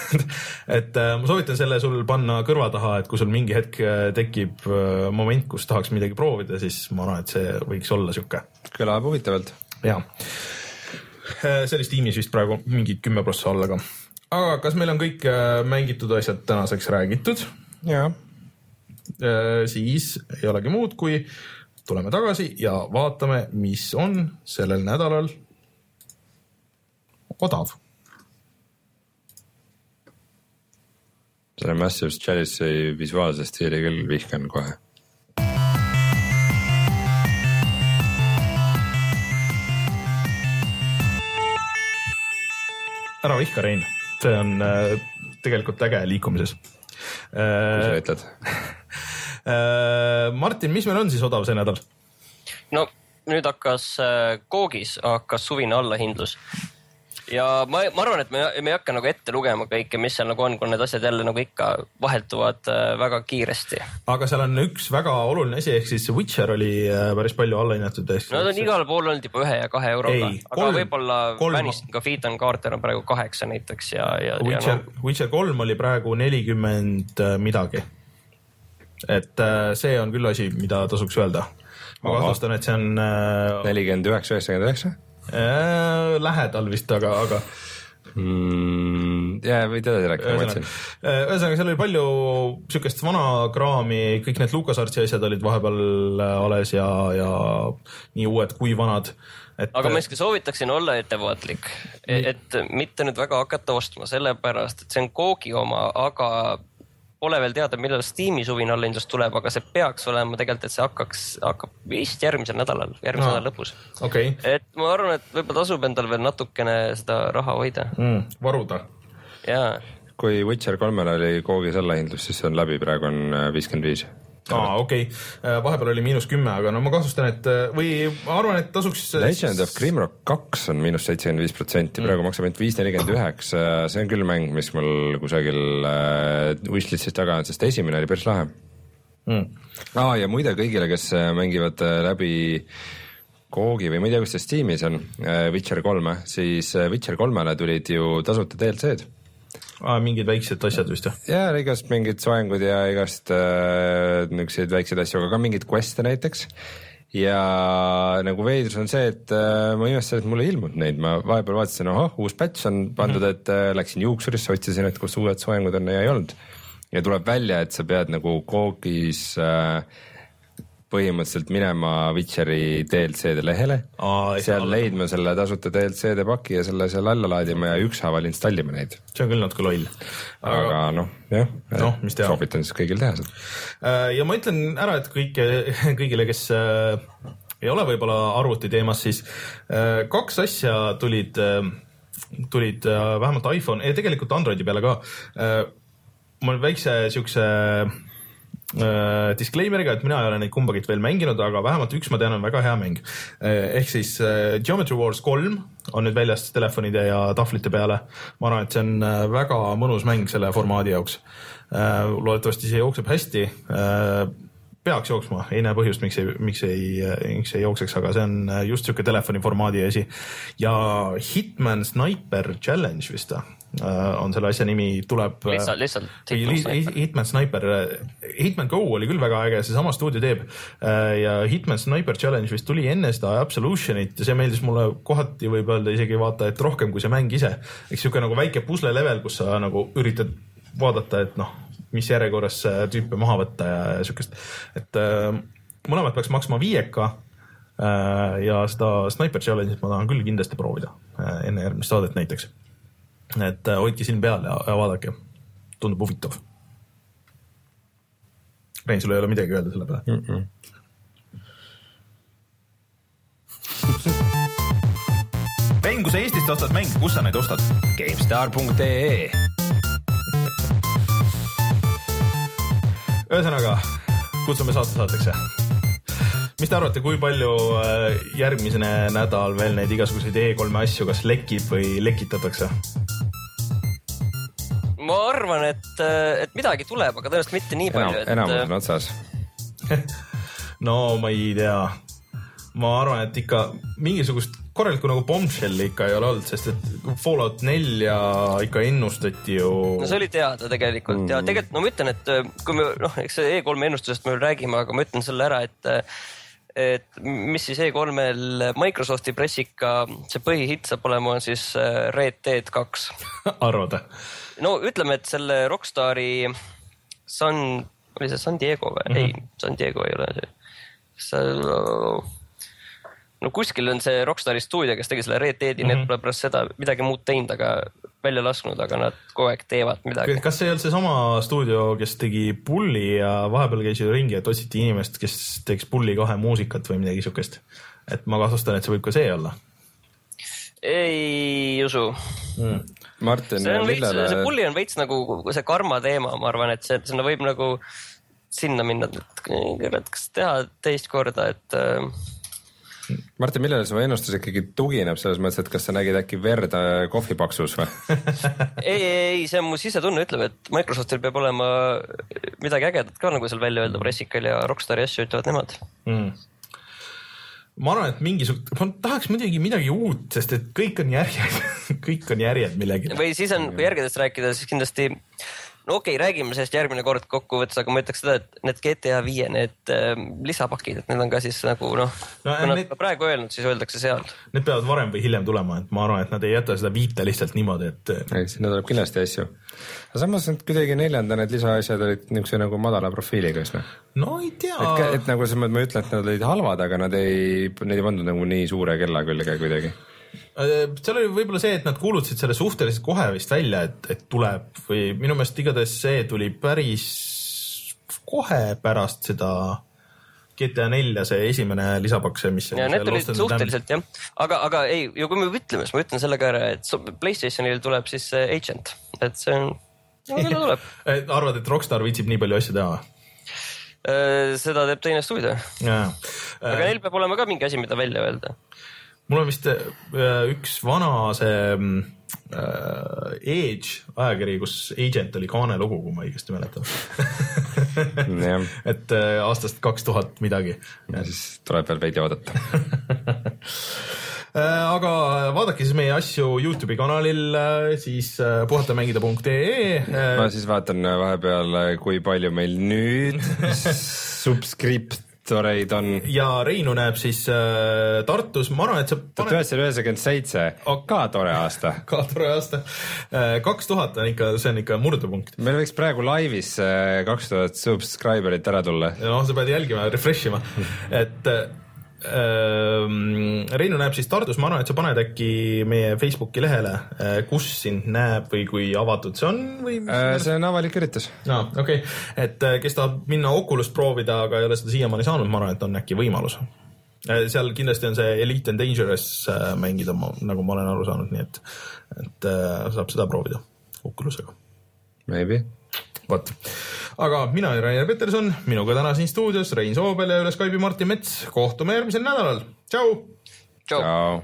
et äh, ma soovitan selle sul panna kõrva taha, et kui sul mingi hetk äh, tekib moment, kus tahaks midagi proovida, siis ma arvan, et see võiks olla sihuke. kõlab huvitavalt. jaa Äh, selles tiimis vist praegu mingi kümme prossa alla ka. aga kas meil on kõik äh, mängitud asjad tänaseks räägitud? jaa. Äh, siis ei olegi muud, kui tuleme tagasi ja vaatame, mis on sellel nädalal odav. selle Massive Chalice'i visuaalse stiili küll vihkan kohe ära vihka, Rein, see on äh, tegelikult äge liikumises äh,. mis sa ütled äh,? Martin, mis meil on siis odav see nädal? no nüüd hakkas äh, Koogis hakkas suvine allahindlus ja ma, ma arvan, et me, me ei hakka nagu ette lugema kõike, mis seal nagu on, kui need asjad jälle nagu ikka vahetuvad äh, väga kiiresti. aga seal on üks väga oluline asi, ehk siis Witcher oli äh, päris palju allahinnatud. no ta on igal pool olnud juba ühe ja kahe euroga, aga võib-olla Vaniston ka Phaeton Carter on praegu kaheksa näiteks ja, ja. Witcher no., Witcher kolm oli praegu nelikümmend äh, midagi. et see on küll asi, mida tasuks öelda. ma kahtlustan, et see on. nelikümmend üheksa, üheksakümmend üheksa lähedal vist, aga, aga mm,. jaa, võid edasi rääkida, ma mõtlesin. Äh, ühesõnaga, seal oli palju sihukest vana kraami, kõik need LucasArtsi asjad olid vahepeal äh, alles ja, ja nii uued kui vanad. Et, aga ma siiski soovitaksin olla ettevaatlik, et mitte nüüd väga hakata ostma, sellepärast et see on Koogi oma, aga pole veel teada, millal Steam'i suvine allahindlus tuleb, aga see peaks olema tegelikult, et see hakkaks, hakkab vist järgmisel nädalal, järgmise Aa. nädala lõpus. okei et ma arvan, et võib-olla tasub endal veel natukene seda raha hoida mm,, varuda. ja kui Witcher kolmel oli koogis allahindlus, siis see on läbi, praegu on äh, viiskümmend viis. aa, okei okay., vahepeal oli miinus kümme, aga no ma kahtlustan, et või ma arvan, et tasuks. Legend of Grimrock kaks on miinus seitsekümmend viis protsenti, praegu maksab ainult viis nelikümmend üheksa, see on küll mäng, mis mul kusagil äh, wishlist'is taga on, sest esimene oli päris lahe mm.. aa, ja muide kõigile, kes äh, mängivad äh, läbi Koogi või ma ei tea, kus see Steamis on, Witcher kolme, siis äh, Witcher kolmele tulid ju tasuta DLC-d Ah, mingid väiksed asjad vist jah? ja igast mingid soengud ja igast äh, niisuguseid väikseid asju, aga ka mingeid quest'e näiteks. ja nagu veidrus on see, et äh, ma imestasin, et mul ei ilmunud neid, ma vahepeal vaatasin, ahah, uus patch on pandud, et äh, läksin juuksurisse, otsisin, et kus uued soengud on ja ei olnud. ja tuleb välja, et sa pead nagu koogis äh, põhimõtteliselt minema Witcheri DLC-de lehele saa seal leidma selle tasuta DLC-de paki ja selle seal alla laadima ja ükshaaval installima neid. see on küll natuke loll. aga noh, jah Noh, mis teha. soovitan siis kõigil teha seda. Äh, ja ma ütlen ära, et kõike, kõigile, kes äh, ei ole võib-olla arvuti teemas, siis äh, kaks asja tulid, tulid äh, vähemalt iPhone, tegelikult Androidi peale ka. ma väikse siukse disclaimer'iga, et mina ei ole neid kumbagi veel mänginud, aga vähemalt üks ma tean, on väga hea mäng. ehk siis äh, Geometry Wars kolm on nüüd väljas telefonide ja tahvlite peale. ma arvan, et see on äh, väga mõnus mäng selle formaadi jaoks. loodetavasti see jookseb hästi peaks jooksma, ei näe põhjust, miks ei, miks ei, miks ei jookseks, aga see on äh, just sihuke telefoni formaadi asi. ja Hitman Sniper Challenge vist äh, on selle asja nimi, tuleb. lihtsalt, lihtsalt. Hitman Sniper, Hitman Go oli küll väga äge, seesama stuudio teeb äh, ja Hitman Sniper Challenge vist tuli enne seda Absolutionit ja see meeldis mulle kohati võib öelda isegi vaata, et rohkem kui see mäng ise. eks sihuke nagu väike pusle level, kus sa nagu üritad vaadata, et noh, mis järjekorras äh, tüüpe maha võtta ja, ja siukest, et äh, mõlemad peaks maksma viieka äh, ja seda Sniper Challenge'it ma tahan küll kindlasti proovida äh, enne järgmist saadet näiteks. Et äh, hoidke silm peal ja, ja vaadake, tundub huvitav. Rein, sul ei ole midagi öelda selle peale mm? -mm. Rein, kui sa Eestist ostad mänge, kus sa neid ostad? GameStar.ee ühesõnaga, kutsume saate saateks. mis te arvate, kui palju äh, järgmine nädal veel neid igasuguseid E3 asju kas lekib või lekitatakse? Ma arvan, et, et midagi tuleb, aga tõenäoliselt mitte nii enam palju,, enamus et on otsas. no ma ei tea. ma arvan, et ikka mingisugust korralikku nagu bombshell'i ikka ei ole olnud, sest et Fallout nelja ikka ennustati ju. no see oli teada tegelikult mm. ja tegelikult no ma ütlen, et äh, kui me noh, eks see E3 ennustusest me veel räägime, aga ma ütlen selle ära, et et mis siis E3-l Microsofti pressika see põhihitt saab olema, on siis äh, Red Dead kaks. arvad? No ütleme, et selle Rockstari San, oli see San Diego või mm? -hmm. ei, San Diego ei ole see. see no kuskil on see Rockstari stuudio, kes tegi selle Red Deadi mm, -hmm. need pole pärast seda midagi muud teinud, aga välja lasknud, aga nad kogu aeg teevad midagi. kas see ei olnud seesama stuudio, kes tegi Pulli ja vahepeal käis ju ringi, et otsiti inimest, kes teeks Pulli kahe muusikat või midagi siukest? et ma kahtlustan, et see võib ka see olla ei usu. mm.. Martin, see on veits, see millele, pulli on veits nagu see karma teema, ma arvan, et see, sinna võib nagu sinna minna, et kas teha teist korda, et äh, Martin, millele su ennustus ikkagi tugineb selles mõttes, et kas sa nägid äkki verd äh, kohvipaksus või? ei, ei, ei, see on mu sisetunne ütleb, et Microsoftil peab olema midagi ägedat ka nagu seal välja öelda pressikal ja Rockstari asju ütlevad nemad. Mm. Ma arvan, et mingisugune, ma tahaks muidugi midagi uut, sest et kõik on järjed, kõik on järjed millegi. või siis on, kui järgedest rääkida, siis kindlasti no okei okay,, räägime sellest järgmine kord kokkuvõttes, aga ma ütleks seda, et need GTA viie need äh, lisapakid, et need on ka siis nagu noh No, no,, kui nad need- praegu öelnud, siis öeldakse seal. Need peavad varem või hiljem tulema, et ma arvan, et nad ei jäta seda viite lihtsalt niimoodi, et ei, sinna tuleb kindlasti asju. aga samas need kuidagi neljanda need lisaasjad olid niisuguse nagu madala profiiliga siis või? no ei tea et, et nagu selles mõttes ma ei ütle, et nad olid halvad, aga nad ei, neid ei pandud nagu nii suure kella külge kuidagi. Seal oli võib-olla see, et nad kuulutasid selle suhteliselt kohe vist välja, et, et tuleb või minu meelest igatahes see tuli päris kohe pärast seda GTA nelja see esimene lisapakk, see, mis. ja need tulid suhteliselt jah, aga, aga ei, ja kui me ütleme, siis ma ütlen selle ka ära, et Playstationil tuleb siis Agent, et see on, küll tuleb arvad, et Rockstar viitsib nii palju asju teha või? Äh, seda teeb teine stuudio. aga äh, neil peab olema ka mingi asi, mida välja öelda. Mul on vist äh, üks vana see äh, Edge ajakiri, kus Agent oli kaanelugu, kui ma õigesti mäletan et äh, aastast kaks tuhat midagi. ja siis tuleb veel veidi oodata Äh, aga vaadake siis meie asju Youtube'i kanalil, äh, siis puhatamängida.ee. ma siis vaatan vahepeal, kui palju meil nüüd subscriptoreid on. ja Reinu näeb siis äh, Tartus, ma arvan, et sa tuhat üheksasada üheksakümmend seitse, ka tore aasta. ka tore aasta. kaks tuhat on ikka, see on ikka murdepunkt. meil võiks praegu laivis kaks tuhat subscriber'it ära tulla. noh, sa pead jälgima, refresh ima, et Ehm, Reinu näeb siis Tartus, ma arvan, et sa paned äkki meie Facebooki lehele, eh, kus sind näeb või kui avatud see on või? Äh, see on avalik üritus. no okei okay., et eh, kes tahab minna Oculus't proovida, aga ei ole seda siiamaani saanud, ma arvan, et on äkki võimalus. Eh, seal kindlasti on see Elite and Dangerous mängida, nagu ma olen aru saanud, nii et, et saab seda proovida Oculusega. Maybe vot, aga mina olen Rainer Peterson, minuga täna siin stuudios Rein Soobel ja üle Skype'i Martin Mets. kohtume järgmisel nädalal, tšau. tšau, tšau..